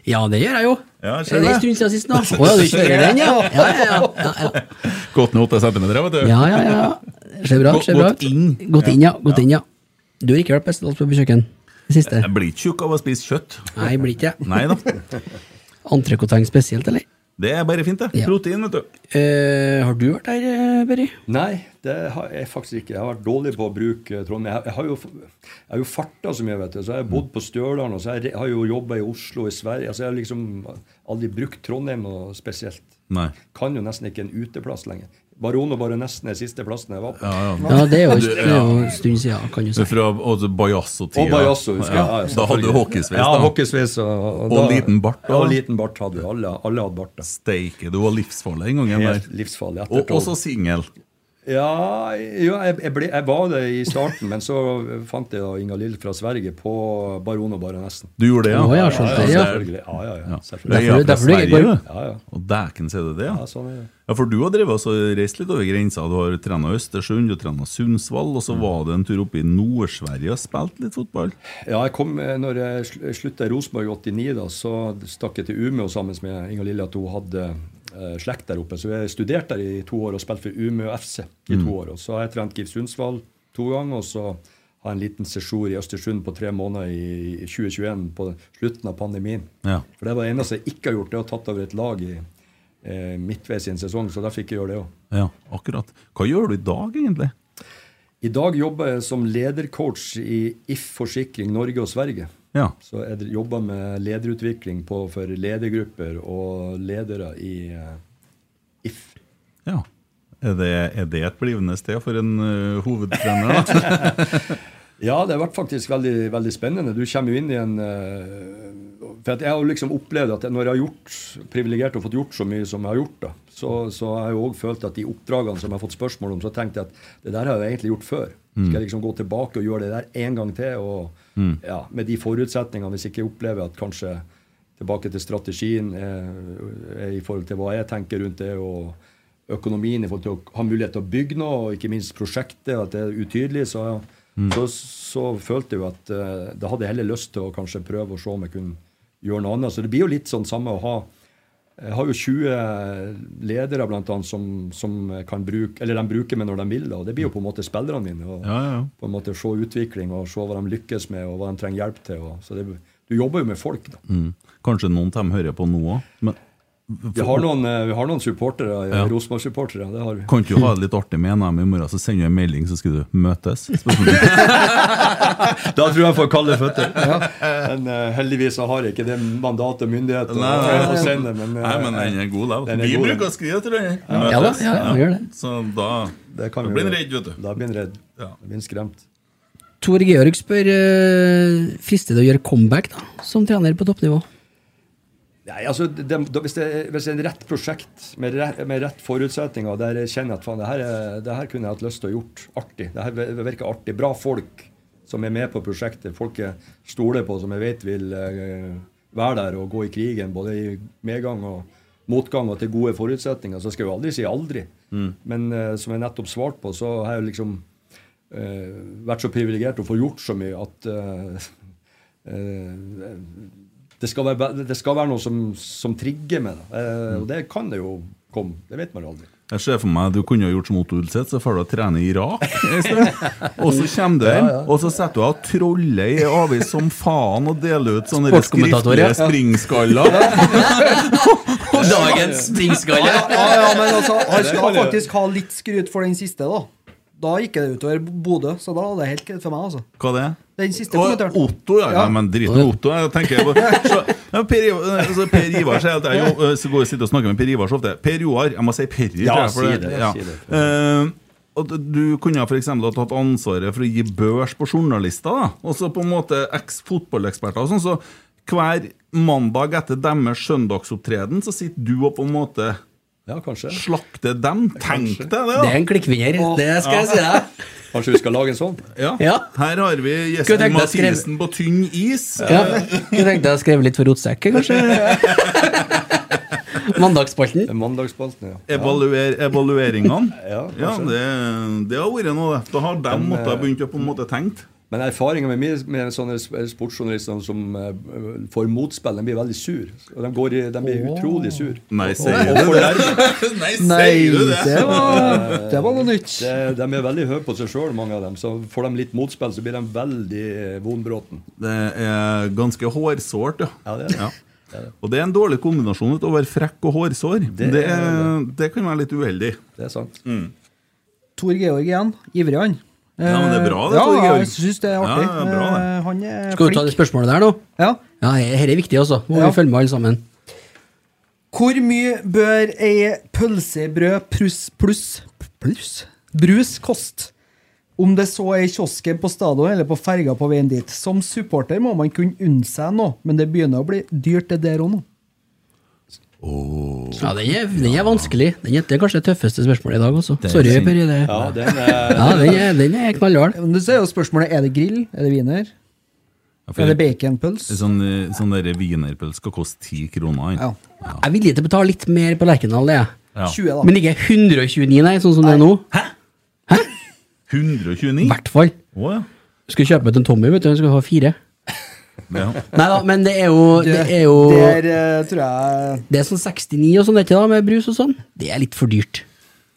Ja, det gjør jeg jo. Ja, det er en stund siden sist nå. <laughs> Å ja, du kjører den, ja? Ja, ja, ja. ja, ja. Gått ned åtte centimeter, vet du. Ja, ja, ja. Ser bra, bra gått ut. inn. Gått inn, ja. Gått inn, ja. Du har ikke vært på kjøkken? Det siste? Jeg blir ikke tjukk av å spise kjøtt. Nei, blir ikke det. Entrecôteng spesielt, eller? Det er bare fint, det. Ja. Protein, vet du. Eh, har du vært der, eh, Berry? Nei, det har jeg faktisk ikke. Jeg har vært dårlig på å bruke Trondheim. Jeg, jeg har jo, jeg har jo farta så mye, vet du. Så jeg har bodd på Stjørdal, og så har jeg, har jo jobba i Oslo, i Sverige. Altså, jeg har liksom aldri brukt Trondheim noe spesielt. Nei. Kan jo nesten ikke en uteplass lenger. Baron og Baronessen er siste plassen jeg var på. Ja, ja. Ja, det er jo, en stund siden, kan du si. Fra Bajasso-tida. Og Bajasso, husker jeg. Ja, Da hadde du hockeysveis, Ja, hockeysveis. Og, Og og, liten bart, da. Ja, liten bart hadde vi. Alle, alle hadde bart. Steike, du var livsfarlig en gang. Helt livsfarlig. Og så singel. Ja, jo, jeg, jeg, ble, jeg var det i starten, men så fant jeg Inga Lill fra Sverige på Baron og Baronessen. Du gjorde det, ja? Oh, ja, skjønte det, ja. Selvfølgelig. Ja, ja, ja. Selvfølgelig. Ja, derfor du ikke Sverige, du. Ja, ja. Og dæken, sier du det? ja, Ja. sånn er det. Ja, for du har drevet og reist litt over grensa. Du har trena Østersund, du har trena Sundsvall, og så Mm. var det en tur oppe i Nord-Sverige og spilt litt fotball. Ja, jeg kom, eh, når jeg sl- slutta i Rosenborg i 89, da, så stakk jeg til Umeå sammen med Inga Lille at hun hadde slekt der oppe. Så jeg studerte der i to år og spilte for Umeå FC i to år. Og så har jeg trent GIF Sundsvall to ganger, og så har jeg en liten sesjon i Østersund på tre måneder i i 2021, på slutten av pandemien. Ja. For det var det eneste jeg ikke har gjort, det å tatt over et lag i eh, midtveis i en sesong, så da fikk jeg gjøre det òg. ja, akkurat. Hva gjør du i dag, egentlig? I dag jobber jeg som ledercoach i If Forsikring Norge og Sverige. Ja. Så jeg jobber med lederutvikling på, for ledergrupper og ledere i eh, If. ja. Er det, er det et blivende sted for en uh, hovedtrener? <laughs> Ja, det har vært faktisk veldig, veldig spennende. Du kommer jo inn i en eh, For jeg har liksom opplevd at når jeg har gjort privilegert og fått gjort så mye som jeg har gjort, da, så, så har jeg òg følt at de oppdragene som jeg har fått spørsmål om, så tenkte jeg at det der har jeg egentlig gjort før. Skal jeg liksom gå tilbake og gjøre det der en gang til? Og ja, med de forutsetningene, hvis jeg ikke opplever at kanskje tilbake til strategien er i forhold til hva jeg tenker rundt det, og økonomien i forhold til å ha mulighet til å bygge noe, og ikke minst prosjektet, at det er utydelig, så, så, så følte jeg jo at eh, da hadde jeg heller lyst til å kanskje prøve å se om jeg kunne gjøre noe annet. Så det blir jo litt sånn samme å ha Jeg har jo 20 ledere blant annet som, som kan bruke, eller de bruker meg når de vil, og det blir jo på en måte spillerne mine. Og Ja, ja. på en måte se utvikling og se hva de lykkes med, og hva de trenger hjelp til. Og, så det, du jobber jo med folk, da. Mm. Kanskje noen av dem hører på nå òg, Vi har noen, eh, vi har noen supportere, eh, Ja. Rosenborg-supportere. det har vi. kan ikke du ha det litt artig med NM i morgen, så sender du en melding, så skal du møtes? <laughs> Da tror jeg jeg får kalde føtter. <laughs> Men uh, heldigvis så har jeg ikke det mandatet og myndighet nei, Nei, nei, å sende. Men, uh, Nei, men den er god, da. Den er Vi god, bruker den. å skrive til den. Ja da, ja, ja, gjør det. Så da, det kan da blir en redd, vet du. Da blir en redd. Ja. Da blir en skremt. Tor Georg spør uh, frister det å gjøre comeback da, som trener på toppnivå. Nei, altså, det, hvis, det, hvis det er en rett prosjekt med, re, med rett forutsetninger, der jeg kjenner at faen, det her, er, det her kunne jeg hatt lyst til å gjort artig. Det her virker artig. Bra folk som er med på prosjektet. Folk jeg stoler på, som jeg vet vil uh, være der og gå i krigen, både i medgang og motgang og til gode forutsetninger. Så skal jeg jo aldri si aldri. Men uh, som jeg nettopp svarte på, så har jeg liksom uh, vært så privilegert å få gjort så mye at <laughs> det skal, være, det skal være noe som, som trigger meg. Da. Eh, og det kan det jo komme. Det vet man jo aldri. Jeg ser for meg du kunne ha gjort som Otto Ulseth, så får du trene i Irak. i stedet. Og så kommer du hjem, og så setter du av troller i avis som faen og deler ut sånne ja. skriftlige springskaller. <laughs> Dagens springskalle! Ja, ja, men altså, han skal faktisk ha litt skryt for den siste, da. Da gikk det utover Bodø, så da var det helt greit for meg, altså. Hva det er? Den siste Og kommentaren. Otto, ja. ja. Nei, Men drit med Otto. Jeg tenker på <laughs> så, ja, Per, altså, per Ivar sier at jeg jo, så går og sitter og snakker med Per Ivar så ofte. Per Joar, jeg må si Per. Ja, jeg, si det, ja. si det. uh, du kunne for ha tatt ansvaret for å gi børs på journalister. da Og så på en måte eks-fotballeksperter sånn. Så hver mandag etter deres søndagsopptreden så sitter du og på en måte Ja, kanskje. Slakte dem. Tenk deg det, Det er en klikkvinner, det skal jeg si deg. Kanskje vi skal lage en sånn? Ja. Ja. Her har vi gjesten tenkt deg å skrive- Mathisen på tynn is. Ja. Jeg tenkte jeg skrive litt for rotsekket, kanskje. <laughs> Mandagsspalten. En Mandagsspalten, ja. Evaluer, evalueringene. Ja, Ja, kanskje. det, det har vært noe. Da har de måttet eh, begynt å på en måte tenkt. Men erfaringa med, med sånne sportsjournalister som eh, får motspill, de blir veldig sur. Og de, går i, de blir utrolig sur. Nei, sier du det? <laughs> Nei, sier du det? det var, det var noe nytt. De, de er veldig høye på seg sjøl, mange av dem. Så får de litt motspill, så blir de veldig vonbråten. vondbråten. Det er ganske hårsårt, ja. Ja, det er det. Ja. Og det er en dårlig kombinasjon ut å være frekk og hårsår. Det, Det det, kan være litt uheldig. Det er sant. Tor Georg igjen. Ivrig, han. Ja, men det er bra, det, ja, jeg syns det er artig. Ja, det er bra, det. Eh, Han er Skal du ta det spørsmålet der nå? Ja. Ja, dette er viktig, altså. Må Ja. vi følge med alle sammen. Hvor mye bør ei pølsebrød pluss pluss plus, brus koste? Om det så er i kiosken på stadion eller på ferga på veien dit. Som supporter må man kunne unne seg noe, men det begynner å bli dyrt det der òg nå. Ja, den er, den er vanskelig. Den er, det er kanskje det tøffeste spørsmålet i dag også. Sorry, fint. Per. Det. Ja, den er, Ja, den er, den er knallhard. Men så er jo spørsmålet er det grill, er det wiener, Ja, er det baconpøls? Sånn, eh, sånn wienerpøls skal koste ti kroner. Ja. Jeg er villig til å betale litt mer på Lerkendal, det. Ja. 20, da. Men ikke 129, nei, sånn som det er nå. Hæ? 129? I hvert fall. Oh, ja. Skal kjøpe til en Tommy, vet du. Han skal ha fire. Ja. Nei da, men det er jo Det er jo Der eh, tror jeg Det er sånn 69 og sånn, ikke da, med brus og sånn. Det er litt for dyrt.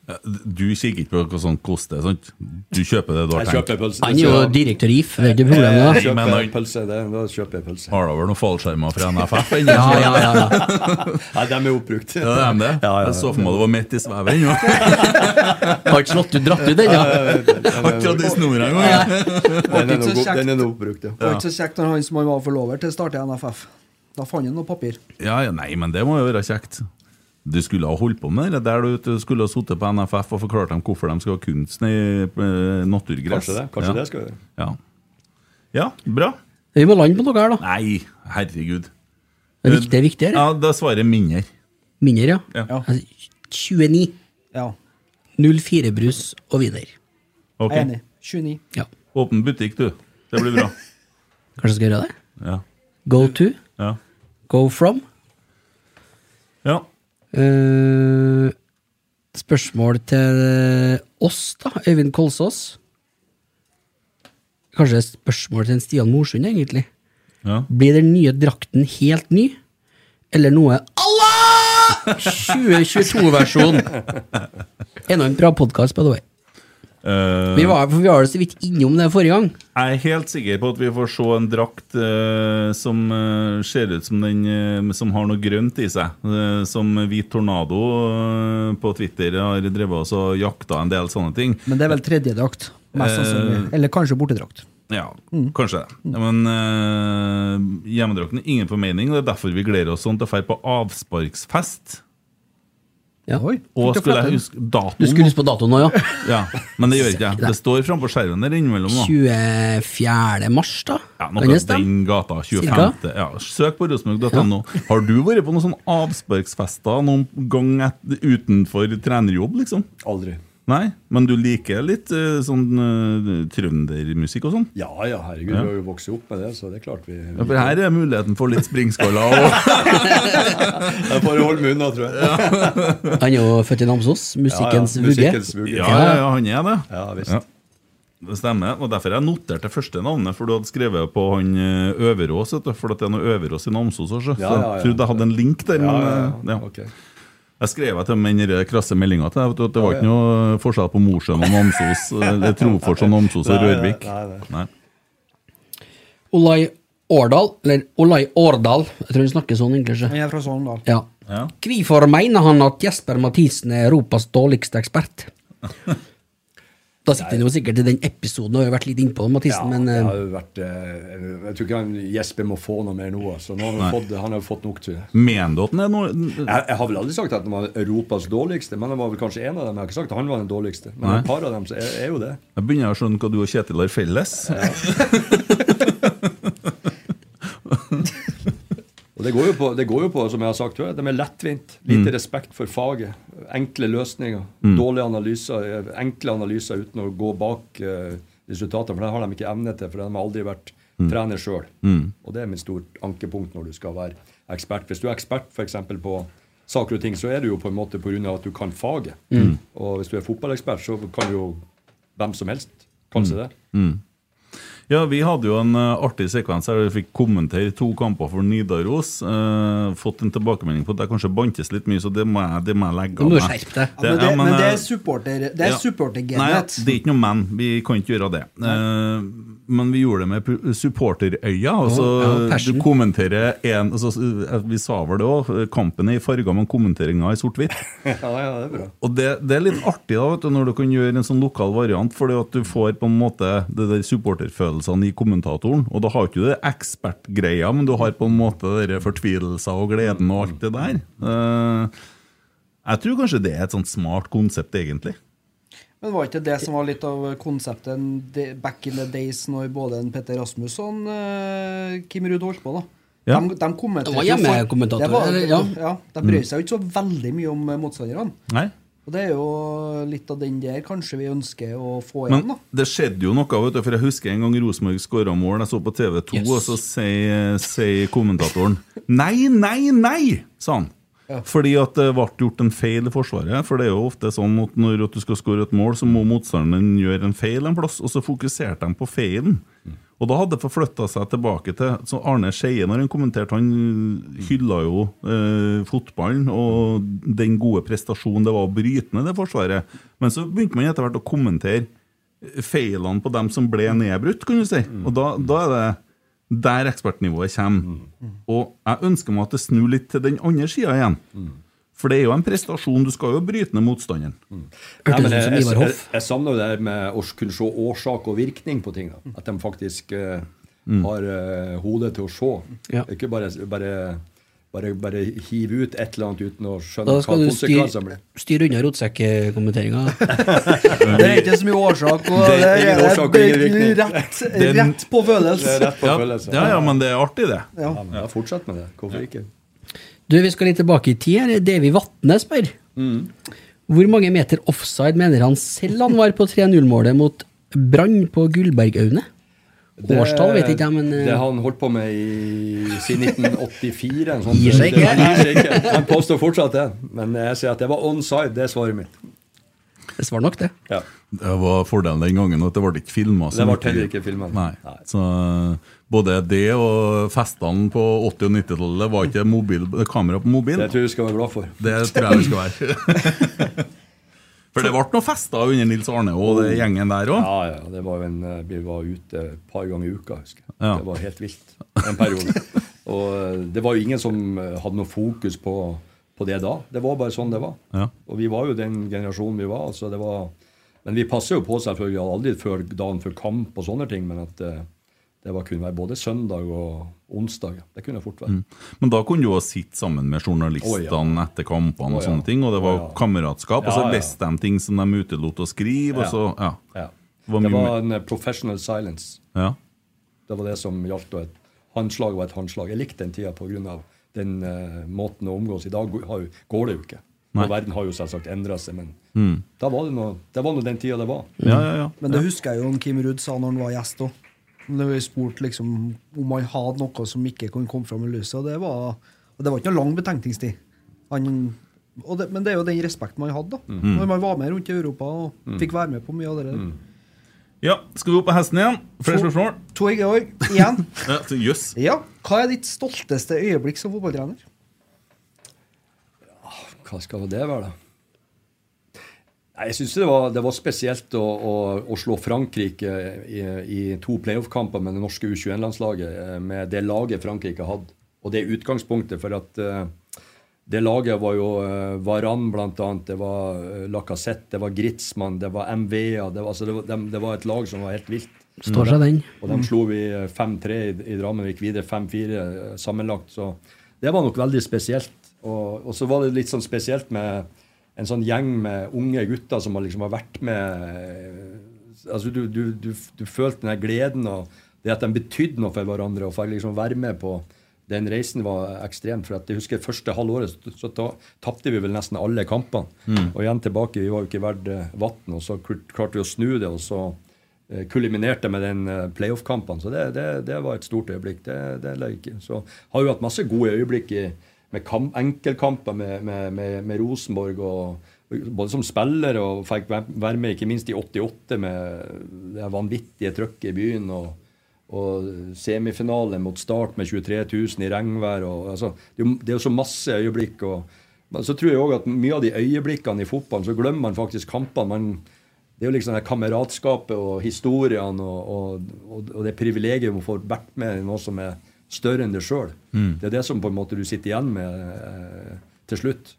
Du kikker ikke på hva sånt koster, sant? Du kjøper det du har tenkt. pølse. Han er jo direktør i IF, det er ikke problemet. Jeg da. kjøper pølse, det, da kjøper jeg pølse. Har du vel noen fallskjermer fra NFF <laughs> ja, Ja, ja, ja, <laughs> ja. De er oppbrukt. Ja, det er det. Ja, ja, ja. Jeg så for meg det var midt i svevet ennå. <laughs> Har ikke slått ut, dratt ut ennå. Har ikke hatt i snora engang. Den er så nå er oppbrukt, ja. Det var ikke så kjekt når han som han var forlover til startet i NFF. Da fant han noe papir. Ja, ja, nei, men det må jo være kjekt. Du skulle ha holdt på med det der du, skulle ha sittet på NFF og forklart dem hvorfor de skal ha kunsten i eh, naturgress. Kanskje det. Kanskje ja. det skal vi gjøre. Ja. ja, bra. Vi må lande på noe her, da. Nei, herregud. Det er viktig, det er viktigere. Ja, Da svarer jeg mindre. Mindre, ja. Ja. Altså, 29. Ja, 04 brus og wiener. Ok. jeg er enig. 29. Ja. Åpen butikk, du. Det blir bra. <laughs> Kanskje skal gjøre det? Ja. Go to, Ja. go from. ja. Eh, spørsmål til oss, da. Øyvind Kolsås. Kanskje spørsmål til en Stian Morsund, egentlig. ja. Blir den nye drakten helt ny, eller noe Allah! <laughs> 2022-versjon. Enda en bra podkast, by the way. Eh, Vi var, for vi var så vidt innom det forrige gang. Jeg er helt sikker på at vi får se en drakt uh, som uh, ser ut som den som har noe grønt i seg. Som Hvit Tornado på Twitter har drevet oss og jakta en del sånne ting. Men det er vel tredjedrakt. Mest sannsynlig. Eller kanskje bortedrakt. Ja, kanskje det. Men uh, hjemmedrakten er ingen formening. Det er derfor vi gleder oss sånn til å dra på avsparksfest. Ja. Oi. Og du skulle jeg huske datoen Du skulle huske på datoen nå, ja. <laughs> Ja, Men det gjør ikke jeg. Det står frampå skjermen der innimellom. da 24. mars, da? Ja, noe den gata. 25. Ja, søk på rosenborg.no. Har du vært på noen sånn avsparksfester noen gang utenfor trenerjobb, liksom? Aldri. Nei? Men du liker litt eh, sånn uh, trøndermusikk og sånn? Ja ja, herregud, Ja. vi har jo vokst opp med det, så det er klart vi Ja, for her er muligheten for litt springskaller. Og, <laughs> bare å holde munnen da, tror jeg. <laughs> Han er jo født i Namsos. Musikkens Ja, ja, vugge. musikkens vugge. ja, ja, ja, han er det. Ja, visst. Ja. Det stemmer. og Derfor har jeg notert det første navnet, for du hadde skrevet på han eh, Øverås. For at det er noe Øverås i Namsos også. Så Ja, ja, ja. jeg trodde jeg hadde en link der. Ja, men, ja, ja. ja. Jeg skrev til dem den krasse meldinga til deg. Det var ikke noe forskjell på Mosjøen og Namsos. <laughs> Det Trofors og Namsos og Rørvik. nei, nei. Nei. Olai Årdal, eller Olai Årdal, jeg tror han snakker sånn egentlig. ikke? Han er fra Sogndal. Ja. Ja. Hvorfor mener han at Jesper Mathisen er Europas dårligste ekspert? <laughs> Da sitter han jo sikkert i den episoden og har vært litt innpå Ja, men jo vært eh, Jeg tror ikke han Jesper må få noe mer nå. Så Nå har han, fått, han har jo fått nok. Mener du at den er noe Jeg, jeg har vel aldri sagt at han var Europas dårligste, men han var vel kanskje en av dem. Jeg har ikke sagt at han var den dårligste, men Nei. et par av dem så er, er jo det. Jeg begynner å skjønne hva du og Kjetil har felles. <laughs> Og det går jo på, det går jo på som jeg har sagt før, det med lettvint. Lite respekt for faget. Enkle løsninger. Dårlige analyser. eh, Enkle analyser uten å gå bak uh, resultatene, for det har de ikke evne til. For de har aldri vært trener sjøl. Og det er mitt stort ankepunkt når du skal være ekspert. Hvis du er ekspert f.eks. på saker og ting, så er du jo på en måte pga. at du kan faget. Og hvis du er fotballekspert, så kan jo hvem som helst kanskje det. Ja, vi hadde jo en eh, artig sekvens her vi fikk kommentere to kamper for Nidaros. eh, fått en tilbakemelding på at jeg kanskje bantes litt mye, så det må jeg, det må jeg legge av du meg. skjerpe deg. Ja, men, det, men det eh, er supporter Det er ja. Supporter Nei, det er ikke noe men. Vi kan ikke gjøre det. Eh, men vi gjorde det med supporterøya. Altså, ja, du kommenterer en altså, eh, Vi sa vel det òg. Kampen er i farger, men kommenteringa er i sort-hvitt. <laughs> Ja, ja, det er bra. Og det, det er litt artig da, vet du, når du kan gjøre en sånn lokal variant, fordi at du får på en måte det der supporterfølelsene i kommentatoren. Og da har ikke du det ekspertgreia, men du har på en måte den fortvilelser og gleden og alt det der. Uh, jeg tror kanskje det er et sånt smart konsept, egentlig. Men var ikke det som var litt av konseptet back in the days når både en Petter Rasmus og eh, Kim Ruud holdt på? da Ja. De, de kommenterte Det var hjemmekommentatorer. Ja. ja. De brød seg jo ikke så veldig mye om eh, motstanderne. Nei? Og det er jo litt av den der kanskje vi ønsker å få igjen. Men da det skjedde jo noe, vet du, for jeg husker en gang Rosenborg skåra mål. Jeg så på TV2, Yes. og så sier sier kommentatoren Nei, nei, nei! sa han. Fordi at det ble gjort en feil i Forsvaret. For det er jo ofte sånn at når du skal skåre et mål, så må motstanderen gjøre en feil en plass, og så fokuserte de på feilen. Og da hadde det forflytta seg tilbake til så Arne Skeie, når han kommenterte, han hylla jo eh, fotballen og den gode prestasjonen det var å bryte ned det forsvaret. Men så begynte man etter hvert å kommentere feilene på dem som ble nedbrutt, kan du si. Og da, da er det der ekspertnivået kommer. Og jeg ønsker meg at det snur litt til den andre sida igjen. For det er jo en prestasjon. Du skal jo bryte ned motstanderen. Nei, Hørtes men jeg, jeg, jeg, jeg savner det her med å kunne se årsak og virkning på ting. Da. At de faktisk eh, har uh, hodet til å se. Ja. Ikke bare, bare, bare, bare hive ut et eller annet uten å skjønne Da hva skal du styre, skal du styre unna rotsekkommenteringa. <laughs> Det er ikke så mye årsak. Og Det det er ingen er, årsak og det ingen er virkning. rett, rett på følelse. Rett på Ja, følelse. ja, ja, men det er artig, det. Ja. Ja, fortsett med det. Hvorfor ikke? Du, Vi skal litt tilbake i tid. her. Davy Vatne spør. Hvor mange meter offside mener han selv han var på 3-0-målet mot Brann på Gullbergaune? Årstall vet ikke jeg, men eh, Det har han holdt på med i, siden 1984. En sånn, Gir seg ikke. Han ikke. Påstår fortsatt det. Men jeg sier at det var onside. Det er svaret mitt. det svarer nok det. Ja. Det var fordelen den gangen at det ble ikke filma. Det ble heller ikke uh, både det og festene på 80- og 90-tallet var ikke mobil, kamera på mobil. Det tror jeg vi skal være glad for. Det tror jeg vi skal være. <laughs> For det ble noen fester under Nils Arne og det gjengen der òg. Ja, ja. Det var en, eh, vi var ute et par ganger i uka, husker jeg. Ja. Det var helt vilt en periode. <laughs> og eh, det var jo ingen som eh, hadde noe fokus på, på det da. Det var bare sånn det var. Ja. Og vi var jo den generasjonen vi var. Altså det var men vi passer jo på selvfølgelig aldri før dagen før kamp og sånne ting. Men at det var, kunne være både søndag og onsdag. Det kunne fort være. Men da kunne du jo sitte sammen med journalistene oh, ja. etter kampene, og sånne ting, og det var oh, ja. kameratskap. Og så leste de ting som de utelot å skrive, og så Ja. Ja. Det var Det var en eh, professional silence. ja. Det var det som gjaldt. Og et håndslag var et håndslag. Jeg likte den tida pga. den uh, måten å omgås. I dag går går det jo ikke. Nei. Og verden har jo selvsagt endra seg, men Mm. da var det noe, det var nå den tida det var. ja, ja, ja. Men det husker jeg jo om Kim Ruud sa når han var gjest òg. Det vi spurt liksom om han hadde noe som ikke kunne komme fram i lyset. Og det var, og det var ikke noe lang betenkningstid. Han, og det, men det er jo den respekten man hadde da Mm. Når man var med rundt i Europa og fikk være med på mye av det der. ja. Skal vi opp på hesten igjen? Flere spørsmål? To i år igjen. <laughs> yes. ja. Hva er ditt stolteste øyeblikk som fotballtrener? Hva skal det være, da? Jeg syns det, var- det var spesielt å, å, å slå Frankrike i, i to playoff-kamper med det norske U21-landslaget, eh, med det laget Frankrike hadde. Og det utgangspunktet for at eh, det laget var jo uh, Varan blant annet, det var Lacassette, det var Gritzmann, det var MVA. Det var, altså, det, var, dem- det var et lag som var helt vilt. Står seg den. Og de slo vi 5-3 i, i Drammen gikk videre 5-4 eh, sammenlagt. Så det var nok veldig spesielt. Og, og så var det litt sånn spesielt med en sånn gjeng med unge gutter som har liksom har vært med eh, altså du, du, du, du følte den gleden og det at de betydde noe for hverandre. Og for liksom være med på den reisen var ekstrem. For at jeg husker første halvåret så, tapte vi vel nesten alle kampene. Og igjen tilbake, vi var jo ikke verdt eh, vann. Og så klarte vi å snu det. og så eh, kuliminerte med den playoff-kampen. Så det, det, det var et stort øyeblikk. Det, det. Så har jo hatt masse gode øyeblikk i med kamp, enkeltkamper med, med, med, med Rosenborg. og både som spiller og fikk være med ikke minst i 88 med det vanvittige trøkket i byen. og og semifinale mot Start med 23 000 i regnvær. Og, altså, det, er jo- så masse øyeblikk. Og, så tror jeg òg at mye av de øyeblikkene i fotballen, så glemmer man faktisk kampene. Man, det er jo liksom det kameratskapet og historiene og, og, og, det privilegiet å få vært med i noe som er større enn deg sjøl. Mm. Det er det som på en måte du sitter igjen med eh, til slutt.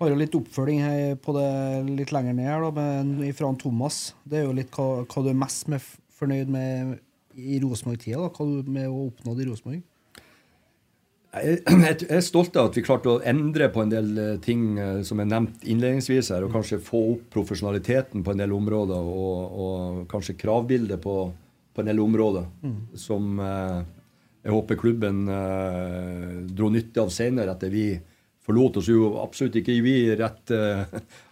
Har jo litt oppfølging her på det litt lenger ned her, da, med, fra Thomas. Det er jo litt hva, hva du er mest med, fornøyd med i Rosenborg-tida. da, Hva du med å oppnå i Rosenborg. Jeg, <clears throat> jeg jeg er stolt av at vi klarte å endre på en del eh, ting eh, som er nevnt innledningsvis her, og kanskje få opp profesjonaliteten på en del områder, og, og kanskje kravbildet på, på en del områder, Mm. som eh, jeg håper klubben eh, dro nytte av senere, etter vi forlot oss jo absolutt ikke vi rett eh,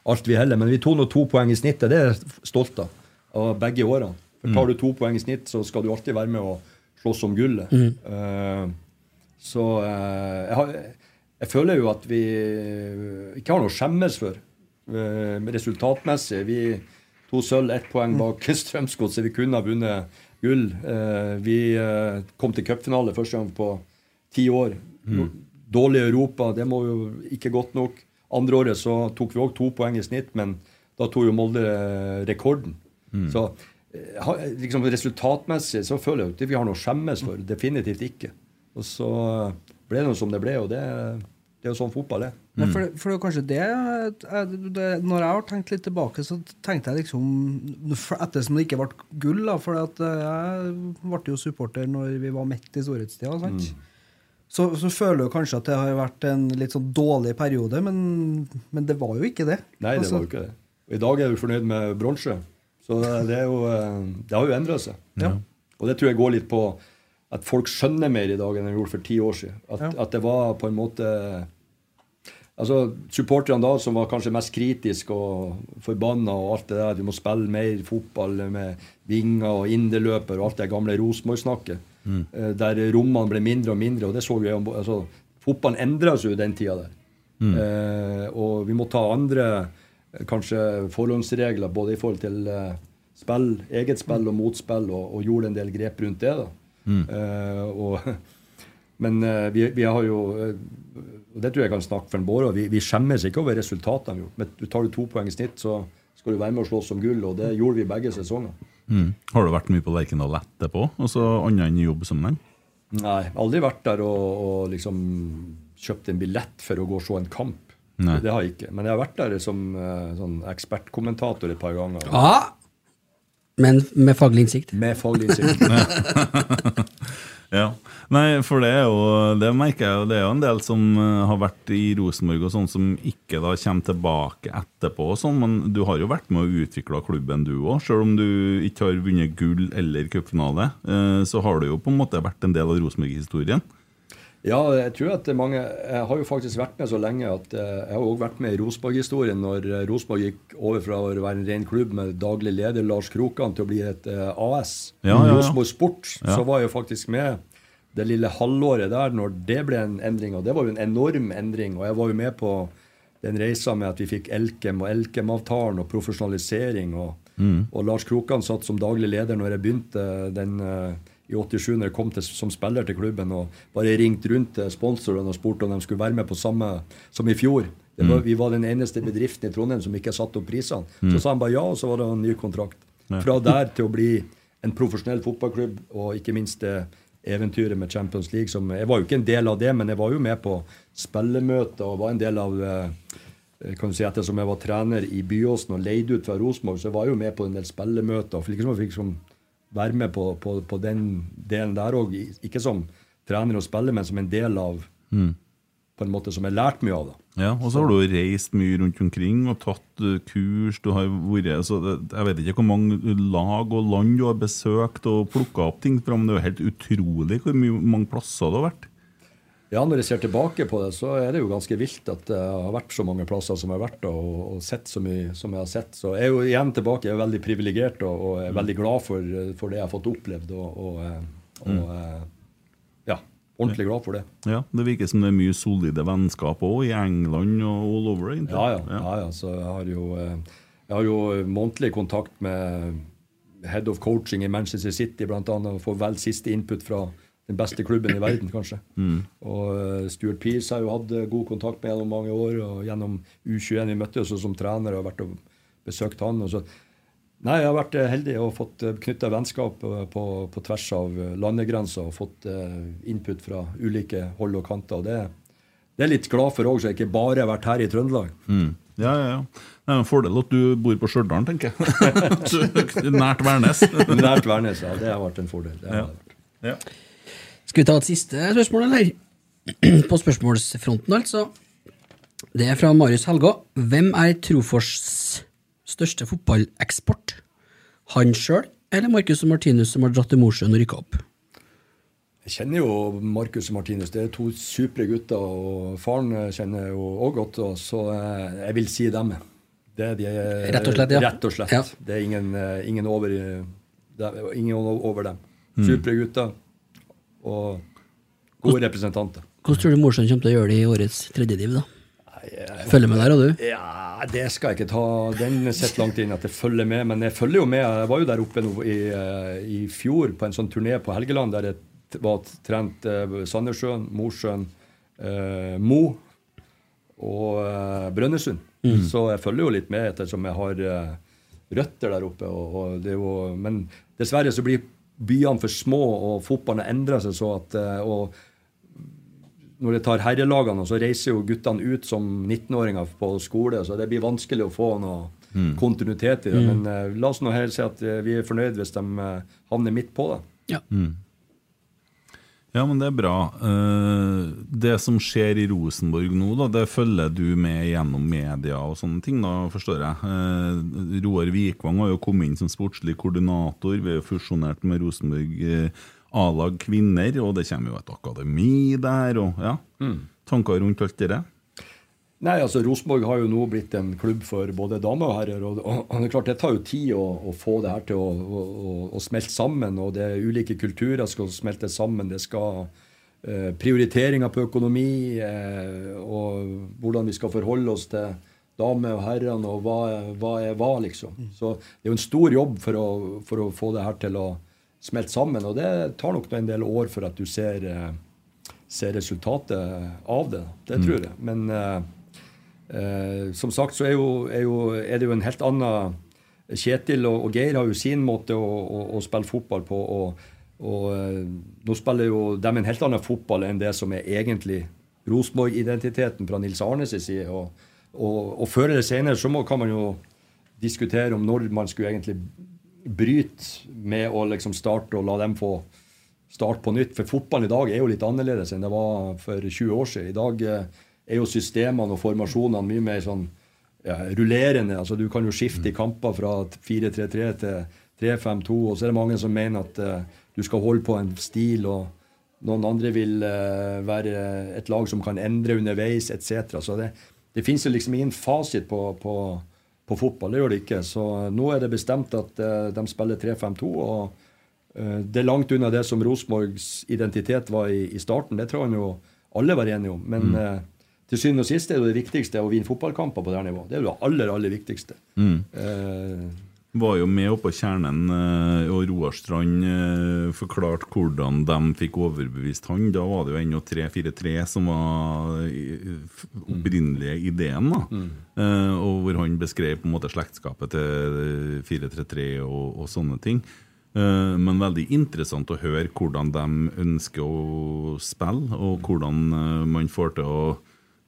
alt vi heller, men vi tok nå to poeng i snittet. Det er jeg stolt av, av begge årene. For Tar du to poeng i snitt, så skal du alltid være med å slåss om gullet. Mm. Eh, så eh, jeg, har, jeg føler jo at vi ikke har noe å skjemmes for eh, resultatmessig. Vi to sølv, ett poeng bak Strømsgodset. Vi kunne ha vunnet gull. Eh, vi eh, kom til cupfinale første gang på ti år. Mm. Dårlig Europa, det må jo ikke godt nok. Andre året så tok vi òg to poeng i snitt, men da tok jo Molde eh, rekorden. Mm. Så liksom resultatmessig så føler jeg at vi har noe å skjemmes for. Definitivt ikke. Og så ble det noe som det ble, og det, det er jo sånn fotball er. Men for, for det er kanskje det, det Når jeg har tenkt litt tilbake, så tenkte jeg liksom Ettersom det ikke ble gull, da, for at eh, jeg ble jo supporter når vi var midt i storhetstida. sant? Så, så føler du kanskje at det har vært en litt sånn dårlig periode, men, men det var jo ikke det. Nei, det Altså, var jo ikke det. Og I dag er vi fornøyd med bronse. Så det, er jo, eh, det har jo endra seg. Ja. Og det tror jeg går litt på at folk skjønner mer i dag enn de gjorde for ti år siden. At, Ja. at det var på en måte Altså, Supporterne da som var kanskje mest kritiske og forbanna og alt det der, vi må spille mer fotball med vinger og inderløper og alt det gamle Rosenborg-snakket, Mm. eh, der rommene ble mindre og mindre, og det så vi jo altså, Fotballen endra seg jo den tida der. Mm. Eh, og vi må ta andre kanskje forhåndsregler både i forhold til eh, spill, eget spill og motspill, og, og gjorde en del grep rundt det. da. Mm. Eh, og, <laughs> men eh, vi, vi har jo eh, og Det tror jeg kan snakke for en Bård. Vi, vi skjemmes ikke over resultatene. vi har gjort. Men du tar du to poeng i snitt, så skal du være med og slåss om gull. Og det gjorde vi begge sesonger. Mm. Har du vært mye på Lerkendal etterpå? Altså annet enn jobb som den? Nei, aldri vært der og, og liksom kjøpt en billett for å gå og se en kamp. Nei. Det har jeg ikke. Men jeg har vært der som sånn ekspertkommentator et par ganger. Ja. Men med faglig innsikt. Med faglig innsikt. <laughs> Ja. Nei, for det er jo Det merker jeg jo, det er jo en del som eh, har vært i Rosenborg og sånn, som ikke da kommer tilbake etterpå og sånn, men du har jo vært med å utvikle klubben du òg. Selv om du ikke har vunnet gull eller cupfinale, eh, så har du jo på en måte vært en del av Rosenborg-historien. Ja, jeg tror at mange Jeg har jo faktisk vært med så lenge at eh, jeg har også vært med i Rosenborg-historien når eh, Rosenborg gikk over fra å være en ren klubb med daglig leder Lars Krokan til å bli et eh, AS. Ja, ja, ja. Rosenborg Sport. Så var jeg jo faktisk med det lille halvåret der når det ble en endring. Og det var jo en enorm endring. Og jeg var jo med på den reisa med at vi fikk Elkem og Elkem-avtalen og profesjonalisering. Og, Mm. og Lars Krokan satt som daglig leder når jeg begynte den eh, i 87 når jeg kom til, som spiller til klubben og bare ringte rundt til sponsorene og spurte om de skulle være med på samme som i fjor. Det var, Mm. Vi var den eneste bedriften i Trondheim som ikke satte opp prisene. Mm. Så sa han bare ja, og så var det en ny kontrakt. Ja. Fra der til å bli en profesjonell fotballklubb, og ikke minst det eventyret med Champions League. Som, jeg var jo ikke en del av det, men jeg var jo med på spillemøter og var en del av eh, kan du si Ettersom jeg var trener i Byåsen og leid ut fra Rosenborg, så jeg var jo med på en del spillemøter. liksom liksom, liksom være med på, på, på den delen der òg. Ikke som trener og spiller, men som en del av Mm. på en måte som jeg lærte mye av. da. Ja, Og så har du reist mye rundt omkring og tatt eh, kurs. Du har vært, så det, Jeg vet ikke hvor mange lag og land du har besøkt og plukka opp ting fra, men det er jo helt utrolig hvor mange plasser du har vært. Ja, Når jeg ser tilbake på det, så er det jo ganske vilt at jeg har vært så mange plasser som jeg har vært, og, og sett så mye som jeg har sett. Så jeg er jo igjen tilbake. Jeg er veldig privilegert og, og er veldig glad for, for det jeg har fått opplevd. Og, og, eh, Mm. eh, ja, Ordentlig glad for det. Ja, Det virker som det er mye solide vennskap òg, i England og all over. egentlig. Ja, ja. ja, ja. Så jeg har jo, eh, jeg har jo månedlig kontakt med head of coaching i Manchester City, og får vel siste input fra den beste klubben i verden, kanskje. Mm. Og eh, Stuart Pease har jo hatt eh, god kontakt med gjennom mange år, og gjennom U21 vi møtte oss som trener og har vært og besøkt han. og så Nei, jeg har vært eh, heldig og fått knytta vennskap eh, på, på tvers av landegrenser og fått input fra ulike hold og kanter. og Det, det er jeg litt glad for òg, så jeg ikke bare har vært her i Trøndelag. Mm. Ja, ja, ja. Det er en fordel at du bor på Stjørdal, tenker jeg. <laughs> <laughs> Nært Værnes. Nært Værnes, ja. Det har vært en fordel. Det har Ja. vært. Ja. Skal vi ta et siste spørsmål, eller? <clears throat> På spørsmålsfronten, altså. Det er fra Marius Helga. Hvem er Trofors største fotballeksport? Han sjøl eller Marcus og Martinus som har dratt til Mosjøen og rykka opp? Jeg kjenner jo Marcus og Martinus. Det er to supre gutter. Og faren kjenner jo òg godt, og så eh, jeg vil si dem. Det er de, Rett og slett, ja. Rett og slett. Ja. Det er ingen, eh, ingen, over, er ingen over dem. Supre gutter og gode representanter. Hvordan tror du Mosjøen kommer til å gjøre det i årets tredjediv, da? Følger med der, og du? Ja, det skal jeg ikke ta. Den sitter langt inn at jeg følger med. Men jeg følger jo med. Jeg var jo der oppe i, eh, i fjor på en sånn turné på Helgeland der jeg var trent eh, Sandnessjøen, Mosjøen, eh, Mo og eh, Brønnøysund. Mm. Så jeg følger jo litt med ettersom jeg har eh, røtter der oppe. Og, og det jo, men dessverre så blir byene for små, og fotballen har endra seg så at eh, og når det tar herrelagene, så reiser jo guttene ut som 19-åringer på skole, så det blir vanskelig å få noe Mm. kontinuitet i det. Mm. Men eh, la oss nå heller si at eh, vi er fornøyd hvis de havner midt på det. Ja. Mm. Ja, men det er bra. Eh, det som skjer i Rosenborg nå, da, det følger du med gjennom media og sånne ting, da, forstår jeg. Eh, Roar Vikvang har jo kommet inn som sportslig koordinator. Vi er jo fusjonert med Rosenborg eh, A-lag kvinner, og det kommer jo et akademi der, og ja. Mm. Tanker rundt alt det der? Nei, altså Rosenborg har jo nå blitt en klubb for både damer og herrer. og, og, og det er klart Det tar jo tid å, å få det her til å, å, å, smelte sammen. og det er Ulike kulturer skal smelte sammen. Det skal eh, prioriteringer på økonomi eh, og hvordan vi skal forholde oss til damer og herrene og hva, hva er hva, liksom. Så det er jo en stor jobb for å, for å få det her til å smelte sammen. Og det tar nok en del år for at du ser, eh, ser resultatet av det. Det tror jeg. Men eh, Eh, som sagt så er, jo, er, jo, er det jo en helt annen Kjetil og, og Geir har jo sin måte å, å, å spille fotball på. Og, og eh, nå spiller jo de en helt annen fotball enn det som er egentlig Rosenborg-identiteten fra Nils Arnes side. Og, og, før eller senere så må, kan man jo diskutere om når man skulle egentlig bryte med å liksom starte og la dem få starte på nytt. For fotballen i dag er jo litt annerledes enn det var for 20 år siden. I dag eh, er jo systemene og formasjonene mye mer sånn ja, rullerende. altså Du kan jo skifte i kamper fra 4-3-3 til 3-5-2, og så er det mange som mener at uh, du skal holde på en stil, og noen andre vil uh, være et lag som kan endre underveis, etc. Så det, det fins jo liksom ingen fasit på, på, på fotball. Det gjør det ikke. Så eh, nå er det bestemt at uh, de spiller 3-5-2. og det er langt unna det som Rosenborgs identitet var i, i starten. Det tror jeg jo alle var enige om. Men Mm. Til syvende og sist er det, det viktigste å vinne fotballkamper på det her nivået. Det er det aller, aller viktigste. Mm. Eh, var jo med oppå kjernen, eh, og Roar Strand eh, forklarte hvordan de fikk overbevist han. Da var det jo ennå 3-4-3 som var opprinnelige ideen. da. Mm. Eh, og hvor han beskrev på en måte slektskapet til 4-3-3 og, og sånne ting. Men veldig interessant å høre hvordan de ønsker å spille, og hvordan man får til å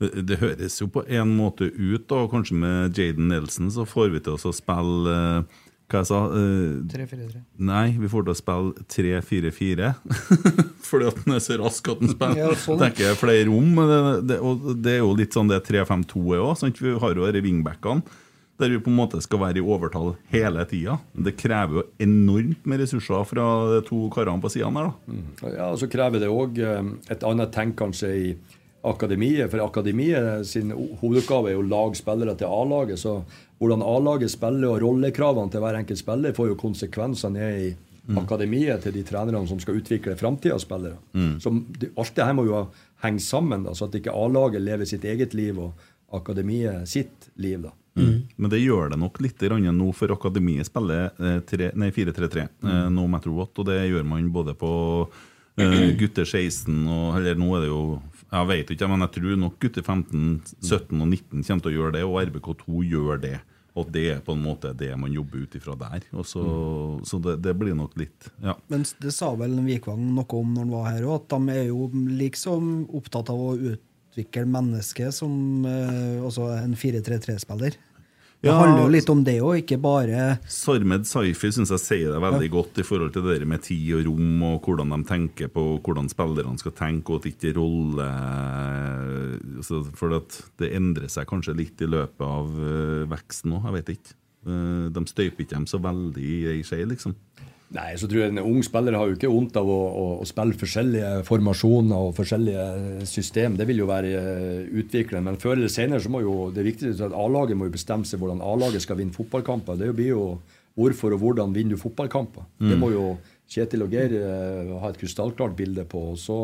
det, høres jo på en måte ut, da. Kanskje med Jaden Nelson så får vi til oss å spille eh, Hva jeg sa eh, 3-4-3. Nei, vi får til å spille 3-4-4. <laughs> Fordi at den er så rask at den spiller Ja, sånn. tenker jeg flere rom. Det, det, og det er jo litt sånn det 3-5-2 er òg. Vi har jo disse wingbackene der vi på en måte skal være i overtall hele tida. Det krever jo enormt med ressurser fra de to karene på sidene her. da. Ja, og Så krever det òg et annet tenk kanskje i akademiet. For akademiet sin hovedoppgave er jo å lage spillere til A-laget. Så hvordan A-laget spiller og rollekravene til hver enkelt spiller får jo konsekvenser ned i, akademiet til de trenerne som skal utvikle framtidas spillere. Så det, alt det her må jo henge sammen, da, så at ikke A-laget lever sitt eget liv og akademiet sitt liv. da. Men det gjør det nok litt grann nå, for akademiet spiller eh, tre- nei, 4-3-3 nå, no matter what, og det gjør man både på eh, <clears throat> gutter 16 og Eller nå er det jo Jeg vet ikke, men jeg tror nok gutter 15, 17 og 19 kommer til å gjøre det, og RBK2 gjør det. Og det er på en måte det man jobber ut ifra der. Og så, så det, det blir nok litt Ja. Men det sa vel Vikvang noe om når han var her òg, at de er jo liksom opptatt av å utvikle mennesket som eh, en 4-3-3-spiller. Det handler jo litt om det òg, ikke bare Sarmed Saifi syns jeg sier det veldig godt i forhold til det der med tid og rom, og hvordan de tenker på hvordan spillerne skal tenke, og at ikke rolle altså, For det endrer seg kanskje litt i løpet av eh, veksten òg, jeg vet ikke. Eh, de støyper ikke dem så veldig i ei skje, liksom. Nei, så tror jeg En ung spiller har jo ikke vondt av å, å, å spille forskjellige formasjoner og forskjellige system. Det vil jo være eh, utviklende. Men før eller senere så må jo det viktigste at A-laget må jo bestemme seg hvordan A-laget skal vinne fotballkamper. Det blir jo hvorfor og hvordan vinner du fotballkamper. Det må jo Kjetil og Geir eh, ha et krystallklart bilde på. og så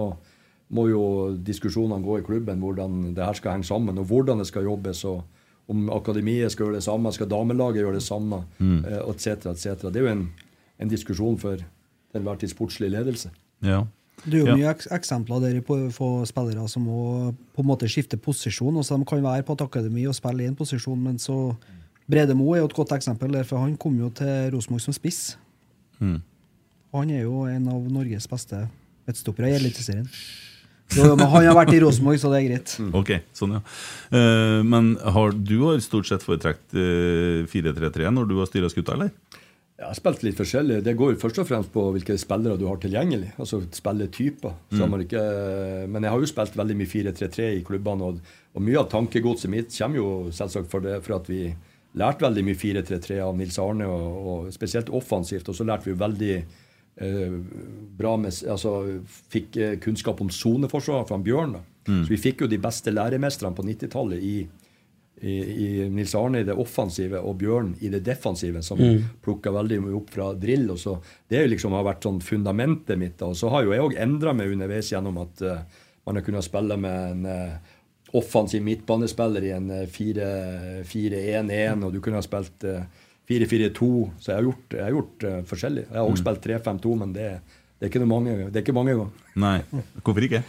må jo diskusjonene gå i klubben hvordan det her skal henge sammen, og hvordan det skal jobbes. og om akademiet skal gjøre det samme, skal damelaget gjøre det samme, mm. etc. Et Det er jo en, en diskusjon for til enhver tid sportslig ledelse. Ja. Det er jo Ja. mye eks eksempler der på, på spillere som må på en måte skifte posisjon. Også de kan være på et akademi og spille i en posisjon, men så Brede Moe er jo et godt eksempel, der, for han kom jo til Rosenborg som spiss. Mm. Han er jo en av Norges beste midtstoppere i Eliteserien. Jo, men han har vært i Rosenborg, så det er greit. Ok, sånn ja. uh, men har, du har stort sett foretrekt uh, 4-3-3 når du har styra skuta, eller? Jeg har spilt litt forskjellig. Det går først og fremst på hvilke spillere du har tilgjengelig. Altså spilletyper. Man ikke, men jeg har jo spilt veldig mye 4-3-3 i klubbene, og, og mye av tankegodset mitt kommer jo selvsagt for, det, for at vi lærte veldig mye 4-3-3 av Nils Arne, og, og spesielt offensivt. Og så lærte vi veldig eh, bra med, altså Fikk eh, kunnskap om soneforsvar fra Bjørn. da. Så vi fikk jo de beste læremestrene på 90-tallet i, i, i Nils Arne i det offensive og Bjørn i det defensive, som plukka veldig mye opp fra drill. og så Det liksom har vært sånn fundamentet mitt. da, og Så har jo jeg òg endra meg underveis gjennom at uh, man har kunnet spille med en uh, offensiv midtbanespiller i en uh, 4-1-1, og du kunne ha spilt eh, 4-4-2. Så jeg har gjort, jeg har gjort eh, forskjellig. Jeg har også spilt 3-5-2, men det, det er ikke noe mange, det er ikke mange ganger. Nei. Hvorfor ikke?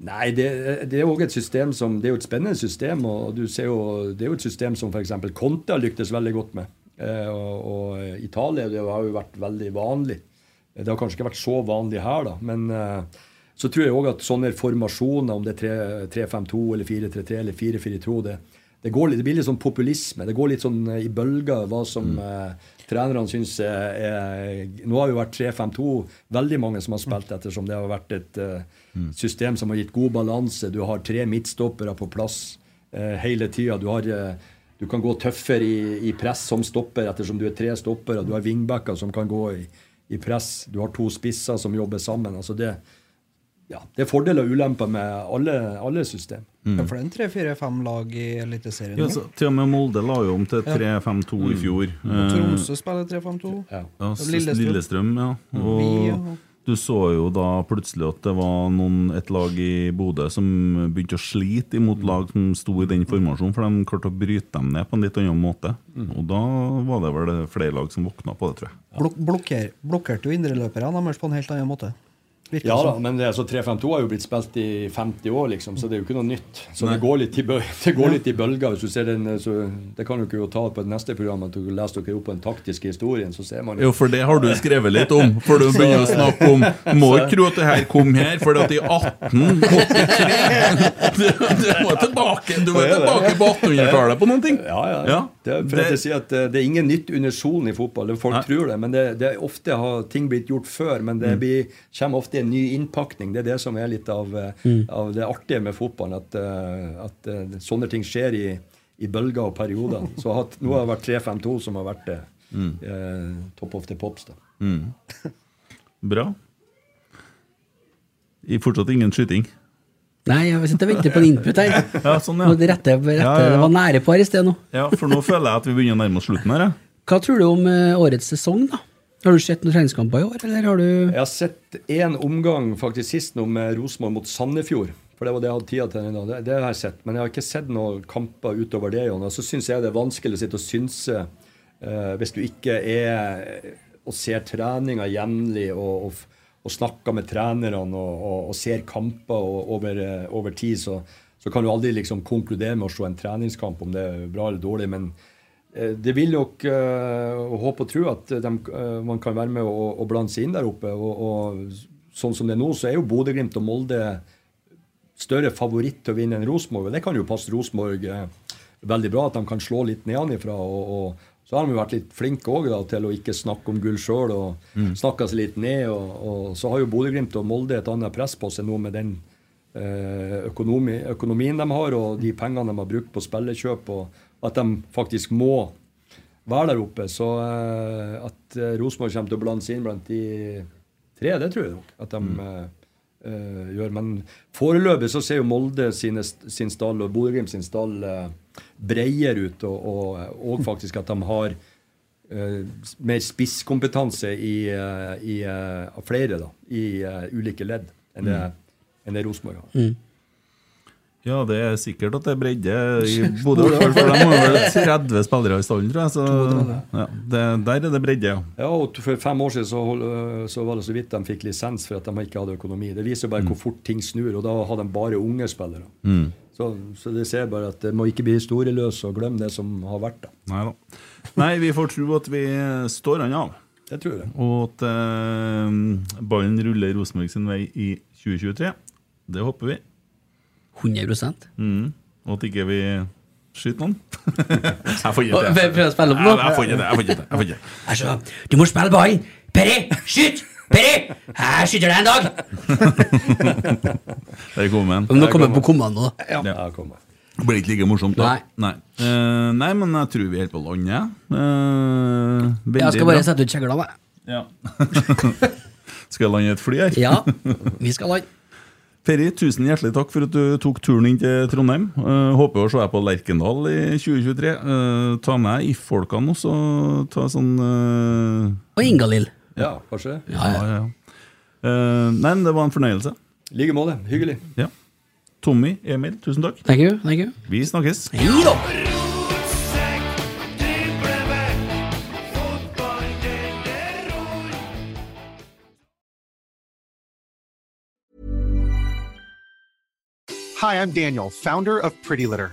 Nei, det, det er jo et system som, det er jo et spennende system. og du ser jo, Det er jo et system som f.eks. Conte har lyktes veldig godt med. Eh, og, og Italia det har jo vært veldig vanlig. Det har kanskje ikke vært så vanlig her, da. Men eh, så tror jeg òg at sånne formasjoner, om det er 3-5-2 eller 4-3-3 eller 4-4-2, det, det, det blir litt sånn populisme. Det går litt sånn eh, i bølger hva som eh, trenerne syns er, er Nå har jo vært 3-5-2 veldig mange som har spilt ettersom det har vært et eh, system som har gitt god balanse. Du har tre midtstoppere på plass eh, hele tida. Du, har, eh, du kan gå tøffere i, i press som stopper ettersom du er tre stoppere. Du har wingbacker som kan gå i, i press. Du har to spisser som jobber sammen. altså det ja, det er fordeler og ulemper med alle, alle system. Ja, for det er en tre-fire-fem lag i Eliteserien Ja, så, til og med Molde la jo om til 3-5-2 i fjor. Og Eh, Tromsø spiller 3-5-2. Ja. Ja, Lillestrøm. Lillestrøm, ja. Og ja. du så jo da plutselig at det var noen, et lag i Bodø som begynte å slite imot lag som sto i den formasjonen, for de klarte å bryte dem ned på en litt annen måte. Og da var det vel flere lag som våkna på det, tror jeg. Blok blokker, blokkerte jo indreløperne deres på en helt annen måte. Ja da, men det, altså 3-5-2 har jo blitt spilt i 50 år, liksom, så det er jo ikke noe nytt. Så det går, litt i <laughs> det går litt i bølger. hvis du ser den, så Det kan du ikke jo ta på det neste program, at du leser dere opp på den taktiske historien, så ser man Jo, for det har du skrevet litt om. For du <laughs> begynner å snakke om Må ikke tro at det her kom her, for at i 1883 <laughs> Du, du var tilbake Du må tilbake på 1800-tallet på noen ting. Ja, ja. Ja. Det, er for jeg sier at eh, det er ingen nytt under solen i fotball. Folk Nei. tror det. Men det, det er ofte har ting blitt gjort før. Men Mm. det blir, kommer ofte en ny innpakning. Det er det som er litt av, eh, Mm. av det artige med fotballen. At, eh, at sånne ting skjer i, i bølger og perioder. Så at, nå har det vært 3-5-2 som har vært det. Mm. Eh, top of the pops. da. Bra. I fortsatt ingen skyting. Nei, jeg sitter og venter på en input her. <laughs> Ja, sånn, ja. det rette, rette. Ja, ja, ja. Det var nære på her i sted nå. ja. For nå føler jeg at vi begynner å nærme oss slutten her. Hva tror du om eh, årets sesong, da? Har du sett noen treningskamper i år, eller har du Jeg har sett én omgang faktisk sist nå med Rosenborg mot Sandefjord. For det var det jeg hadde tida til. ennå. Det, det har jeg sett. Men jeg har ikke sett noen kamper utover det. Og så syns jeg det er vanskelig å sitte og synse uh, hvis du ikke er og ser treninga jevnlig og, og, og snakker med trenerne og, og, og ser kamper over, eh, over tid, så, så kan du aldri liksom konkludere med å se en treningskamp om det er bra eller dårlig. men eh, det vil nok uh, håpe og tro at de, eh, man kan være med og, og blande seg inn der oppe. Og, sånn som det er nå, så er jo Bodø-Glimt og Molde større favoritt til å vinne enn Rosenborg. og Det kan jo passe Rosenborg eh, veldig bra, at de kan slå litt nedenfra Og, og så har de vært litt flinke òg til å ikke snakke om gull sjøl og Mm. snakke seg litt ned. Og, og så har jo Bodø-Glimt og Molde et annet press på seg nå med den eh, økonomi, økonomien de har, og de pengene de har brukt på spillekjøp, og at de faktisk må være der oppe. Så eh, at eh, Rosenborg kommer til å blande seg inn blant de tre, det tror jeg nok at de mm. uh, gjør. Men foreløpig så ser jo Molde sin, sin stall og Bodø-Glimt sin stall eh, bredere ut, og, og, og faktisk at de har uh, mer spisskompetanse i, uh, i uh, flere da, i ulike ledd enn det, mm. det Rosenborg har. Ja, det er sikkert at det er bredde i <laughs> Bodø, for de har vel 30 spillere i stallen, tror jeg. Så ja, det, der er det bredde, ja. Ja, og For fem år siden så, så var det så vidt de fikk lisens for at de ikke hadde økonomi. Det viser bare hvor fort ting snur, og da hadde de bare unge spillere. Mm. Så, så det ser bare at det må ikke bli historieløs og glemme det som har vært. da. Nei da. Nei, vi får tro at vi står han av. Det tror jeg. Og at eh, ballen ruller Rosenborg sin vei i 2023. Det håper vi. 100 Mm. Og at ikke vi skyter noen. <laughs> jeg får ikke det. prøv- prøv å spille opp nå. Jeg, jeg får ikke det. Jeg får ikke det. Jeg får ikke det. Altså, du må spille ballen! Perry, skyt! Perry! her skyter deg en dag! Der kom den. Nå kommer jeg på kommando, Ja. Ja, kommer. Det blir ikke like morsomt, da. Nei. Eh, nei, men jeg tror vi er helt på landet. Uh, Jeg skal bare sette ut kjegla, jeg. Ja. <laughs> skal jeg lande et fly her? Ja, vi skal lande. Ferry, tusen hjertelig takk for at du tok turen inn til Trondheim. Uh, håper å se deg på Lerkendal i 2023. Uh, ta med IF-folkene også. Ta sånn uh, Og Ingalill. Ja, kanskje det. Ja, ja, ja. Eh, nei, men det var en fornøyelse. I like måte. Hyggelig. Ja. Tommy, Emil, tusen takk. Thank you. thank you. Vi snakkes. Hei da! Hi, I'm Daniel, founder of Pretty Litter.